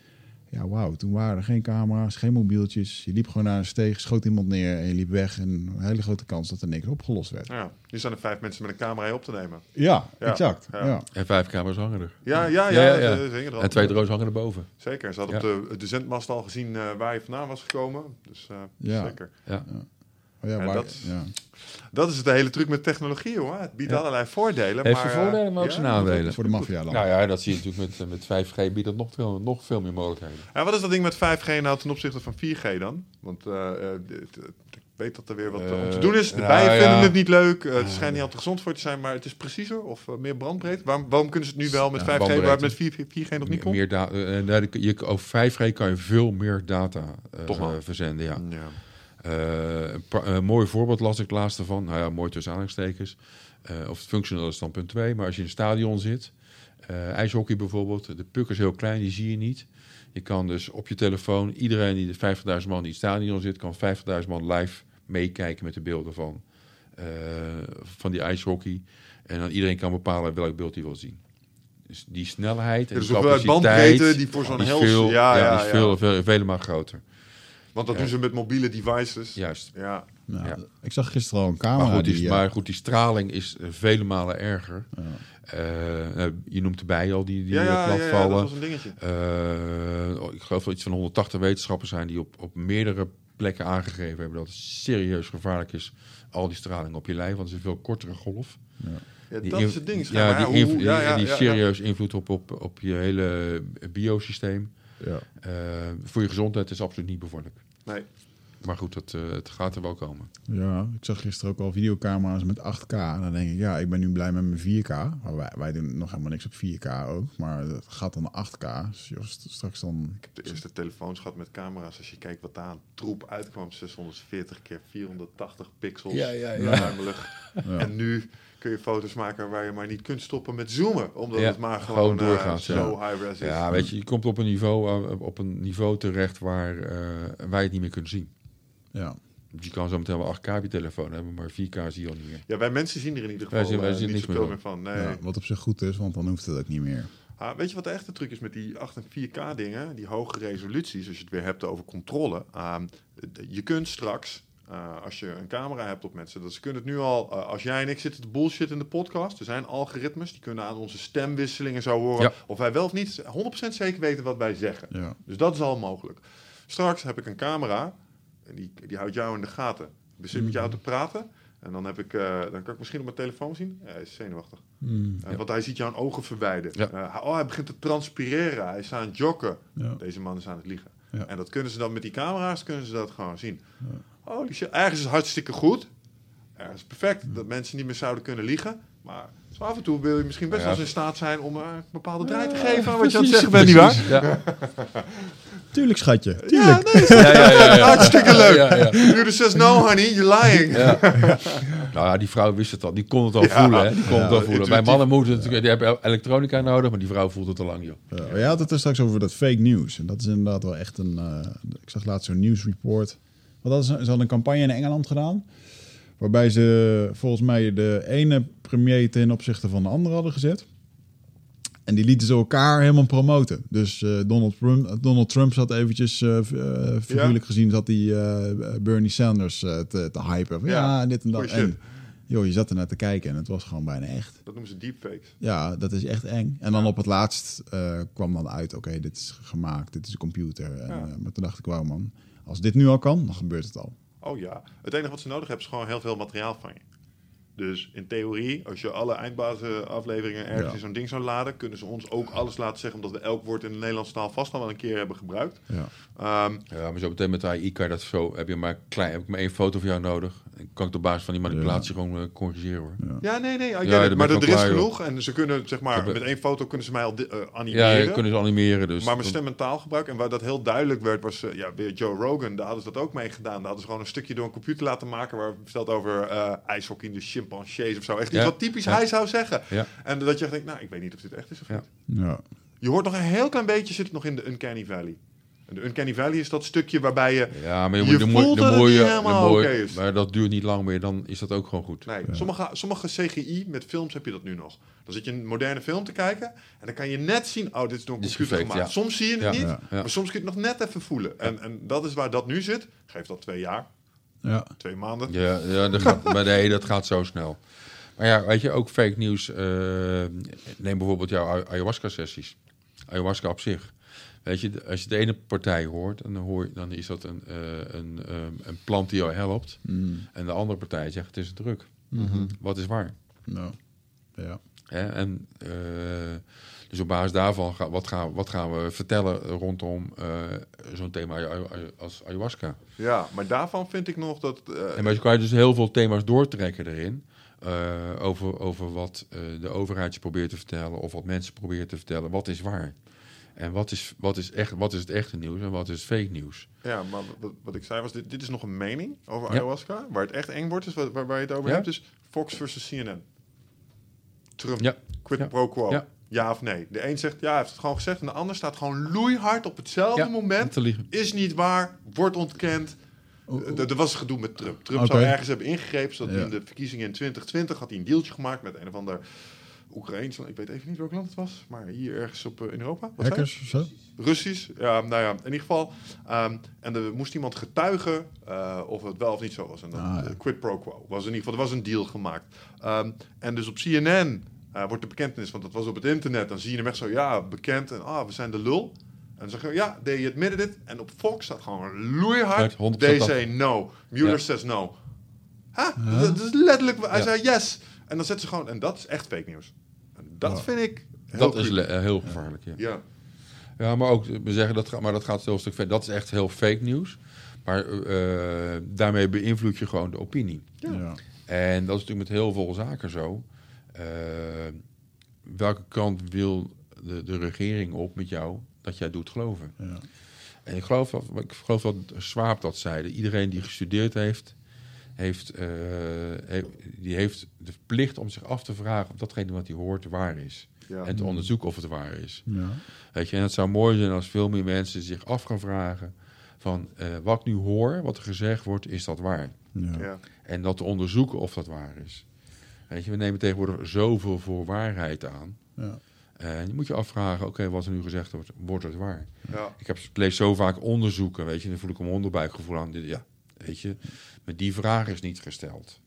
ja, wauw, toen waren er geen camera's, geen mobieltjes. Je liep gewoon naar een steeg, schoot iemand neer en je liep weg. En een hele grote kans dat er niks opgelost werd. Ja, nu staan er vijf mensen met een camera op te nemen. Ja, Ja, exact. ja. Ja. En vijf camera's hangen er. Ja, ja, ja. Ja, ja, ja. dat, eh, dat. En twee drones hangen erboven. Zeker. Ze hadden Ja. op de, de zendmast al gezien eh, waar je vandaan was gekomen. Dus eh, Ja. zeker. Ja. Ja, waar- dat- ja. Dat is de hele truc met technologie, hoor. Het biedt Ja. allerlei voordelen. Heeft maar, voordelen, maar ook eh, zijn nadelen. Voor de maffia dan. Nou ja, dat zie je natuurlijk met, eh, met 5G biedt dat nog veel, nog veel meer mogelijkheden. En wat is dat ding met 5G nou ten opzichte van 4G dan? Want eh, eh, eh, ik weet dat er weer wat eh, om te Eh, doen is. De nou bijen ja. vinden het niet leuk. Eh, het schijnt niet altijd gezond voor te zijn, maar het is preciezer of eh, meer brandbreedte. Waarom, waarom kunnen ze het nu wel met Ja, 5G, waar het met bandbreedte. 4, 4G nog niet Meer, kon? meer eh, nee, je, over 5G kan je veel meer data eh, eh, verzenden. Ja. Eh, een, mooi voorbeeld las ik laatst ervan. Nou ja, mooi tussen aanhalingstekens. Eh, of het functioneel is dan punt 2. Maar als je in een stadion zit, eh, ijshockey bijvoorbeeld, de puck is heel klein, die zie je niet. Je kan dus op je telefoon, iedereen die de 50.000 man die in het stadion zit, kan 50.000 man live meekijken met de beelden van, van die ijshockey. En dan iedereen kan bepalen welk beeld hij wil zien. Dus die snelheid en Dus capaciteit... bandbreedte die voor zo'n hels... veel, ja, ja, is ja. veel, veel, vele maal groter. Want dat Ja. doen ze met mobiele devices. Juist. Ja. Nou, Ja. Ik zag gisteren al een camera. Maar goed, die, die, eh, maar goed, die straling is eh, vele malen erger. Eh, eh, je noemt erbij al die, die Ja, eh, ja, ja, ja, dat platvallen. was een dingetje. Eh, oh, ik geloof dat iets van 180 wetenschappers zijn die op, op meerdere plekken aangegeven hebben dat het serieus gevaarlijk is. Al die straling op je lijf, want het is een veel kortere golf. Ja, dat is het ding. Ja, die, hoe- ja, ja, die ja, ja. serieus invloed op, op, op je hele biosysteem. ja. Eh, voor je gezondheid is absoluut niet bevorderlijk. Nee. Maar goed, dat, eh, het gaat er wel komen. Ja, ik zag gisteren ook al videocamera's met 8K. En dan denk ik, ja, ik ben nu blij met mijn 4K. Maar wij, wij doen nog helemaal niks op 4K ook. Maar het gaat dan naar 8K. Dus joh, straks dan... Ik heb de eerste telefoons gehad met camera's. Als je kijkt wat daar aan troep uitkwam. 640 keer 480 pixels. Ja, ja, ja. Ruimelig. Ja. En nu kun je foto's maken waar je maar niet kunt stoppen met zoomen. Omdat Ja, het maar gewoon gewoon, eh, doorgaat, zo high-res is. Ja, weet je, je komt op een niveau, eh, op een niveau terecht waar eh, wij het niet meer kunnen zien. Ja. Je kan zo meteen wel 8K op je telefoon hebben, maar 4K zie je al niet meer. Ja, wij mensen zien er in ieder Wij geval zien- wij eh, niet zoveel meer van. Nee. Ja, wat op zich goed is, want dan hoeft het ook niet meer. Ah, weet je wat de echte truc is met die 8 en 4K dingen? Die hoge resoluties, als je het weer hebt over controle. Ehm, je kunt straks, eh, als je een camera hebt op mensen, dat ze kunnen het nu al, eh, als jij en ik zitten te bullshit in de podcast, er zijn algoritmes, die kunnen aan onze stemwisselingen zo horen, Ja. of wij wel of niet 100% zeker weten wat wij zeggen. Ja. Dus dat is al mogelijk. Straks heb ik een camera, die, die houdt jou in de gaten. Ik zit met jou te praten. En dan, heb ik, eh, dan kan ik misschien op mijn telefoon zien. Ja, hij is zenuwachtig. Mm, Eh, Want hij ziet jouw ogen verwijden. Ja. Eh, hij- oh, hij begint te transpireren. Hij is aan het jokken. ja. Deze man is aan het liegen. En dat kunnen ze dan met die camera's kunnen ze dat gewoon zien. Oh. Ergens is het hartstikke goed. Ergens is perfect. Dat mensen niet meer zouden kunnen liegen. Maar zo af en toe wil je misschien best wel eens in staat zijn om een bepaalde draai te geven aan wat je aan het zeggen bent, nietwaar? Ja. Tuurlijk, schatje. Ja, nee, Ja, ja, ja, ja. hartstikke leuk. Ja, ja. You says no, honey, you're lying. Nou ja, die vrouw wist het al. Die kon het al Ja. voelen. Hè? Die kon Ja, het al voelen. Bij intuïtief. mannen moeten het, die hebben elektronica nodig, maar die vrouw voelt het al lang, joh. Jij had het er straks over dat fake news. En dat is inderdaad wel echt een... eh, ik zag laatst zo'n nieuwsreport. Want dat is, ze hadden een campagne in Engeland gedaan. Waarbij ze volgens mij de ene premier ten opzichte van de andere hadden gezet. En die lieten ze elkaar helemaal promoten. Dus eh, Donald, Trump, Donald Trump zat eventjes, eh eh, figuurlijk gezien, zat die eh, Bernie Sanders eh, te, te hypen. Van, ja, Ja, dit en dat. En joh, je zat er naar te kijken en het was gewoon bijna echt. Dat noemen ze deepfakes. Ja, dat is echt eng. En dan op het laatst eh, kwam dan uit, oké, dit is gemaakt, dit is een computer. En, Ja. eh, maar toen dacht ik, wauw man, als dit nu al kan, dan gebeurt het al. Oh ja. Het enige wat ze nodig hebben is gewoon heel veel materiaal van je. Dus in theorie, als je alle eindbazenafleveringen ergens Ja. in zo'n ding zou laden, kunnen ze ons ook alles laten zeggen, omdat we elk woord in de Nederlandse taal vast al wel een keer hebben gebruikt. Ja, Ehm, Ja, maar zo meteen met AI kan je dat zo. Heb je maar klein, heb ik maar één foto van jou nodig. Kan ik op basis van die manipulatie gewoon eh, corrigeren hoor. ja. ja, nee, nee, Ja, daar maar er is genoeg. En ze kunnen, zeg maar, met één foto kunnen ze mij al eh, Ja, animeren. je kunnen ze animeren. Dus maar mijn stem en taalgebruik. En waar dat heel duidelijk werd, was eh, ja, weer Joe Rogan. Daar hadden ze dat ook mee gedaan. Daar hadden ze gewoon een stukje door een computer laten maken. Waar het vertelt over eh ijshockey in de chimpansees of zo. Echt iets Ja. wat typisch Ja. hij zou zeggen. Ja. En dat je echt denkt, nou, ik weet niet of dit echt is of Ja. niet. ja. Je hoort nog een heel klein beetje, zit het nog in de Uncanny Valley. En de Uncanny Valley is dat stukje waarbij je... Ja, maar je, Je moet, voelt dat het niet dan helemaal oké is. Maar dat duurt niet lang meer, dan is dat ook gewoon goed. Nee, sommige, sommige CGI met films heb je dat nu nog. Dan zit je een moderne film te kijken en dan kan je net zien, oh, dit is door een computer gefaked, gemaakt. ja. Soms zie je het Ja, niet, maar soms kun je het nog net even voelen. En, en dat is waar dat nu zit. Geef dat twee jaar, ja. twee maanden. Ja, ja dat gaat, maar nee, dat gaat zo snel. Maar ja, weet je, ook fake nieuws. eh, neem bijvoorbeeld jouw ay- ayahuasca-sessies. Ayahuasca op zich. Weet je, als je de ene partij hoort, dan, hoor, je- dan is dat een, eh, een, eh, een plant die jou helpt. Mm, En de andere partij zegt het is een druk. Wat is waar? nou, ja. Hè? En, eh, dus op basis daarvan, ga, wat, gaan, wat gaan we vertellen rondom eh, zo'n thema als ayahuasca? Ja, maar daarvan vind ik nog dat... eh, En maar je kan je dus heel veel thema's doortrekken erin. eh, over, over wat eh, de overheid je probeert te vertellen. Of wat mensen proberen te vertellen. Wat is waar? En wat is, wat is, echt, wat is het echte nieuws en wat is fake nieuws? Ja, maar wat, wat ik zei was, dit, dit is nog een mening over Ja. ayahuasca. Waar het echt eng wordt, is waar, waar, waar je het over Ja. hebt, is Fox versus CNN. Trump, Ja. quid Ja. pro quo. Ja. Ja. of nee? De een zegt, ja, hij heeft het gewoon gezegd. En de ander staat gewoon loeihard op hetzelfde Ja, moment. Is niet waar, wordt ontkend. Er was gedoe met Trump. Trump zou ergens hebben ingegrepen, zodat in de verkiezingen in 2020 had hij een dealtje gemaakt met een of ander Oekraïens, ik weet even niet welk land het was, maar hier ergens op, eh, in Europa. Wat Hackers zo? Russisch, ja, nou ja, in ieder geval. ehm, en er moest iemand getuigen eh, of het wel of niet zo was. En dan Ah, ja. quid pro quo. Was in ieder geval, er was een deal gemaakt. Ehm, en dus op CNN eh, wordt de bekentenis, want dat was op het internet. Dan zie je hem echt zo, ja, bekend. En ah, we zijn de lul. En dan zeg je, ja, they admitted it. En op Fox staat gewoon loeihard. 100% They dat. say no. Mueller Ja. says no. Huh? Dat is letterlijk, hij zei yes. En dan zet ze gewoon, en dat is echt fake nieuws. En dat Ja. vind ik heel Dat is eh, heel gevaarlijk, ja. Ja. Ja, maar ook, we zeggen, dat, gaat- maar dat gaat een heel stuk verder. Dat is echt heel fake nieuws. Maar eh, daarmee beïnvloed je gewoon de opinie. Ja. Ja. En dat is natuurlijk met heel veel zaken zo. Eh, welke kant wil de, de regering op met jou dat jij doet geloven? Ja. En ik geloof, dat, ik geloof dat Swaap dat zeide. Iedereen die gestudeerd heeft, heeft, eh, die heeft de plicht om zich af te vragen of datgene wat hij hoort waar is. Ja. En te onderzoeken of het waar is. Ja. Weet je, en het zou mooi zijn als veel meer mensen zich af gaan vragen van eh, wat ik nu hoor, wat er gezegd wordt, is dat waar? Ja. Ja. En dat te onderzoeken of dat waar is. Weet je, we nemen tegenwoordig zoveel voor waarheid aan. Ja. En je moet je afvragen, oké, wat er nu gezegd wordt, wordt het waar? Ja. Ik, heb, ik lees zo vaak onderzoeken, weet je, dan voel ik een onderbuikgevoel aan. Dit- Ja, weet je, maar die vraag is niet gesteld.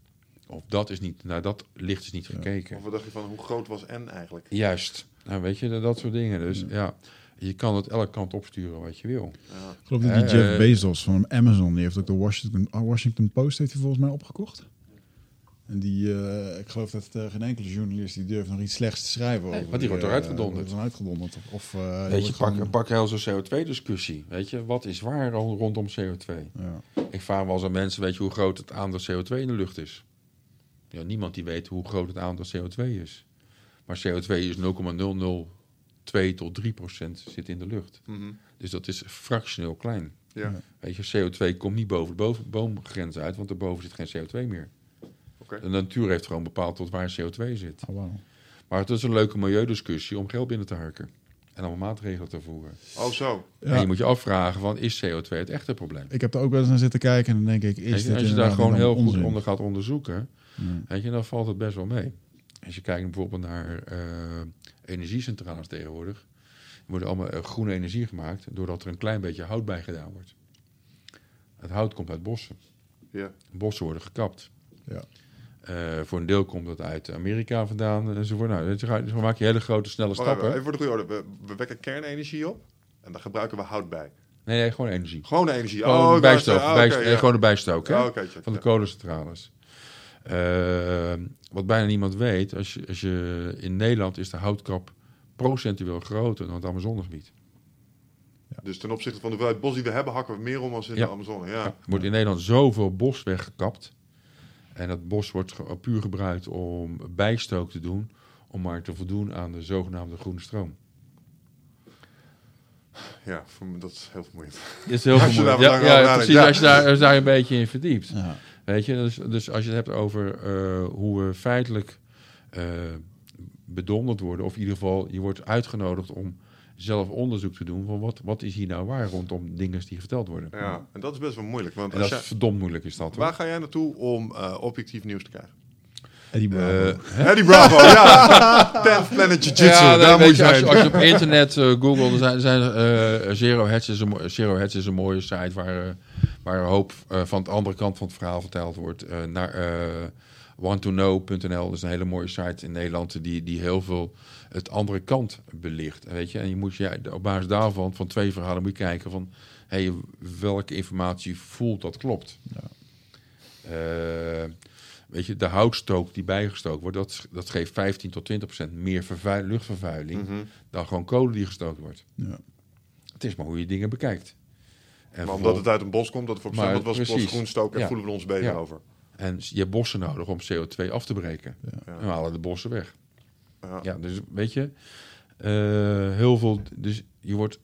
Of dat is niet, naar dat licht is niet gekeken. Of wat dacht je van, hoe groot was N eigenlijk? Juist, nou weet je, dat, dat soort dingen. Dus ja, je kan het elke kant opsturen wat je wil. Ja. Ik geloof dat die Jeff eh, Bezos van Amazon, die heeft ook de Washington, ah, Washington Post heeft hij volgens mij opgekocht. En die, eh, ik geloof dat eh, geen enkele journalist die durft nog iets slechts te schrijven Nee, over. want die wordt eh, eruit gedonderd. wordt eruit gedonderd. Of, of, eh, die Weet je, pak, gewoon- pak heel zo'n CO2-discussie. Weet je, wat is waar al rondom CO2? Ja. Ik vraag wel eens aan mensen, weet je hoe groot het aandeel CO2 in de lucht is? Ja, niemand die weet hoe groot het aandeel CO2 is. Maar CO2 is 0,002 tot 3 procent zit in de lucht. Mhm. Dus dat is fractioneel klein. Ja. Weet je, CO2 komt niet boven de boven, boomgrens uit, want daarboven zit geen CO2 meer. De natuur heeft gewoon bepaald tot waar CO2 zit. Oh. Maar het is een leuke milieudiscussie om geld binnen te harken. En allemaal maatregelen te voeren. Oh, zo. En je moet je afvragen, van, is CO2 het echte probleem? Ik heb er ook wel eens naar zitten kijken en dan denk ik, is je, dit als je daar gewoon heel goed onder gaat onderzoeken, Ja. weet je, dan valt het best wel mee. Als je kijkt bijvoorbeeld naar eh, energiecentrales tegenwoordig, er worden allemaal eh, groene energie gemaakt doordat er een klein beetje hout bij gedaan wordt. Het hout komt uit bossen. Ja. Bossen worden gekapt. Ja. Eh, voor een deel komt dat uit Amerika vandaan enzovoort. Nou, ga- dus dan maak je hele grote, snelle Wacht stappen. even voor de goede orde. We, we wekken kernenergie op en daar gebruiken we hout bij. Nee, nee, gewoon energie. Gewoon de energie. Gewoon oh, de bijstook. nee, ja. Gewoon de bijstook. hè? Ja, oké, check, van de ja. kolencentrales. Eh, wat bijna niemand weet, als je, als je in Nederland is de houtkap procentueel groter dan het Amazonegebied. Dus ten opzichte van de hoeveelheid bos die we hebben, hakken we meer om als in Ja. de Amazone. Ja. Ja, er wordt in Nederland zoveel bos weggekapt. En dat bos wordt ge- puur gebruikt om bijstook te doen, om maar te voldoen aan de zogenaamde groene stroom. ja, voor me, dat is heel vermoeiend. Is heel Als je vermoeiend. daar Ja, precies. ja. Als je daar, als daar een beetje in verdiept. Ja. Weet je, dus, dus als je het hebt over eh, hoe we feitelijk eh, bedonderd worden, of in ieder geval je wordt uitgenodigd om zelf onderzoek te doen van wat, wat is hier nou waar rondom dingen die verteld worden. Ja, en dat is best wel moeilijk. Want En als dat is verdomd moeilijk is dat. hoor. waar ga jij naartoe om eh, objectief nieuws te krijgen? Eddie Bravo. Eh, Eddie Bravo, ja. Tenth Planet Jiu-Jitsu, ja, daar moet je, je als, je, als je op internet eh Google, er zijn, er zijn eh, Zero, Hedge is een, Zero Hedge is een mooie site waar, eh, waar een hoop eh, van de andere kant van het verhaal verteld wordt. Eh, naar eh wanttoknow.nl, dat is een hele mooie site in Nederland die, die heel veel het andere kant belicht. Weet je? En je moet je op basis daarvan, van twee verhalen, moet je kijken van hey, welke informatie voelt dat klopt. Eh, weet je, de houtstook die bijgestookt wordt, dat, dat geeft 15 tot 20 procent meer vervuil- luchtvervuiling Mhm. dan gewoon kolen die gestookt wordt. Ja. Het is maar hoe je dingen bekijkt. En, Maar omdat het uit een bos komt, dat voor dat was precies. bos groen stoken, Ja. voelen we ons beter Ja. over. En je hebt bossen nodig om CO2 af te breken. Ja. En we halen de bossen weg. Ja. Ja, dus weet je, eh, heel veel. Dus je wordt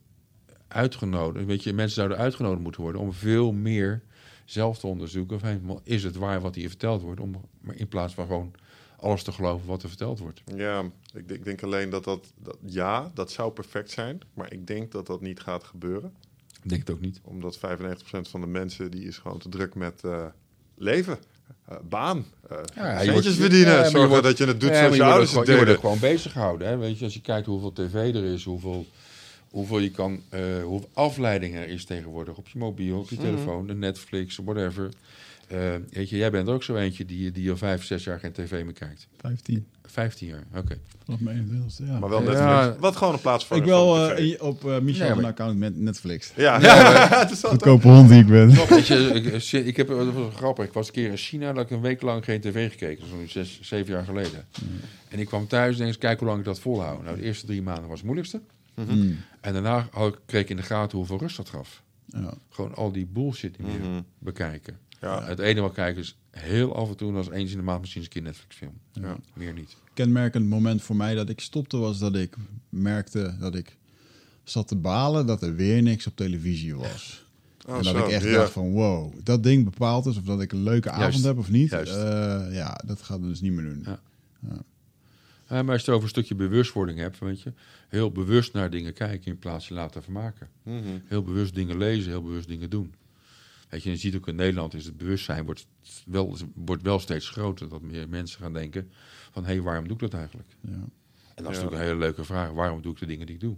uitgenodigd. Weet je, mensen zouden uitgenodigd moeten worden om veel meer zelf te onderzoeken. Hey, is het waar wat hier verteld wordt? Om, maar in plaats van gewoon alles te geloven wat er verteld wordt. Ja, ik, ik denk alleen dat dat, dat... Ja, dat zou perfect zijn. Maar ik denk dat dat niet gaat gebeuren. Ik denk het ook niet. Omdat 95% van de mensen die is gewoon te druk met eh, leven. Eh, baan. eh Ja, je centjes wordt- verdienen. ja, zorgen wordt- dat je het doet Ja, zoals je ouders het gewoon, je wordt deden. gewoon bezig gehouden. Hè? Weet je, als je kijkt hoeveel tv er is, hoeveel, hoeveel, je kan, eh, hoeveel afleiding er is tegenwoordig op je mobiel, op je Mhm. telefoon, de Netflix, whatever. Eh, weet je, jij bent er ook zo eentje die, die al vijf, zes jaar geen tv meer kijkt. 15. Vijftien jaar, oké. Vanaf mijn 21ste, ja. Maar wel Ja. Netflix. Wat gewoon een plaats voor ik wel eh, op eh Michel Ja, een account met Netflix. Ja, het is Goedkope hond die ik ben. Weet je, ik, ik heb, dat was grappig. Ik was een keer in China, dat ik een week lang geen tv gekeken. Zo'n zes, zeven jaar geleden. En ik kwam thuis en denk eens, kijk hoe lang ik dat volhoud. Nou, de eerste drie maanden was het moeilijkste. Mm. En daarna kreeg ik in de gaten hoeveel rust dat gaf. Ja. Gewoon al die bullshit meer Mhm. bekijken. Ja. Het enige wat ik kijk is heel af en toe, als eens in de maand misschien eens een keer Netflix film. Ja. Meer niet. Kenmerkend moment voor mij dat ik stopte was dat ik merkte dat ik zat te balen dat er weer niks op televisie was. Oh, en dat zo, ik echt ja. dacht van wow, dat ding bepaalt dus of dat ik een leuke avond Juist. heb of niet. Juist. Eh, ja, dat gaat dus niet meer doen. Ja. Ja, maar als je het over een stukje bewustwording hebt, weet je, heel bewust naar dingen kijken in plaats van laten vermaken. Mhm. Heel bewust dingen lezen, heel bewust dingen doen. Weet je, je ziet ook in Nederland is het bewustzijn wordt wel, wordt wel steeds groter. Dat meer mensen gaan denken van, hé, hey, waarom doe ik dat eigenlijk? Ja. En dat is Ja. natuurlijk een hele leuke vraag. Waarom doe ik de dingen die ik doe?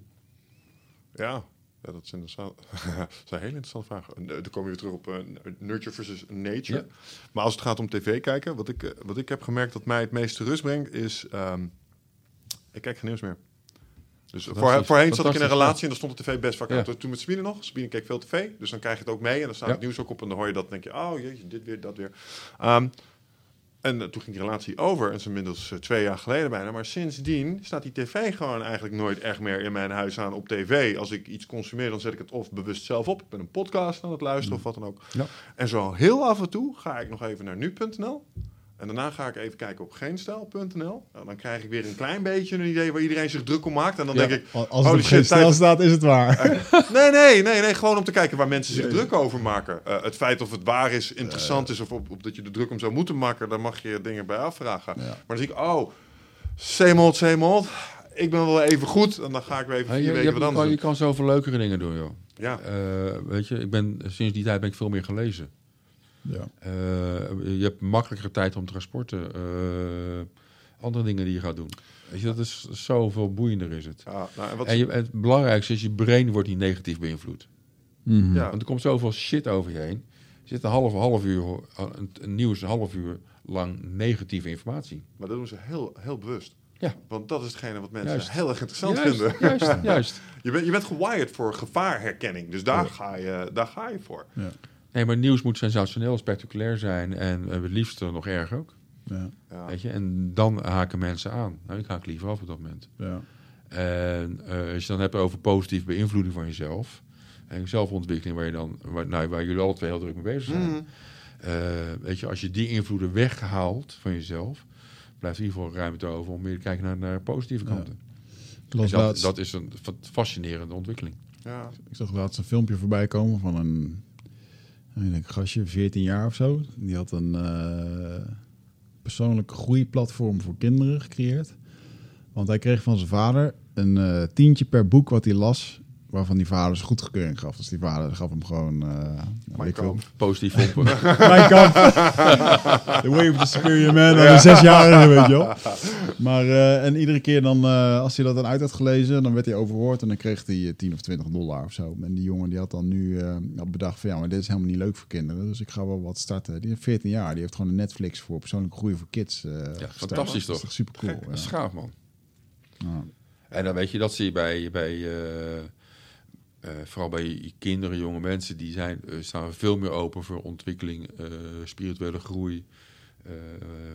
Ja, ja dat is interessant. dat is een hele interessante vraag. Eh, Dan kom je weer terug op eh, nurture versus nature. Ja. Maar als het gaat om tv kijken, wat ik, eh, wat ik heb gemerkt dat mij het meeste rust brengt, is... ehm, ik kijk geen nieuws meer. Dus voor, voorheen zat ik in een relatie en dan stond de tv best vaak. Toen met Sabine nog. Sabine keek veel tv, dus dan krijg je het ook mee. En dan staat het nieuws ook op en dan hoor je dat en denk je... Oh jeetje, dit weer, dat weer. Ehm, en eh, toen ging die relatie over. En dat is inmiddels eh, twee jaar geleden bijna. Maar sindsdien staat die tv gewoon eigenlijk nooit echt meer in mijn huis aan op tv. Als ik iets consumeer, dan zet ik het of bewust zelf op. Ik ben een podcast aan het luisteren of wat dan ook. Ja. En zo heel af en toe ga ik nog even naar nu.nl. En daarna ga ik even kijken op geenstijl.nl. Nou, dan krijg ik weer een klein beetje een idee waar iedereen zich druk om maakt. En dan Ja. denk ik, Als het Holy op geen shit, stijl tijd- staat, is het waar. Nee, nee, nee, nee. Gewoon om te kijken waar mensen zich druk over maken. Eh, het feit of het waar is, interessant is of op, op dat je er druk om zou moeten maken, daar mag je dingen bij afvragen. Ja. Maar dan zie ik, oh, zeemold, zeemold. Ik ben wel even goed. En dan ga ik weer even vier je, je, weken hebt- wat je kan, je kan zoveel leukere dingen doen, joh. Ja, Eh, weet je, ik ben, sinds die tijd ben ik veel meer gelezen. Ja. Eh, je hebt makkelijker tijd om transporten. eh, andere dingen die je gaat doen. Weet je, dat is zoveel boeiender is het. ja, nou, en wat, En je, het belangrijkste is, je brein wordt niet negatief beïnvloed. Mhm. ja, Want er komt zoveel shit over je heen. Er zit een half, half uur, een, een nieuws, een half uur lang negatieve informatie. maar dat doen ze heel, heel bewust. Ja. Want dat is hetgene wat mensen Juist. heel erg interessant juist, vinden. Juist, juist. Je, bent, je bent gewired voor gevaarherkenning. Dus daar, Ja. ga, je, daar ga je voor. Ja. Nee, maar nieuws moet sensationeel, spectaculair zijn en eh, het liefst nog erg ook. Ja. Ja. Weet je? En dan haken mensen aan. Nou, ik haak liever af op dat moment. Ja. En eh, als je dan hebt over positieve beïnvloeding van jezelf. En zelfontwikkeling waar, je dan, waar, nou, waar jullie alle twee heel druk mee bezig zijn. Mhm. Eh, weet je, als je die invloeden weghaalt van jezelf, blijft in ieder geval ruimte over om meer te kijken naar, naar positieve Ja. kanten. En dat, laatst, dat is een fa- fascinerende ontwikkeling. Ja. ik zag laatst een filmpje voorbij komen van een, ik denk een gastje, 14 jaar of zo. Die had een eh persoonlijke groeiplatform voor kinderen gecreëerd. Want hij kreeg van zijn vader een eh, tientje per boek wat hij las, waarvan die vader zijn goedkeuring gaf. Dus die vader gaf hem gewoon... veel, Kamp. Positief pompen. Mijn kamp. The way of the superior man. Ja. Een zesjarige, weet je wel. Maar, eh, en iedere keer dan, eh, als hij dat dan uit had gelezen, dan werd hij overhoord en dan kreeg hij eh, 10 of 20 dollar of zo. En die jongen die had dan nu eh, had bedacht van ja, maar dit is helemaal niet leuk voor kinderen. Dus ik ga wel wat starten. Die heeft 14 jaar. Die heeft gewoon een Netflix voor persoonlijke groei voor kids. eh gestart. fantastisch Dat is toch? super cool. Dat is gaaf, man. Ja. En dan weet je, dat zie je bij, bij eh, vooral bij kinderen, jonge mensen, die zijn, eh, staan veel meer open voor ontwikkeling, eh, spirituele groei, eh,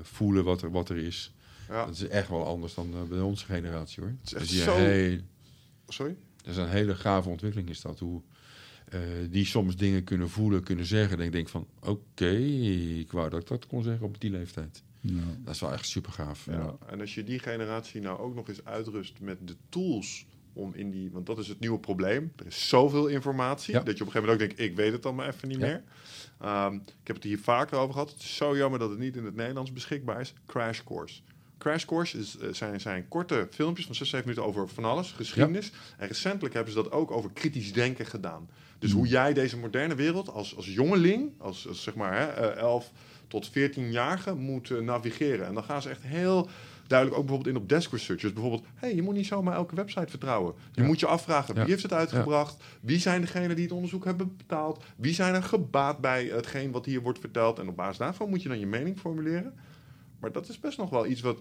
voelen wat er, wat er is. Ja. Dat is echt wel anders dan bij onze generatie hoor. is echt Dus zo- heel- Sorry? dat is een hele gave ontwikkeling is dat. Hoe eh, die soms dingen kunnen voelen, kunnen zeggen. En ik denk van, oké, ik wou dat ik dat kon zeggen op die leeftijd. Ja. Dat is wel echt super gaaf. Ja. En als je die generatie nou ook nog eens uitrust met de tools om in die... Want dat is het nieuwe probleem. Er is zoveel informatie Ja. dat je op een gegeven moment ook denkt... ik weet het dan maar even niet Ja. meer. Ehm, ik heb het hier vaker over gehad. Het is zo jammer dat het niet in het Nederlands beschikbaar is. Crash Course. Crash Course is, eh, zijn, zijn korte filmpjes van 6, 7 minuten over van alles, geschiedenis. En recentelijk hebben ze dat ook over kritisch denken gedaan. Dus hoe jij deze moderne wereld als, als jongeling, als, als zeg maar hè, eh, 11 tot 14-jarige, moet eh, navigeren. En dan gaan ze echt heel duidelijk ook bijvoorbeeld in op desk research. Dus bijvoorbeeld, hey, je moet niet zomaar elke website vertrouwen. Je Ja. moet je afvragen, wie Ja. heeft het uitgebracht? Wie zijn degenen die het onderzoek hebben betaald? Wie zijn er gebaat bij hetgeen wat hier wordt verteld? En op basis daarvan moet je dan je mening formuleren. Maar dat is best nog wel iets wat...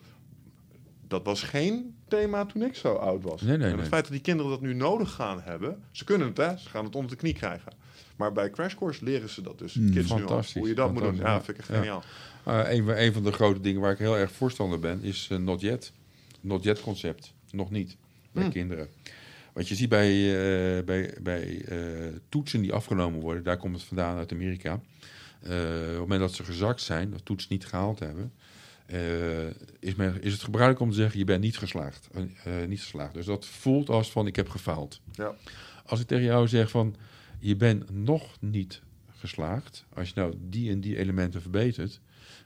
Dat was geen thema toen ik zo oud was. Nee, nee, en het nee. feit dat die kinderen dat nu nodig gaan hebben... Ze kunnen het, hè. Ze gaan het onder de knie krijgen. Maar bij Crash Course leren ze dat dus. Hmm. Kids nu al. Fantastisch, Hoe je dat moet doen. Ja, vind ik ja. Uh, een, een van de grote dingen waar ik heel erg voorstander ben, is eh, not yet. Not yet concept. Nog niet. Bij Hmm. kinderen. Want je ziet bij, eh, bij, bij eh, toetsen die afgenomen worden, daar komt het vandaan uit Amerika. Eh, op het moment dat ze gezakt zijn, dat toets niet gehaald hebben, eh, is, men, is het gebruikelijk om te zeggen: je bent niet geslaagd. Eh, eh, niet geslaagd. Dus dat voelt als van: ik heb gefaald. Ja. Als ik tegen jou zeg van: je bent nog niet geslaagd, als je nou die en die elementen verbetert,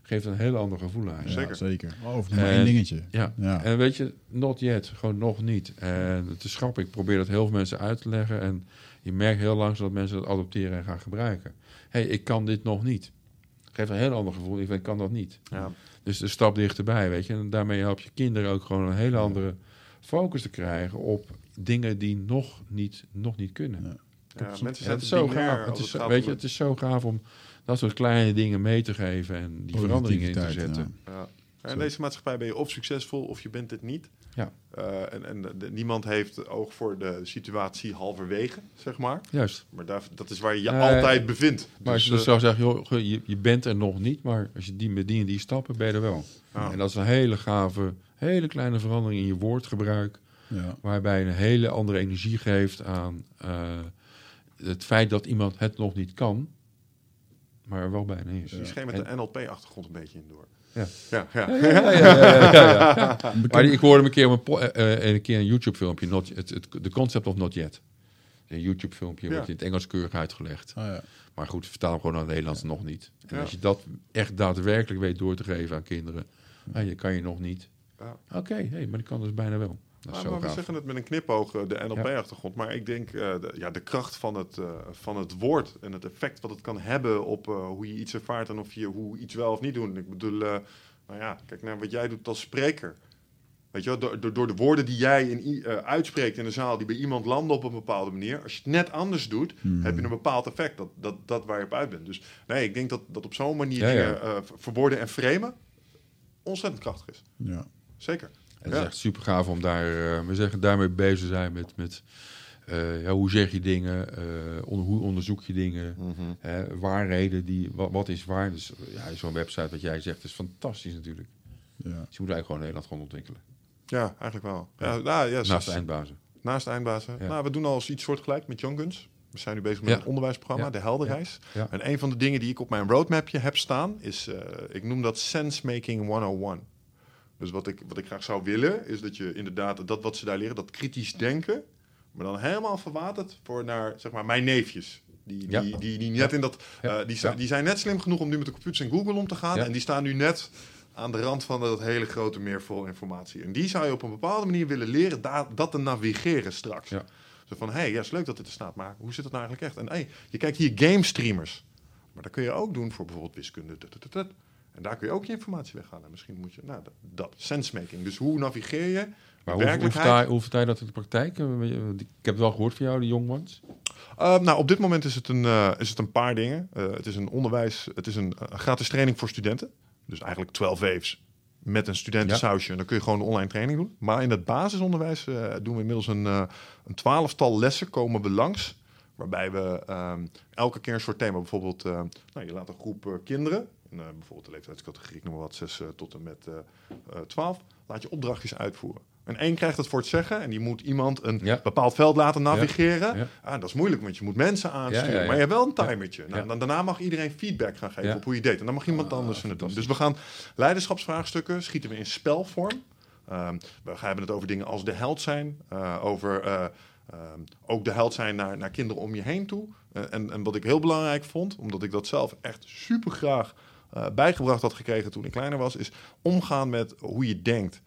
geeft een heel ander gevoel aan. Zeker. Ja, zeker. Of nog maar één dingetje. Ja. Ja. En weet je, not yet, gewoon nog niet. En het is grappig, ik probeer dat heel veel mensen uit te leggen. En je merkt heel langzaam dat mensen dat adopteren en gaan gebruiken. Hé, hey, ik kan dit nog niet. Geeft een heel ander gevoel. Ik kan dat niet. Ja. Dus een stap dichterbij, weet je. En daarmee help je kinderen ook gewoon een hele andere focus te krijgen op dingen die nog niet, nog niet kunnen. Ja. Ja, mensen En zijn het is zo gaaf. Het is, weet je, het is zo gaaf om dat soort kleine dingen mee te geven en die veranderingen in te zetten. ja. Ja. En in deze maatschappij ben je of succesvol of je bent het niet. Ja. Eh, en en de- niemand heeft oog voor de situatie halverwege, zeg maar. Juist. Maar daar, dat is waar je je Eh, altijd bevindt. Maar als je Dus, dus zou zeggen, joh, je, je bent er nog niet, maar als je die met die en die stappen, ben je er wel. En dat is een hele gave, hele kleine verandering in je woordgebruik, Ja. waarbij een hele andere energie geeft aan eh, het feit dat iemand het nog niet kan, maar er wel bijna is. die scheen met En- de NLP-achtergrond een beetje in door. Ja. Ja, ja. Ja, ja, ja, Maar ik hoorde hem een keer, op een, po- eh, eh, een, keer een YouTube-filmpje, not, het, het, de concept of not yet. Een YouTube-filmpje Ja. wordt in het Engels keurig uitgelegd. Ja. Maar goed, vertaal hem gewoon naar het Nederlands nog niet. En Ja. als je dat echt daadwerkelijk weet door te geven aan kinderen, ah, je kan je nog niet. Ja. Oké, hey, maar die kan dus bijna wel. Maar, we gaaf. zeggen het met een knipoog, eh, de NLP-achtergrond. Maar ik denk, eh, de, ja, de kracht van het, eh, van het woord en het effect wat het kan hebben op hoe je iets ervaart en of je hoe iets wel of niet doet. Ik bedoel, nou ja, kijk naar wat jij doet als spreker. Weet je wel, door, door, door de woorden die jij in, uitspreekt in de zaal, die bij iemand landen op een bepaalde manier. Als je het net anders doet, Hmm. heb je een bepaald effect. Dat, dat, dat waar je op uit bent. Dus nee, ik denk dat, dat op zo'n manier Ja, ja. dingen ver- verwoorden en framen ontzettend krachtig is. Ja. Zeker. Het is echt super gaaf om daar, eh, we zeggen, daarmee bezig te zijn met, met eh, ja, hoe zeg je dingen, eh, onder, hoe onderzoek je dingen, hè, waarheden, die, wat, wat is waar. Dus ja, zo'n website wat jij zegt is fantastisch natuurlijk. Ja. Dus je moet eigenlijk gewoon Nederland gewoon ontwikkelen. Ja, eigenlijk wel. Ja, nou, ja, Naast de eindbazen. Naast de eindbazen. Ja. Nou, we doen al eens iets soortgelijk met Young Guns. We zijn nu bezig met een onderwijsprogramma, de Helderreis. Ja. En een van de dingen die ik op mijn roadmapje heb staan, is, eh, ik noem dat Sense Making 101. Dus wat ik, wat ik graag zou willen, is dat je inderdaad dat wat ze daar leren, dat kritisch denken, maar dan helemaal verwaterd voor naar, zeg maar, mijn neefjes. Die, die, Ja. die, die, net in dat, Ja. eh, die, zijn, Ja. die zijn net slim genoeg om nu met de computers en Google om te gaan. En die staan nu net aan de rand van dat hele grote meer vol informatie. En die zou je op een bepaalde manier willen leren da- dat te navigeren straks. Ja. Zo van, hé, hey, ja, is leuk dat dit er staat, maar hoe zit het nou eigenlijk echt? En hey, je kijkt hier game streamers. Maar dat kun je ook doen voor bijvoorbeeld wiskunde. tut, tut, tut, tut. En daar kun je ook je informatie weghalen. Misschien moet je, nou, dat, dat sensemaking. Dus hoe navigeer je Maar hoe, werkelijkheid? hoe vertaal je dat in de praktijk? Eh, Ik heb het wel gehoord van jou, de Young Ones. Uh, nou, op dit moment is het een, eh, is het een paar dingen. Uh, het is een onderwijs, het is een eh, gratis training voor studenten. Dus eigenlijk 12 waves met een studentensausje. En dan kun je gewoon een online training doen. Maar in het basisonderwijs eh, doen we inmiddels een, eh, een twaalftal lessen komen we langs. Waarbij we ehm, elke keer een soort thema, bijvoorbeeld, eh, nou, je laat een groep eh, kinderen, in, eh, bijvoorbeeld de leeftijdscategorie, ik noem maar wat, 6 tot en met eh, eh, 12, laat je opdrachtjes uitvoeren. En één krijgt het voor het zeggen en die moet iemand een Ja. bepaald veld laten navigeren. Ja. Ah, dat is moeilijk, want je moet mensen aansturen. Maar je hebt wel een timertje. Nou, dan, daarna mag iedereen feedback gaan geven op hoe je deed. En dan mag iemand Ah, anders het doen. Dus we gaan leiderschapsvraagstukken schieten we in spelvorm. Ehm, we gaan hebben het over dingen als de held zijn. eh, over eh, ehm, ook de held zijn naar, naar kinderen om je heen toe. Eh, en, en wat ik heel belangrijk vond, omdat ik dat zelf echt super graag eh, bijgebracht had gekregen toen ik kleiner was, is omgaan met hoe je denkt.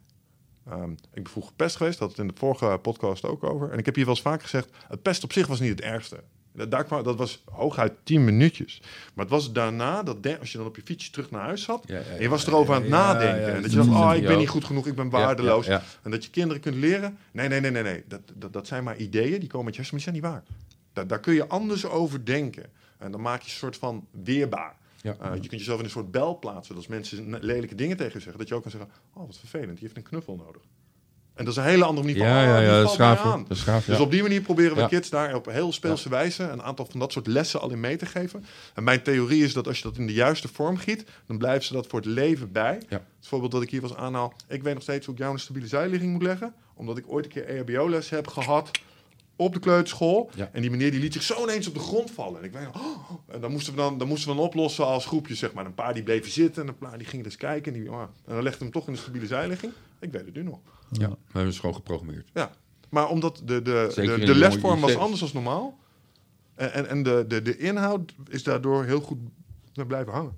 Ehm, ik ben vroeger gepest geweest, dat had het in de vorige podcast ook over. En ik heb hier wel eens vaak gezegd, het pest op zich was niet het ergste. Dat, daar kwam, dat was hooguit 10 minuutjes. Maar het was daarna, dat de- als je dan op je fietsje terug naar huis zat... Ja, ja, en je was erover ja, aan het nadenken. en dat je dacht, oh, ik ben niet goed genoeg, ik ben waardeloos. En dat je kinderen kunt leren. Nee, nee, nee, nee, nee. Dat, dat, dat zijn maar ideeën, die komen met je hersenen, maar die zijn niet waar. Daar, daar kun je anders over denken. En dan maak je een soort van weerbaar. Ja. Uh, je kunt jezelf in een soort bel plaatsen. Dat als mensen lelijke dingen tegen je zeggen, dat je ook kan zeggen: Oh, wat vervelend, die heeft een knuffel nodig. En dat is een hele andere manier van: Ja, ja, ja, valt aan. Gaaf, Dus op die manier proberen we kids daar op heel speelse wijze een aantal van dat soort lessen al in mee te geven. En mijn theorie is dat als je dat in de juiste vorm giet, dan blijven ze dat voor het leven bij. Het voorbeeld dat ik hier was aanhaal. Ik weet nog steeds hoe ik jou een stabiele zijligging moet leggen, omdat ik ooit een keer EHBO-les heb gehad op de kleuterschool. Ja. En die meneer die liet zich zo ineens op de grond vallen. En ik weet oh, en dan moesten we dan, dan moesten we dan oplossen als groepje, zeg maar. Een paar die bleven zitten en een paar die gingen dus kijken. En, die, oh, en dan legde hem toch in de stabiele zijligging. Ik weet het nu nog. Ja, we hebben ze gewoon geprogrammeerd. Ja, maar omdat de, de, Zeker de, in de de lesvorm was anders dan normaal. En, en, en de, de, de inhoud is daardoor heel goed blijven hangen.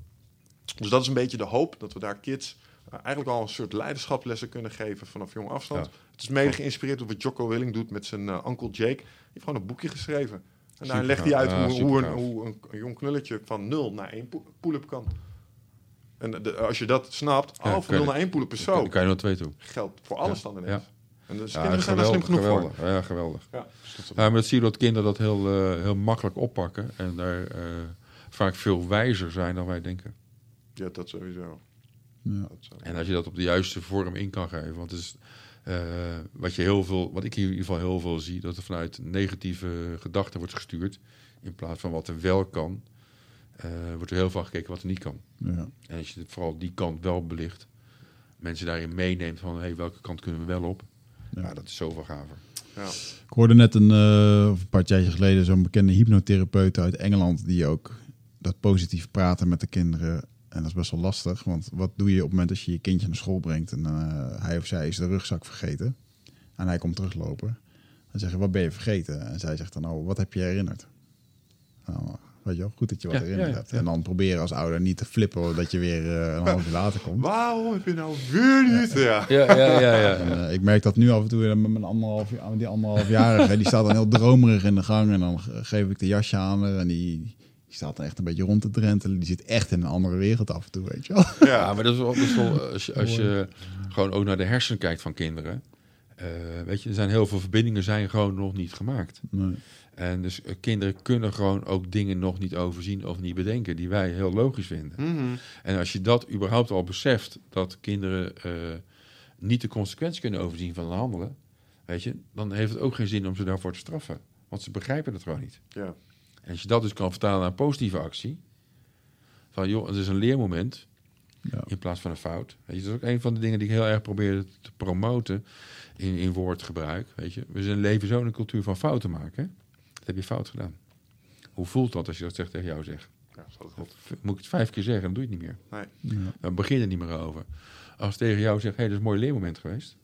Dus dat is een beetje de hoop dat we daar kids eigenlijk al een soort leiderschapslessen kunnen geven vanaf jong afstand. Ja. Het is mede geïnspireerd door wat Jocko Willing doet met zijn eh, Uncle Jake. Die heeft gewoon een boekje geschreven. En daar legt hij uit hoe, hoe, een, hoe een, jong knulletje van 0 naar 1 pull-up kan. En de- als je dat snapt, oh, kan van 0 je- naar 1 pull-up is Dan zo. kan je nog twee toe. Geldt voor alles dan ineens. Ja. En dus Ja, kinderen zijn daar slim geweldig, genoeg voor. geweldig. Ja, geweldig. Ja, Ja, maar dat zie je dat kinderen dat heel, eh, heel makkelijk oppakken. En daar eh, vaak veel wijzer zijn dan wij denken. Ja, dat sowieso. Ja. En als je dat op de juiste vorm in kan geven. Want het is eh, wat je heel veel, wat ik hier in ieder geval heel veel zie, dat er vanuit negatieve gedachten wordt gestuurd. In plaats van wat er wel kan, eh, wordt er heel veel gekeken wat er niet kan. Ja. En als je vooral die kant wel belicht, mensen daarin meeneemt van hey, welke kant kunnen we wel op. Ja, Ja. dat is zoveel gaver. Ja. Ik hoorde net een, eh, een paar jaar geleden zo'n bekende hypnotherapeut uit Engeland die ook dat positief praten met de kinderen. En dat is best wel lastig, want wat doe je op het moment als je je kindje naar school brengt en eh, hij of zij is de rugzak vergeten en hij komt teruglopen. Dan zeg je, wat ben je vergeten? En zij zegt dan, oh, wat heb je herinnerd? Nou, weet je wel, goed dat je wat Ja, herinnerd ja, ja, hebt. ja. En dan proberen als ouder niet te flippen dat je weer eh, een half uur later komt. Waarom heb je nou weer niet? Ja. Ja, ja, ja. ja. En, eh, ik merk dat nu af en toe weer met mijn anderhalf, die anderhalfjarige. die staat dan heel dromerig in de gang. En dan ge- geef ik de jasje aan haar. En die, die staat dan echt een beetje rond te drentelen. Die zit echt in een andere wereld af en toe, weet je wel. Ja, maar dat is wel, dat is wel als, je, als je gewoon ook naar de hersenen kijkt van kinderen. eh, weet je, er zijn heel veel verbindingen zijn gewoon nog niet gemaakt. Nee. En dus eh, kinderen kunnen gewoon ook dingen nog niet overzien of niet bedenken die wij heel logisch vinden. Mhm. En als je dat überhaupt al beseft, dat kinderen eh, niet de consequenties kunnen overzien van hun handelen, weet je, dan heeft het ook geen zin om ze daarvoor te straffen. Want ze begrijpen het gewoon niet. ja. En als je dat dus kan vertalen naar een positieve actie, van joh, het is een leermoment, Ja. in plaats van een fout. Weet je, dat is ook een van de dingen die ik heel erg probeer te promoten in, in woordgebruik. Weet je, we zijn leven zo in een cultuur van fouten maken. Dat heb je fout gedaan. Hoe voelt dat als je dat zegt tegen jou zegt? ja. Moet ik het vijf keer zeggen, dan doe je het niet meer. Nee. Ja. Dan begin je er niet meer over. Als tegen jou zegt, hé, hey, dat is een mooi leermoment geweest.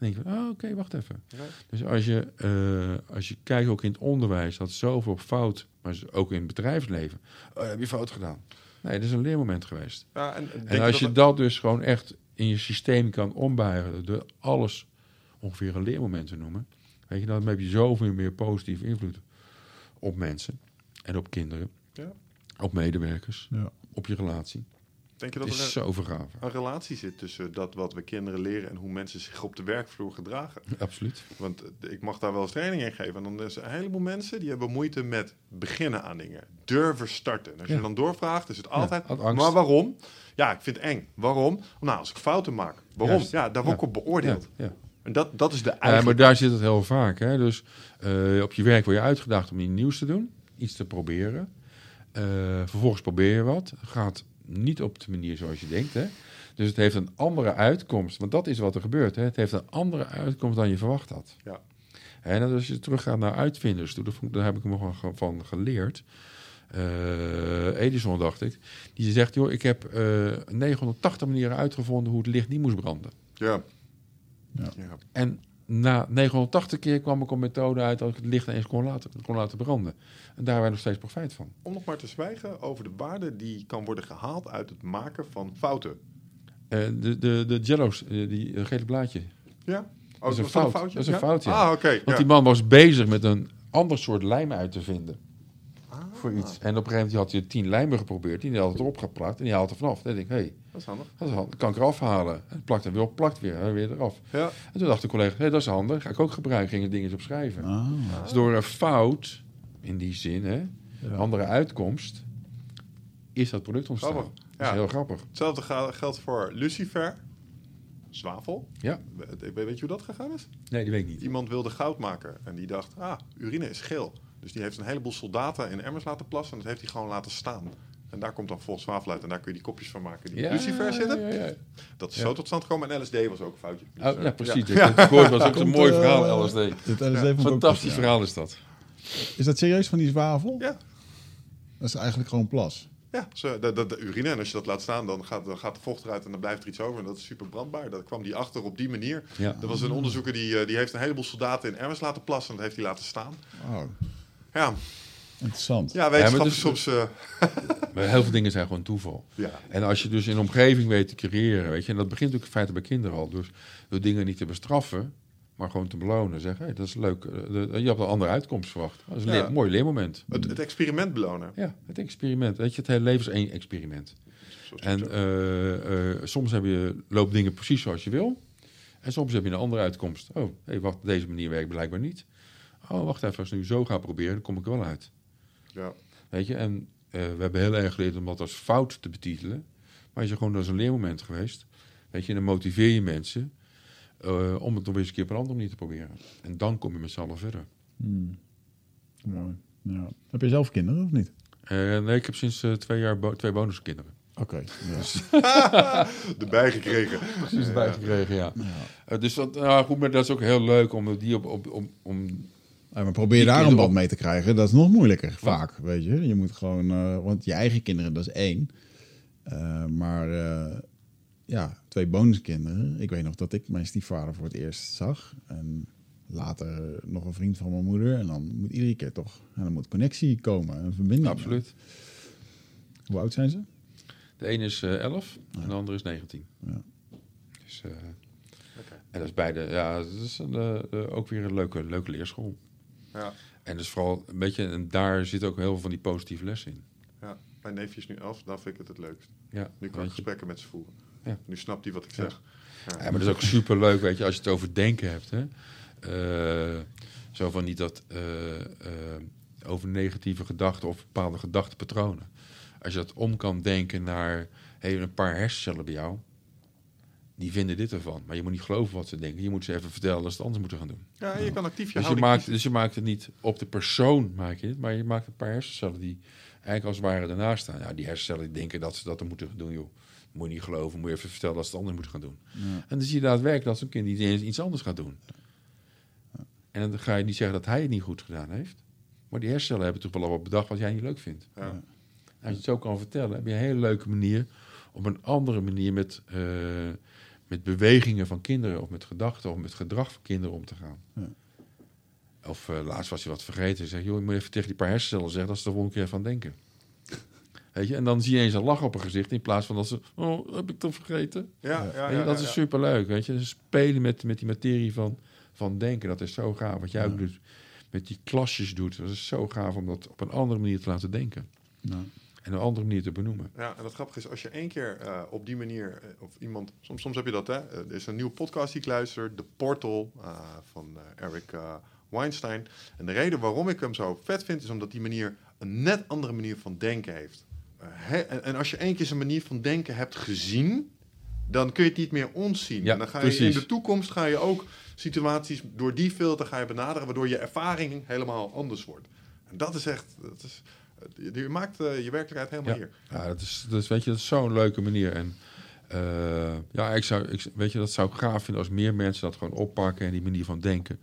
Dan denk je, van, oh, oké, wacht even. Ja. Dus als je, eh, als je kijkt ook in het onderwijs, dat zoveel fout, maar ook in het bedrijfsleven. Oh, heb je fout gedaan. Nee, dat is een leermoment geweest. Ja, en, denk En als je dat dat dus gewoon echt in je systeem kan ombuigen, door alles ongeveer een leermoment te noemen, weet je, dan heb je zoveel meer positieve invloed op mensen en op kinderen, Ja. op medewerkers, Ja. op je relatie. Denk je dat er is een, zo vergaven. een relatie zit tussen dat wat we kinderen leren en hoe mensen zich op de werkvloer gedragen? Absoluut. Want eh, ik mag daar wel eens training in geven. En dan is er een heleboel mensen die hebben moeite met beginnen aan dingen. Durven starten. En als Ja. je dan doorvraagt, is het altijd... maar waarom? Ja, ik vind het eng. Waarom? Nou, als ik fouten maak. Waarom? Juist. Ja, daar word ik Ja. op beoordeeld. Ja, ja. En dat, dat is de Ja, eigen... maar daar zit het heel vaak. Hè? Dus eh, op je werk word je uitgedaagd om iets nieuws te doen, iets te proberen. Eh, vervolgens probeer je wat. Gaat niet op de manier zoals je denkt. Hè? Dus het heeft een andere uitkomst. Want dat is wat er gebeurt. Hè? Het heeft een andere uitkomst dan je verwacht had. Ja. En als je teruggaat naar uitvinders, daar vond ik- daar heb ik nog van- van geleerd. Eh, Edison, dacht ik. Die zegt, joh, ik heb eh 980 manieren uitgevonden hoe het licht niet moest branden. Ja. Ja. Ja. En na 980 keer kwam ik op methode uit dat ik het licht eens kon laten, kon laten branden. En daar hebben wij nog steeds profijt van. Om nog maar te zwijgen over de waarde die kan worden gehaald uit het maken van fouten. Eh, de, de, de jello's, eh, die eh, gele blaadje. Ja? Oh, Dat is een fout. foutje? Dat is een Ja? fout, ja. Ah, oké. Want ja. die man was bezig met een ander soort lijm uit te vinden voor iets. En op een gegeven moment had hij tien lijmen geprobeerd. Die had het erop geplakt en die haalt er vanaf. Dan denk ik, hé, hey, Dat is handig. dat is handig. kan ik eraf halen. En het plakt er weer op, plakt weer, en weer eraf. Ja. En toen dacht de collega, hé, dat is handig. Ga ik ook gebruiken. Gingen dingen op schrijven. Ah, Dus door een fout, in die zin, hè, Ja. andere uitkomst, is dat product ontstaan. Grappig. Dat is heel grappig. Hetzelfde geldt voor lucifer, zwavel. Ja. We- Weet je hoe dat gegaan is? Nee, die weet ik niet. Iemand wilde goud maken en die dacht, ah, urine is geel. Dus die heeft een heleboel soldaten in emmers laten plassen en dat heeft hij gewoon laten staan. En daar komt dan vol zwavel uit en daar kun je die kopjes van maken die in lucifer zitten. Ja, ja, Dat is Ja. zo tot stand gekomen en LSD was ook een foutje. Dus, ja. Oh, ja, precies. ja. Ik het was ook een mooi eh, verhaal, LSD. ook Fantastisch ja. verhaal is dat. Is dat serieus van die zwavel? Ja. Dat is eigenlijk gewoon plas. Ja, zo, de, de, de urine. En als je dat laat staan, dan gaat, dan gaat de vocht eruit en dan blijft er iets over. En dat is super brandbaar. Dat kwam die achter op die manier. Ja. Er was een onderzoeker die, eh, die heeft een heleboel soldaten in emmers laten plassen. En dat heeft hij laten staan. Oh, Ja, interessant. ja wetenschap is dus- soms... eh, Maar heel veel dingen zijn gewoon toeval. ja. En als je dus in een omgeving weet te creëren, weet je, en dat begint ook in feite bij kinderen al, dus door dingen niet te bestraffen, maar gewoon te belonen. Zeggen, hey, dat is leuk, eh, de- je hebt een andere uitkomst verwacht. Dat is een Ja. leer- mooi leermoment. het, het experiment belonen. Ja, het experiment. Weet je, het hele leven is één experiment. Is En eh, eh, soms heb je, lopen dingen precies zoals je wil. En soms heb je een andere uitkomst. Oh, hey, wacht, deze manier werkt blijkbaar niet. Oh, wacht even, als ik nu zo ga proberen, dan kom ik er wel uit. ja. Weet je, en eh, we hebben heel erg geleerd om dat als fout te betitelen. Maar is er gewoon als een leermoment geweest. Weet je, en dan motiveer je mensen eh, om het nog eens een keer op een andere manier te proberen. En dan kom je met z'n allen verder. Hmm. Mooi. Ja. Heb je zelf kinderen of niet? Eh, nee, ik heb sinds twee jaar bo- twee bonuskinderen. Oké. Ja. Erbij gekregen. Precies erbij gekregen, ja. Ja. Eh, dus dat, nou goed, maar dat is ook heel leuk om die op, op, om, om Ja, maar probeer je Die daar een band op- mee te krijgen. Dat is nog moeilijker, vaak. Weet je, je moet gewoon, eh, want je eigen kinderen, dat is één. Eh, maar eh, ja, twee bonuskinderen. Ik weet nog dat ik mijn stiefvader voor het eerst zag. En later nog een vriend van mijn moeder. En dan moet iedere keer toch, en dan moet connectie komen, een verbinding. absoluut. Hoe oud zijn ze? De ene is eh 11 en de andere is 19. Ja. Dus, eh, En dat is beide, ja, dat is een, ook weer een leuke, leuke leerschool. Ja. En dus vooral, een beetje, en daar zit ook heel veel van die positieve lessen in. ja. Mijn neefje is nu elf, dan vind ik het het leukst. Ja, Nu kan ik gesprekken met ze voeren. Ja. Nu snapt hij wat ik zeg. Ja. Ja, maar dat is ook super leuk, weet je, als je het over denken hebt. Hè? Eh, zo van niet dat eh, eh, over negatieve gedachten of bepaalde gedachtenpatronen. Als je dat om kan denken naar hey, een paar hersencellen bij jou, die vinden dit ervan. Maar je moet niet geloven wat ze denken. Je moet ze even vertellen dat ze het anders moeten gaan doen. Ja, je kan actief je Dus je, maakt, kiezen. dus je maakt het niet op de persoon, maak je het, maar je maakt een paar hersencellen die eigenlijk als het ware ernaast staan. Ja, die hersencellen die denken dat ze dat er moeten gaan doen, joh. Moet je niet geloven, moet je even vertellen dat ze het anders moeten gaan doen. Ja. En dan zie je daadwerkelijk dat zo'n kind niet eens iets anders gaat doen. En dan ga je niet zeggen dat hij het niet goed gedaan heeft. Maar die hersencellen hebben toch wel al wat bedacht wat jij niet leuk vindt. Ja. En als je het zo kan vertellen, heb je een hele leuke manier op een andere manier met, eh, met bewegingen van kinderen of met gedachten of met gedrag van kinderen om te gaan. Ja. Of eh, laatst was je wat vergeten. Zeg, joh, je moet even tegen die paar hersencellen zeggen dat ze er volgende keer van denken. Weet je? En dan zie je eens een lach op een gezicht in plaats van dat ze, oh, heb ik dat vergeten? Ja, ja, ja, je, dat ja, is superleuk, weet je. Dus spelen met, met die materie van, van denken, dat is zo gaaf. Wat jij ook doet, met die klasjes doet, dat is zo gaaf om dat op een andere manier te laten denken. Nou, En een andere manier te benoemen. Ja, en het grappige is, als je één keer eh, op die manier, eh, of iemand, soms, soms heb je dat, hè? Eh, er is een nieuwe podcast die ik luister, The Portal van Eric Weinstein. En de reden waarom ik hem zo vet vind, is omdat die manier een net andere manier van denken heeft. En, en als je één keer zijn manier van denken hebt gezien, dan kun je het niet meer ontzien. Ja, en dan ga je in precies. de toekomst ga je ook situaties door die filter ga je benaderen, waardoor je ervaring helemaal anders wordt. En dat is echt, dat is, je, je maakt eh, je werkelijkheid helemaal Ja. hier. Ja, dat is, dat is, weet je, dat is zo'n leuke manier. En eh, ja, ik zou, ik, weet je, dat zou ik gaaf vinden als meer mensen dat gewoon oppakken en die manier van denken.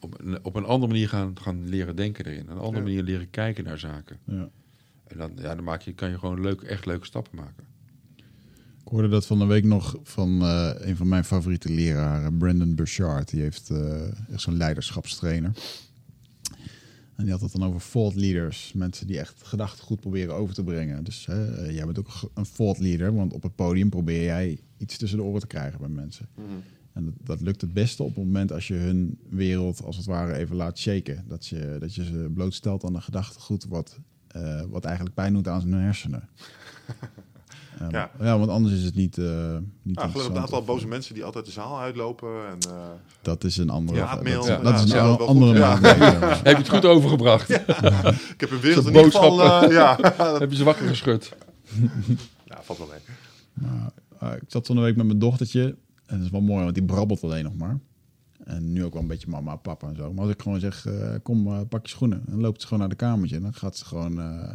Op een, op een andere manier gaan, gaan leren denken erin. Een andere Ja. manier leren kijken naar zaken. ja. En dan, ja, dan maak je, kan je gewoon leuk, echt leuke stappen maken. Ik hoorde dat van de week nog van eh, een van mijn favoriete leraren, Brandon Burchard. Die heeft eh, echt zo'n leiderschapstrainer. En die had het dan over thought leaders. Mensen die echt gedachten goed proberen over te brengen. Dus hè, eh, jij bent ook een thought leader. Want op het podium probeer jij iets tussen de oren te krijgen bij mensen. En dat, dat lukt het beste op het moment als je hun wereld als het ware even laat shaken. Dat je, dat je ze blootstelt aan een gedachtegoed wat, eh, wat eigenlijk pijn doet aan zijn hersenen. Ja. ja. want anders is het niet, eh niet Nou, gelukkig een aantal of- boze mensen die altijd de zaal uitlopen. En, eh, Dat is een andere, Ja, dat, mail. is- Ja, dat is ja, een andere goed. Ja. maatregel. Heb je het goed overgebracht? ik heb een wereld in geval... boodschap. eh, ja, Heb je ze wakker geschud? ja, valt wel mee. Maar, eh, ik zat van de week met mijn dochtertje. En dat is wel mooi, want die brabbelt alleen nog maar. En nu ook wel een beetje mama, papa en zo. Maar als ik gewoon zeg, eh, kom, eh, pak je schoenen. Dan loopt ze gewoon naar de kamertje. En dan gaat ze gewoon, eh,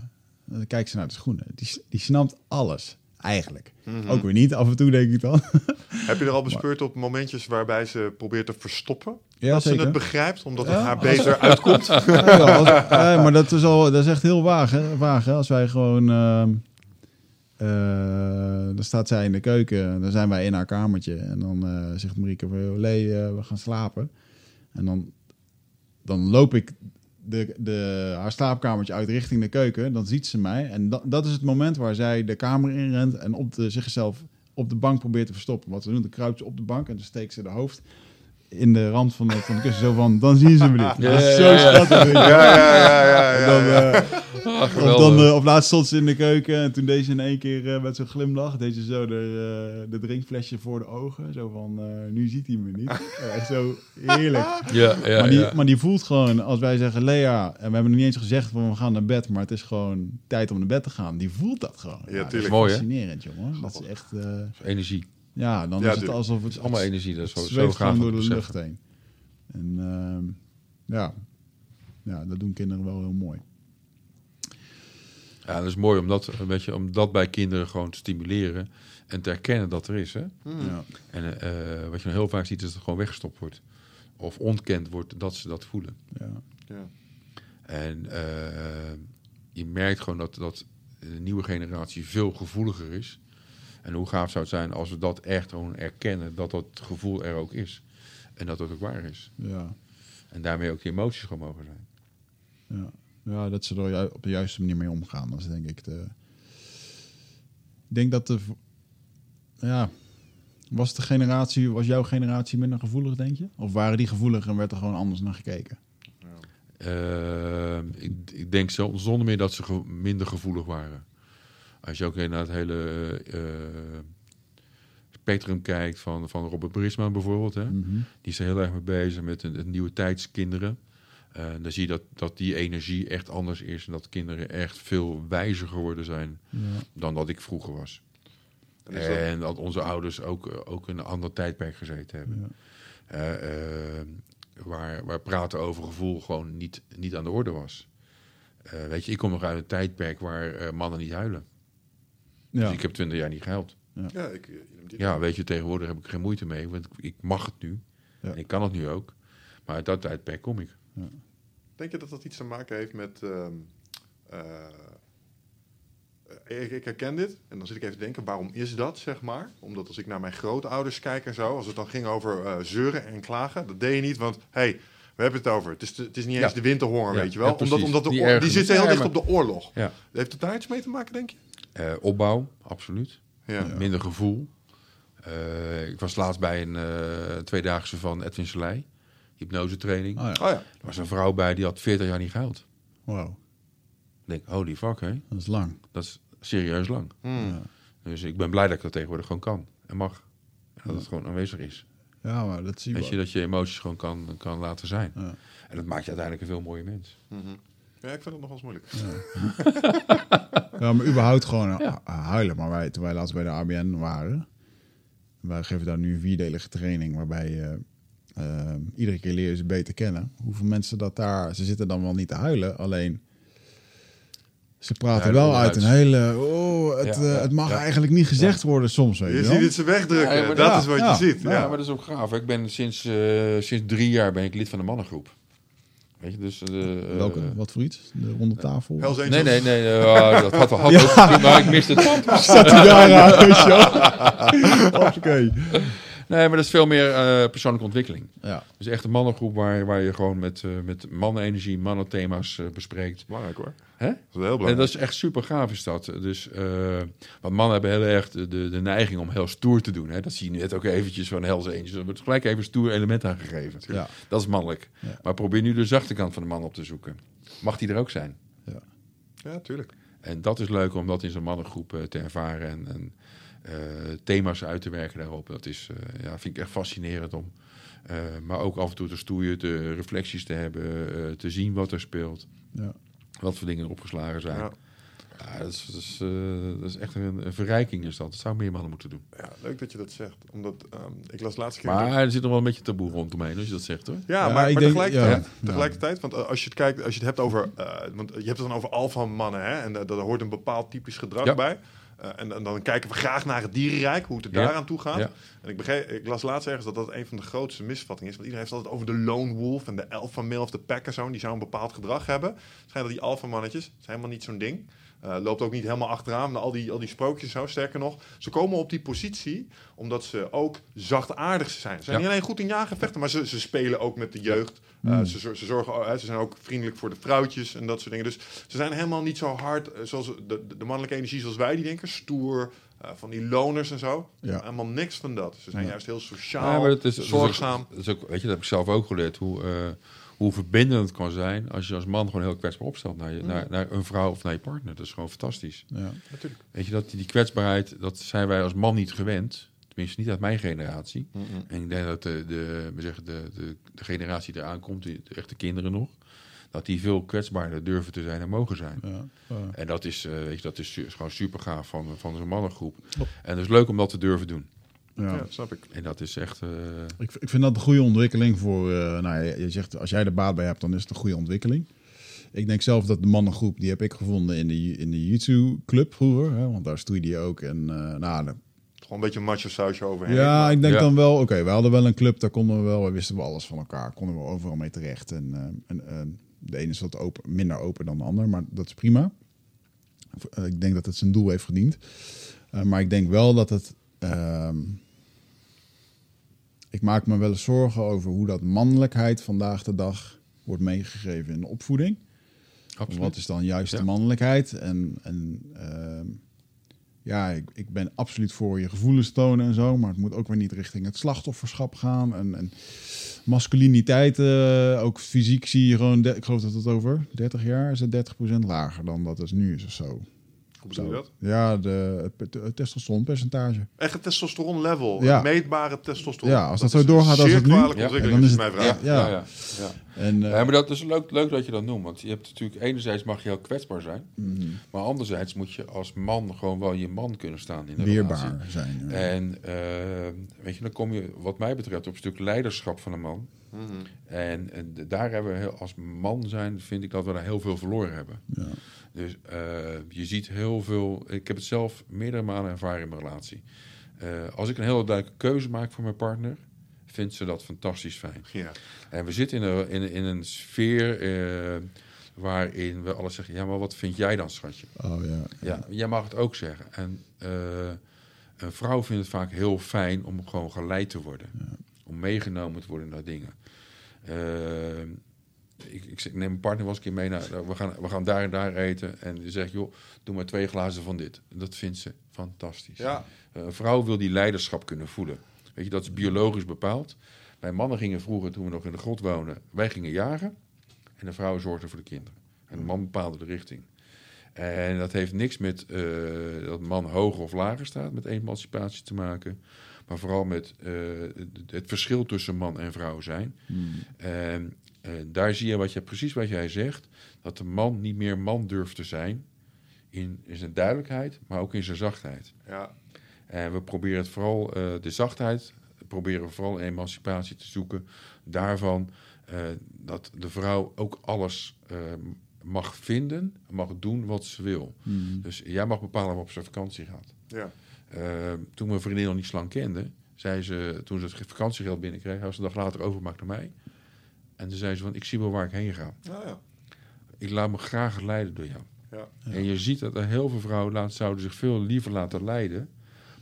dan kijkt ze naar de schoenen. Die, die snapt alles, eigenlijk. Ook weer niet, af en toe denk ik dan. Heb je er al bespeurd op momentjes waarbij ze probeert te verstoppen? Ja, dat ze het begrijpt, omdat het Ja, haar beter uitkomt? Ja, als- maar dat is, al, dat is echt heel vaag. Hè? vaag hè? Als wij gewoon... ehm, eh, dan staat zij in de keuken. Dan zijn wij in haar kamertje. En dan eh, zegt Marieke van... "Joh, Lee, eh, we gaan slapen. En dan, dan loop ik de, de, haar slaapkamertje uit richting de keuken. Dan ziet ze mij. En dat, is het moment waar zij de kamer inrent... en op de, zichzelf op de bank probeert te verstoppen. Wat ze doen, dan kruipt ze op de bank... en dan steekt ze de hoofd in de rand van de, van de kussen. Zo van, dan zien ze me niet. Ja, Dat is ja, zo ja, ja. schattig. Ja, ja, ja, ja. Ja, dan, eh, Ah, of dan eh, op laatst stond ze in de keuken en toen deed ze in één keer eh, met zo'n glimlach, deed ze zo de, de drinkflesje voor de ogen. Zo van, eh, nu ziet hij me niet. Echt zo heerlijk. ja, ja, maar, die, ja. maar die voelt gewoon, als wij zeggen Lea, en we hebben nog niet eens gezegd van we gaan naar bed, maar het is gewoon tijd om naar bed te gaan. Die voelt dat gewoon. Ja, dat is tuurlijk. Fascinerend, jongen. Dat is echt, eh, Energie. Ja, dan Ja, is het alsof het, Het is allemaal energie. Dat zo, zo om door de beseffen. lucht heen. En ehm, ja. ja, dat doen kinderen wel heel mooi. Ja, dat is mooi om dat, weet je, om dat bij kinderen gewoon te stimuleren en te erkennen dat er is. Hè? Ja. En eh, wat je heel vaak ziet, is dat het gewoon weggestopt wordt. Of ontkend wordt dat ze dat voelen. Ja. Ja. En eh, je merkt gewoon dat, dat de nieuwe generatie veel gevoeliger is. En hoe gaaf zou het zijn als we dat echt gewoon erkennen, dat dat gevoel er ook is. En dat het ook waar is. Ja. En daarmee ook die emoties gewoon mogen zijn. Ja. ja, dat ze er op de juiste manier mee omgaan. Dat is denk ik de... Ik denk dat de... Ja, was de generatie, was jouw generatie minder gevoelig, denk je? Of waren die gevoelig en werd er gewoon anders naar gekeken? Eh, ik, ik denk zo, zonder meer dat ze ge- minder gevoelig waren. Als je ook naar het hele eh, spectrum kijkt van, van Robert Brisma bijvoorbeeld. Hè? Mhm. Die is er heel erg mee bezig met het, het nieuwe tijdskinderen. Eh, dan zie je dat, dat die energie echt anders is. En dat kinderen echt veel wijzer geworden zijn Ja. dan dat ik vroeger was. En dat- En dat onze ouders ook, eh, ook in een ander tijdperk gezeten hebben. Ja. Eh, eh, waar, waar praten over gevoel gewoon niet, niet aan de orde was. Eh, weet je, ik kom nog uit een tijdperk waar eh, mannen niet huilen. Ja. Dus ik heb twintig jaar niet gehuild. Ja, ik, eh, Ja, weet je, tegenwoordig heb ik geen moeite mee, want ik- ik mag het nu. Ja. En ik kan het nu ook. Maar uit dat tijdperk kom ik. Denk je dat dat iets te maken heeft met... ehm, eh, ik, ik herken dit en dan zit ik even te denken, waarom is dat, zeg maar? Omdat als ik naar mijn grootouders kijk en zo, als het dan ging over eh, zeuren en klagen, dat deed je niet, want hey, we hebben het over. Het is, het is niet eens Ja. de winterhonger, Ja, weet je wel? ja, omdat, omdat de Die oor- die ergernis. zit heel dicht op de oorlog. Ja. Heeft het daar iets mee te maken, denk je? Eh, opbouw, absoluut. Ja. Minder gevoel. Eh, ik was laatst bij een eh, tweedaagse van Edwin Selei. Hypnosetraining. Oh ja. Oh ja. Er was een vrouw bij die had 40 jaar niet gehuild. Wauw, Ik denk, holy fuck, hè? dat is lang. Dat is serieus lang. Hmm. Ja. Dus ik ben blij dat ik dat tegenwoordig gewoon kan en mag. En dat het gewoon aanwezig is. ja, maar dat zie je Weet je, wel. dat je emoties gewoon kan, kan laten zijn. Ja. En dat maakt je uiteindelijk een veel mooier mens. Mhm. Ja, ik vind het nog wel eens moeilijk. Ja, maar überhaupt gewoon eh, huilen. Maar wij, toen wij laatst bij de ABN waren, wij geven daar nu een vierdelige training waarbij je eh, iedere keer leer je ze beter kennen. Hoeveel mensen dat daar, ze zitten dan wel niet te huilen, alleen ze praten Ja, wel uit een hele, oh, het, Ja, eh, het mag ja. eigenlijk niet gezegd worden soms, weet je, Je ziet het ze wegdrukken, dat ja, is wat ja. je ziet. Ja, Ja. maar dat is ook gaaf. Ik ben sinds, eh, sinds drie jaar ben ik lid van de mannengroep. Weet je, dus... eh, Welke? eh, Wat voor iets? De ronde tafel? Nee, nee, nee. eh, dat had, had ook gekund, maar ik miste het. Staat hij daar aan, weet je wel? Hoppakee. Nee, maar dat is veel meer eh, persoonlijke ontwikkeling. Ja. Dus echt een mannengroep waar, waar je gewoon met, eh met mannenenergie, mannenthema's eh, bespreekt. Belangrijk hoor. Hè? Dat is heel En belangrijk. dat is echt super gaaf is dat. Dus, eh, want mannen hebben heel erg de, de, de neiging om heel stoer te doen. Hè? Dat zie je net ook eventjes van Hells Angels. Er wordt gelijk even een stoer element aangegeven. Ja. Dat is mannelijk. Ja. Maar probeer nu de zachte kant van de man op te zoeken. Mag die er ook zijn? Ja, tuurlijk. En dat is leuk om dat in zo'n mannengroep te ervaren en, en thema's uit te werken daarop. Dat is, eh, ja, vind ik echt fascinerend om. eh, maar ook af en toe te stoeien, de reflecties te hebben, eh, te zien wat er speelt. Ja. Wat voor dingen er opgeslagen zijn. Ja. Ja. dat, is, dat, is, eh, dat is echt een, een verrijking is dat. Dat zou meer mannen moeten doen. Ja, leuk dat je dat zegt. Omdat ehm, ik las laatste keer... Maar er zit nog wel een beetje taboe rondomheen als je dat zegt hoor. Ja, Ja, maar, ik maar denk- tegelijkertijd, ja. tegelijkertijd want eh, als je het kijkt, als je het hebt over, eh, want je hebt het dan over alfa mannen, hè, en uh, daar hoort een bepaald typisch gedrag Ja. bij. Uh, en, en, dan kijken we graag naar het dierenrijk, hoe het er daaraan toe gaat. En ik, begreep, ik las laatst ergens dat dat een van de grootste misvattingen is. Want iedereen heeft het altijd over de lone wolf en de alpha male of de pack en zo. Die zou een bepaald gedrag hebben. Het schijnt dat die alpha mannetjes, zijn helemaal niet zo'n ding. Uh, loopt ook niet helemaal achteraan. Al die, al die sprookjes zo, sterker nog. Ze komen op die positie omdat ze ook zachtaardig zijn. Ze zijn Ja. niet alleen goed in jagen en vechten, maar ze, ze spelen ook met de jeugd. Uh, Mm. ze, zor- ze, zorgen, uh, ze zijn ook vriendelijk voor de vrouwtjes en dat soort dingen. Dus ze zijn helemaal niet zo hard zoals de, de, mannelijke energie zoals wij die denken. Stoer, uh, van die loners en zo. Ja. Helemaal niks van dat. Ze zijn Ja. juist heel sociaal, Ja, maar dat is, dat is ook- zorgzaam. Dat is ook, weet je, dat heb ik zelf ook geleerd. Hoe, eh, hoe verbindend het kan zijn als je als man gewoon heel kwetsbaar opstelt naar, je, naar, naar een vrouw of naar je partner. Dat is gewoon fantastisch. Ja. Natuurlijk. Weet je, dat, die kwetsbaarheid, dat zijn wij als man niet gewend. Tenminste, niet uit mijn generatie. En ik denk dat de, de, we zeggen de, de, de generatie die eraan komt, die, de echte kinderen nog, dat die veel kwetsbaarder durven te zijn en mogen zijn. Ja. Ja. En dat is, eh, weet je, dat is, is gewoon super gaaf van, van zo'n mannengroep. Oh. En het is leuk om dat te durven doen. Ja. Ja, snap ik. En dat is echt... eh, Ik, ik vind dat een goede ontwikkeling voor. eh, nou, je, je zegt als jij er baat bij hebt, dan is het een goede ontwikkeling. Ik denk zelf dat de mannengroep, die heb ik gevonden in de, in de YouTube club vroeger. Hè, want daar stoeide je ook. En eh, nou, de- Gewoon een beetje een macho sausje overheen. ja, maar- ik denk Ja. dan wel, oké, we hadden wel een club, daar konden we wel, we wisten we alles van elkaar. Konden we overal mee terecht. En, en de ene is wat open, minder open dan de ander, maar dat is prima. Ik denk dat het zijn doel heeft verdiend. Eh, maar ik denk wel dat het. Ehm, ik maak me wel eens zorgen over hoe dat mannelijkheid vandaag de dag wordt meegegeven in de opvoeding. absoluut. Wat is dan juist Ja. de mannelijkheid? En, en ehm, ja, ik, ik ben absoluut voor je gevoelens tonen en zo, maar het moet ook weer niet richting het slachtofferschap gaan. En, en masculiniteit, eh, ook fysiek zie je gewoon, de- ik geloof dat het over 30 jaar is het 30% lager dan dat het nu is of zo. Hoe bedoel je dat? Ja, de, het, het testosteronpercentage. Echt een testosteron level. Ja. Een meetbare testosteron. Ja, als dat zo doorgaat als zeer het nu- kwalijke Ja, dan is je mij ja, vraagt. Ja. ja. Ja, ja. En, eh, Ja, maar dat is leuk, leuk dat je dat noemt. Want je hebt natuurlijk enerzijds mag je heel kwetsbaar zijn. mhm, Maar anderzijds moet je als man gewoon wel je man kunnen staan in de weerbaar relatie. zijn. ja. En eh, weet je, dan kom je wat mij betreft op een stuk leiderschap van een man. Mhm. En, en daar hebben we heel, als man zijn, vind ik dat we daar heel veel verloren hebben. Ja. Dus eh, je ziet heel veel. Ik heb het zelf meerdere malen ervaren in mijn relatie. Eh, als ik een hele duidelijke keuze maak voor mijn partner, vindt ze dat fantastisch fijn. Ja. En we zitten in een, in, in een sfeer eh, waarin we alles zeggen: ja, maar wat vind jij dan, schatje? Oh ja. Ja, jij mag het ook zeggen. En eh, een vrouw vindt het vaak heel fijn om gewoon geleid te worden. Om meegenomen te worden naar dingen. Eh, ik, ik, neem mijn partner wel eens een keer mee naar... We gaan, we gaan daar en daar eten. En die zegt, joh, doe maar twee glazen van dit. En dat vindt ze fantastisch. Ja. Eh, een vrouw wil die leiderschap kunnen voelen. Weet je, dat is biologisch bepaald. Wij mannen gingen vroeger, toen we nog in de grot woonden... Wij gingen jagen. En de vrouwen zorgden voor de kinderen. En de man bepaalde de richting. En dat heeft niks met eh, dat man hoger of lager staat, met emancipatie te maken. Maar vooral met eh, het- verschil tussen man en vrouw zijn. Hmm. En eh, daar zie je, wat je precies wat jij zegt, dat de man niet meer man durft te zijn. In, in zijn duidelijkheid, maar ook in zijn zachtheid. Ja. En we proberen het vooral, eh, de zachtheid, proberen we vooral emancipatie te zoeken. Daarvan eh, dat de vrouw ook alles eh, mag vinden, mag doen wat ze wil. Hmm. Dus jij mag bepalen waarop ze vakantie gaat. Ja. Toen mijn vriendin nog niet slang kende, zei ze, toen ze het vakantiegeld binnenkreeg, had ze een dag later overgemaakt naar mij. En toen zei ze van, ik zie wel waar ik heen ga. Ja, ja. Ik laat me graag leiden door jou. Ja. En je ziet dat er heel veel vrouwen laat, zouden zich veel liever laten leiden,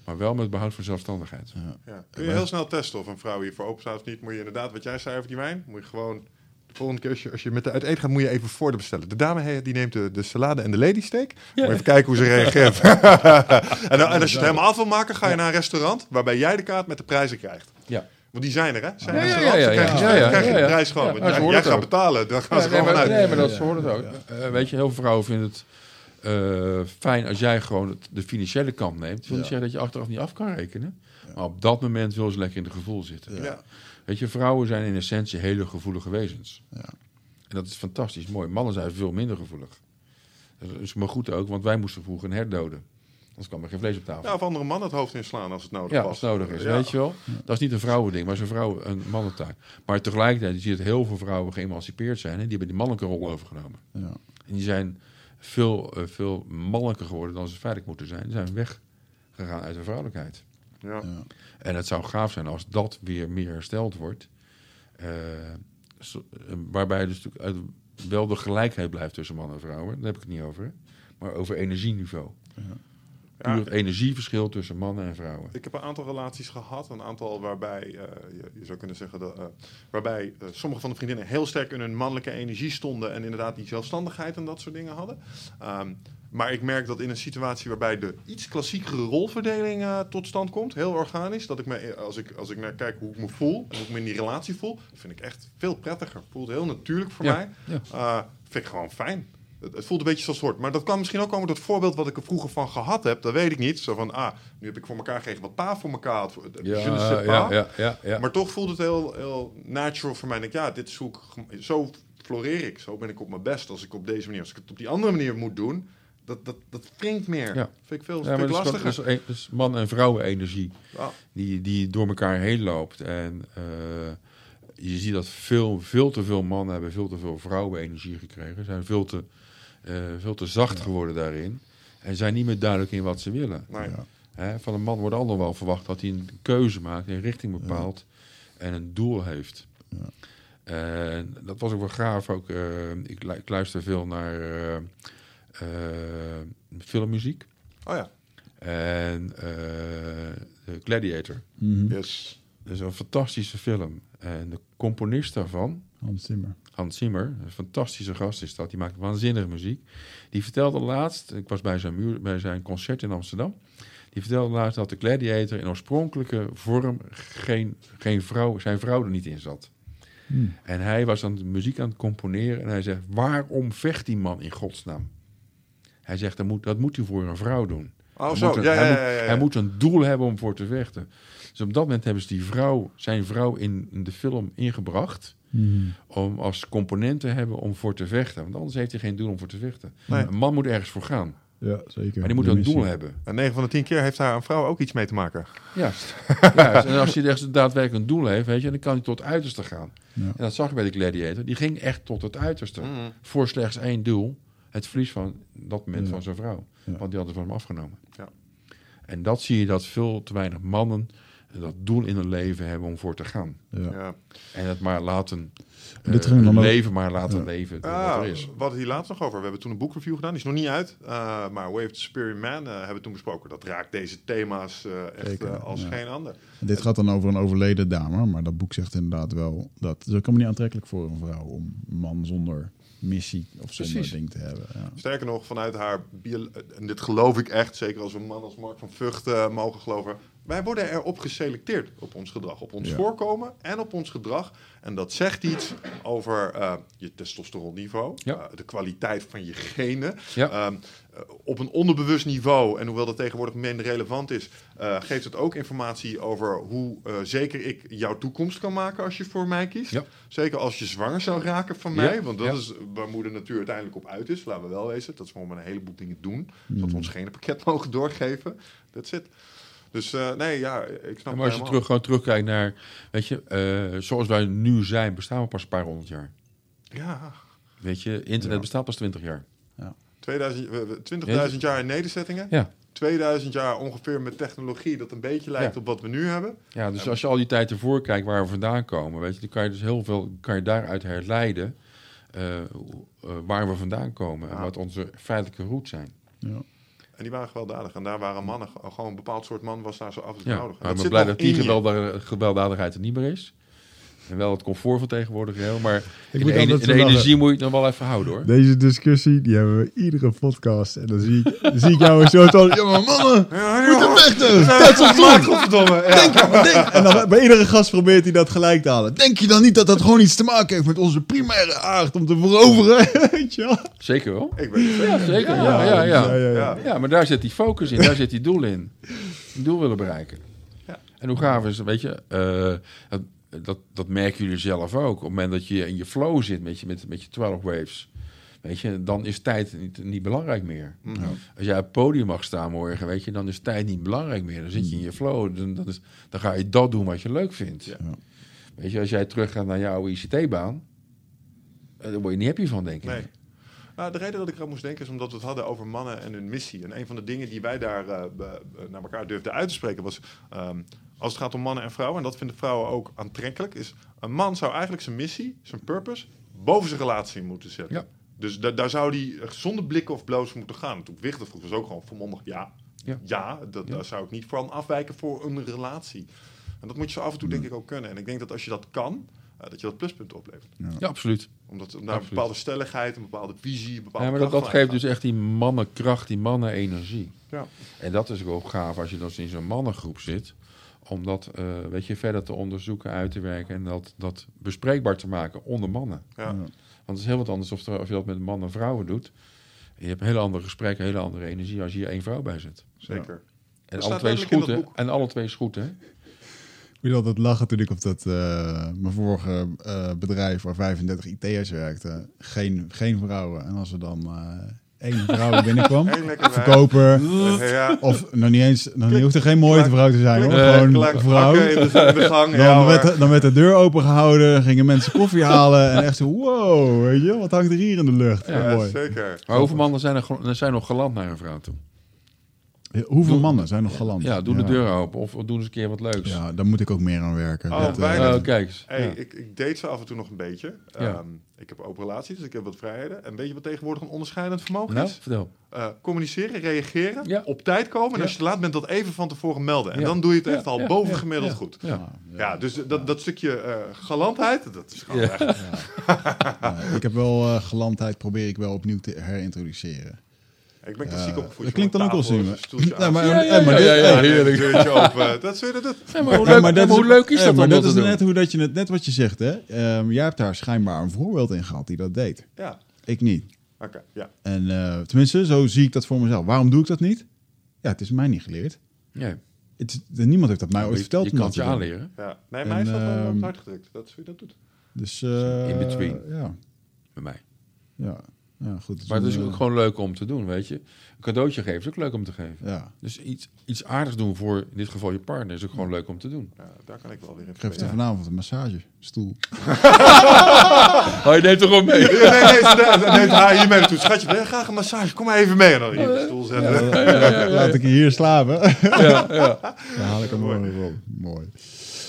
maar wel met behoud van zelfstandigheid. Ja. Kun je heel snel testen of een vrouw hiervoor open staat of niet? Moet je inderdaad, wat jij zei over die wijn, moet je gewoon... De volgende keer als je, als je met de uit eten gaat, moet je even voor de bestellen. De dame die neemt de, de salade en de ladysteak. Moet je even kijken hoe ze reageert. en, en als je het helemaal af wil maken, ga je naar een restaurant waarbij jij de kaart met de prijzen krijgt. Ja. Want die zijn er, hè? Zijn Ja, ja, ja, ja, dan krijg je, de prijs gewoon. Jij- gaat ook. betalen, dan gaan Ja, ze nee, gewoon maar, vanuit. nee, maar dat hoort het ook. Eh, weet je, heel veel vrouwen vinden het eh, fijn als jij gewoon het- de financiële kant neemt. Dat wil niet Ja. zeggen dat je achteraf niet af kan rekenen. Maar op dat moment wil ze lekker in het gevoel zitten. Ja. Weet je, vrouwen zijn in essentie hele gevoelige wezens. Ja. En dat is fantastisch mooi. Mannen zijn veel minder gevoelig. Dat is maar goed ook, want wij moesten vroeger een hert doden. Anders kwam er geen vlees op tafel. Ja, of andere man het hoofd inslaan als het nodig Ja, was. als het nodig is, Ja. weet je wel. Dat is niet een vrouwending, maar is een vrouw een mannentaak. Maar tegelijkertijd zie je dat heel veel vrouwen geëmancipeerd zijn... en die hebben die mannelijke rol overgenomen. Ja. En die zijn veel, eh, veel mannelijker geworden dan ze feitelijk moeten zijn. Die zijn weggegaan uit de vrouwelijkheid. Ja. Ja. En het zou gaaf zijn als dat weer meer hersteld wordt. Eh, eh, waarbij dus natuurlijk uit- wel de gelijkheid blijft tussen mannen en vrouwen. Daar heb ik het niet over. hè. Maar over energieniveau. Ja. Puur het energieverschil tussen mannen en vrouwen. Ik heb een aantal relaties gehad. Een aantal waarbij, eh, je, je zou kunnen zeggen, dat, eh, waarbij eh, sommige van de vriendinnen heel sterk in hun mannelijke energie stonden. En inderdaad die zelfstandigheid en dat soort dingen hadden. Ehm, maar ik merk dat in een situatie waarbij de iets klassiekere rolverdeling tot stand komt, heel organisch, dat ik me, als ik, als ik naar kijk hoe ik me voel en hoe ik me in die relatie voel, vind ik echt veel prettiger. Voelt heel natuurlijk voor Ja, mij. ja. Vind ik gewoon fijn. Het, het voelt een beetje zoals soort. Maar dat kan misschien ook komen door het voorbeeld wat ik er vroeger van gehad heb. Dat weet ik niet. Zo van, ah, nu heb ik voor elkaar gekregen wat pa voor elkaar had. Ja, ja, ja, ja. Maar toch voelt het heel, heel natural voor mij. Ik denk, ja, dit gem- zo floreer ik. Zo ben ik op mijn best als ik op deze manier. Als ik het op die andere manier moet doen, dat, dat, dat wringt meer. Ja. Vind ik veel Ja, vind maar ik dat is, lastiger. dat is, man- en vrouwen-energie Ja. die, die door elkaar heen loopt. En eh, je ziet dat veel, veel te veel mannen hebben veel te veel vrouwen-energie gekregen. Zijn veel te, veel te zacht geworden daarin. En zijn niet meer duidelijk in wat ze willen. Ja. Hè, van een man wordt al nog wel verwacht dat hij een keuze maakt, een richting bepaalt en een doel heeft. En dat was ook wel gaaf. Ook, eh, ik, lu- ik luister veel naar eh, eh, filmmuziek. Oh ja. En eh, de Gladiator. Mhm. Yes. Dat is een fantastische film. En de componist daarvan, Hans Zimmer. Hans Zimmer, een fantastische gast is dat. Die maakt waanzinnige muziek. Die vertelde laatst, ik was bij zijn, muur, bij zijn concert in Amsterdam. Die vertelde laatst dat de Gladiator in oorspronkelijke vorm geen, geen vrouw, zijn vrouw er niet in zat. Hmm. En hij was aan de muziek aan het componeren en hij zegt, waarom vecht die man in godsnaam? Hij zegt, dat moet, dat moet hij voor een vrouw doen. Oh, Hij zo. moet een- ja, ja, hij, ja, hij moet een doel hebben om voor te vechten. Dus op dat moment hebben ze die vrouw, zijn vrouw in, in de film ingebracht. Mhm. Om als component te hebben om voor te vechten. Want anders heeft hij geen doel om voor te vechten. Nee. Een man moet ergens voor gaan. Ja, zeker. Maar die moet een missie. doel hebben. En 9 van de 10 keer heeft daar een vrouw ook iets mee te maken. Juist. Juist. En als hij echt daadwerkelijk een doel heeft, weet je, dan kan hij tot het uiterste gaan. Ja. En dat zag je bij de Gladiator. Die ging echt tot het uiterste. Mhm. Voor slechts één doel. Het verlies van dat moment Ja. van zijn vrouw. Ja. Want die hadden van hem afgenomen. Ja. En dat zie je dat veel te weinig mannen dat doel in hun leven hebben om voor te gaan. Ja. Ja. En het maar laten Dit ging dan ook- leven, maar laten Ja. leven door Ah, wat er is. we hadden hier laatst nog over. We hebben toen een boekreview gedaan. Die is nog niet uit. eh, maar Wave the Superior Man eh, hebben we toen besproken. Dat raakt deze thema's eh, echt Zeker, als ja. geen ander. En Dit gaat dan over een overleden dame, maar dat boek zegt inderdaad wel dat het is ook helemaal niet aantrekkelijk voor een vrouw om een man zonder missie of zonder Precies. ding te hebben. Ja. Sterker nog, vanuit haar bio- en dit geloof ik echt, zeker als we een man als Mark van Vught mogen geloven. Wij worden erop geselecteerd op ons gedrag, op ons Ja. voorkomen en op ons gedrag. En dat zegt iets over eh, je testosteronniveau, Ja. eh, de kwaliteit van je genen. Ja. Ehm, eh, op een onderbewust niveau, en hoewel dat tegenwoordig minder relevant is, geeft het ook informatie over hoe zeker ik jouw toekomst kan maken als je voor mij kiest. Zeker als je zwanger zou raken van mij, want dat is waar moeder natuur uiteindelijk op uit is. Laten we wel wezen, dat is waarom we een heleboel dingen doen. Dat Mm. we ons geen pakket mogen doorgeven. That's it. Dus eh, nee, ja, ik snap Maar als je terug, gewoon terugkijkt naar, weet je, eh, zoals wij nu zijn, bestaan we pas een paar honderd jaar. Ja, Weet je, internet Ja. bestaat pas twintig jaar. 2000, we- we- 20.000 jaar in nederzettingen. Ja. 2000 jaar ongeveer met technologie dat een beetje lijkt Ja. op wat we nu hebben. Ja, dus als je al die tijd ervoor kijkt waar we vandaan komen, weet je, dan kan je dus heel veel kan je daaruit herleiden eh, eh, waar we vandaan komen en Ja. wat onze feitelijke roots zijn. Ja. En die waren gewelddadig. En daar waren mannen, gewoon een bepaald soort man was daar zo af en toe nodig. Maar ik ben blij dat die gewelddadigheid er niet meer is. En wel het comfort van tegenwoordig heel, maar in moet de, ene- altijd in de energie moet je het nog wel even houden hoor. Deze discussie, die hebben we iedere podcast. En dan zie ik, dan zie ik jou zo van, ja maar mannen, Ja, moet joh. het vechten. Ja, Dat is goed? godverdomme. Ja. Denk, denk. En dan bij iedere gast probeert hij dat gelijk te halen. Denk je dan niet dat dat gewoon iets te maken heeft met onze primaire aard om te veroveren? Weet je wel? Zeker wel. Ik weet het zeker. Ja, zeker. Ja, ja, ja. ja, ja. Ja. Ja, maar daar zit die focus in, daar zit die doel in. Een doel willen bereiken. Ja. En hoe gaaf is het, weet je, eh, dat, dat, merken jullie zelf ook. Op het moment dat je in je flow zit met je, met, met je 12 waves, weet je, dan is tijd niet, niet belangrijk meer. Mhm. Als jij op het podium mag staan morgen, weet je, dan is tijd niet belangrijk meer. Dan zit je in je flow, dan, dan, is, dan ga je dat doen wat je leuk vindt. Ja. Weet je, als jij teruggaat naar jouw ICT-baan, eh, daar word je niet happy van, denk ik. Nee. Nou, de reden dat ik eraan moest denken is omdat we het hadden over mannen en hun missie. En een van de dingen die wij daar eh, naar elkaar durfden uit te spreken was... ehm, als het gaat om mannen en vrouwen, en dat vinden vrouwen ook aantrekkelijk... is een man zou eigenlijk zijn missie, zijn purpose, boven zijn relatie moeten zetten. Ja. Dus da- daar zou hij zonder blikken of bloos moeten gaan. Toen ik wichtig vroeg, was ook gewoon volmondig ja. Ja. Ja, dat, Ja. daar zou ik niet van afwijken voor een relatie. En dat moet je zo af en toe denk ik ook kunnen. En ik denk dat als je dat kan, eh, dat je dat pluspunt oplevert. Ja, absoluut. Omdat naar een bepaalde stelligheid, een bepaalde visie, een bepaalde Ja, maar dat, geeft dus echt die mannenkracht, die mannenenergie. Ja. En dat is ook gaaf als je dan in zo'n mannengroep zit. Om dat eh, weet je, verder te onderzoeken, uit te werken en dat, dat bespreekbaar te maken onder mannen. Ja. Ja. Want het is heel wat anders of, er- of je dat met mannen en vrouwen doet. Je hebt hele andere gesprekken, hele andere energie als je hier één vrouw bij zit. Zeker. En Dat alle twee is goed, dat hè? En alle twee is goed, hè? Ik moet altijd lachen toen ik op dat, eh, mijn vorige eh, bedrijf waar 35 IT'ers werkten. Geen, geen vrouwen. En als er dan eh, één vrouw binnenkwam, wijf. verkoper, ja. of nog niet eens, nog niet, hoeft er geen mooie klak, vrouw te zijn hoor. Gewoon Klak, een vrouw. hakken in de, in de gang. Dan, ja, werd, dan werd de deur opengehouden, gingen mensen koffie halen en echt zo, wow, weet je, wat hangt er hier in de lucht? Ja, Ja, Ja, mooi. zeker. Maar hoeveel mannen zijn er, er zijn nog geland naar een vrouw toe? Hoeveel Doe- mannen zijn nog geland? Ja, doe de deur open of, of doe eens een keer wat leuks. Ja, daar moet ik ook meer aan werken. Oh, Dat, eh, bijna. Oh, kijk eens. Hey, Ja. ik, ik date ze af en toe nog een beetje. Ja. Ehm, ik heb open relaties, dus ik heb wat vrijheden. En weet je wat tegenwoordig een onderscheidend vermogen Nou, is? vertel. Eh, communiceren, reageren, Ja. op tijd komen. En Ja. als je te laat bent, dat even van tevoren melden. En Ja. dan doe je het echt Ja, al ja, boven ja, gemiddeld ja. goed. Ja. ja, Ja, dus dat, dat stukje eh, galantheid, dat is gewoon Ja. echt... Ja, ik heb wel eh, gelandheid, probeer ik wel opnieuw te herintroduceren. Ik ben klassiek Ja, opgevoed. dat klinkt dan ook wel zuur. Ja, maar, Ja, ja, eh, maar ja, dit- ja, ja, eh, heerlijk. Dat is weer dat. Ja, maar hoe leuk, maar dat hoe leuk is eh, dat maar dat is net hoe dat je het net wat je zegt, hè? Ehm, jij hebt daar schijnbaar een voorbeeld in gehad die dat deed. Ja, Ik niet. oké. ja. En eh, tenminste, zo zie ik dat voor mezelf. Waarom doe ik dat niet? Ja, het is mij niet geleerd. Ja. Het is- niemand heeft dat mij ooit verteld. je kan dat het je aanleren ja. Nee, mij is dat wel op ehm, het hart gedrukt. Dat is hoe je dat doet. Dus eh, In between. Ja, bij mij. ja, ja, goed. Maar het is ook gewoon leuk om te doen, weet je. Een cadeautje geven is ook leuk om te geven. Ja, Dus iets, iets aardigs doen voor, in dit geval je partner, is ook gewoon leuk om te doen. Ja, daar kan ik wel weer in ik geef er vanavond een massagestoel. Oh, je neemt toch ook mee? Nee, nee, nee, neemt haar hier mee naartoe. Schatje, wil je graag een massage? Kom maar even mee. En dan hier de stoel zetten. Laat ik je hier slapen. Ja, ja. Dan haal ik hem mooi op. Mooi.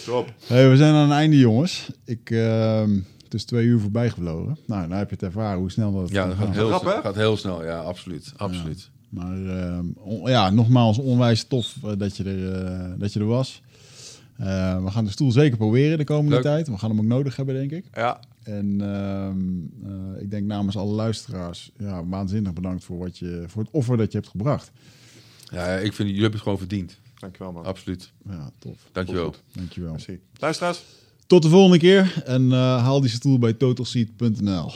Top. Hey, we zijn aan het einde, jongens. Ik, ehm, het is twee uur voorbij gevlogen. Nou, nou heb je het ervaren hoe snel dat ja dat gaat gaat. heel, Rap, hè? gaat heel snel. Ja, absoluut. absoluut. Maar ehm, on- ja, nogmaals, onwijs tof eh, dat, je er, eh, dat je er was. Eh, we gaan de stoel zeker proberen de komende Leuk. tijd. We gaan hem ook nodig hebben, denk ik. Ja, En ehm, eh, ik denk namens alle luisteraars, ja, waanzinnig bedankt voor, wat je, voor het offer dat je hebt gebracht. Ja, ik vind jullie hebben het gewoon verdiend. dankjewel man. Absoluut. Ja, tof. Dankjewel. Dankjewel. Merci. Luisteraars, Tot de volgende keer en eh, haal die stoel bij totalseat.nl.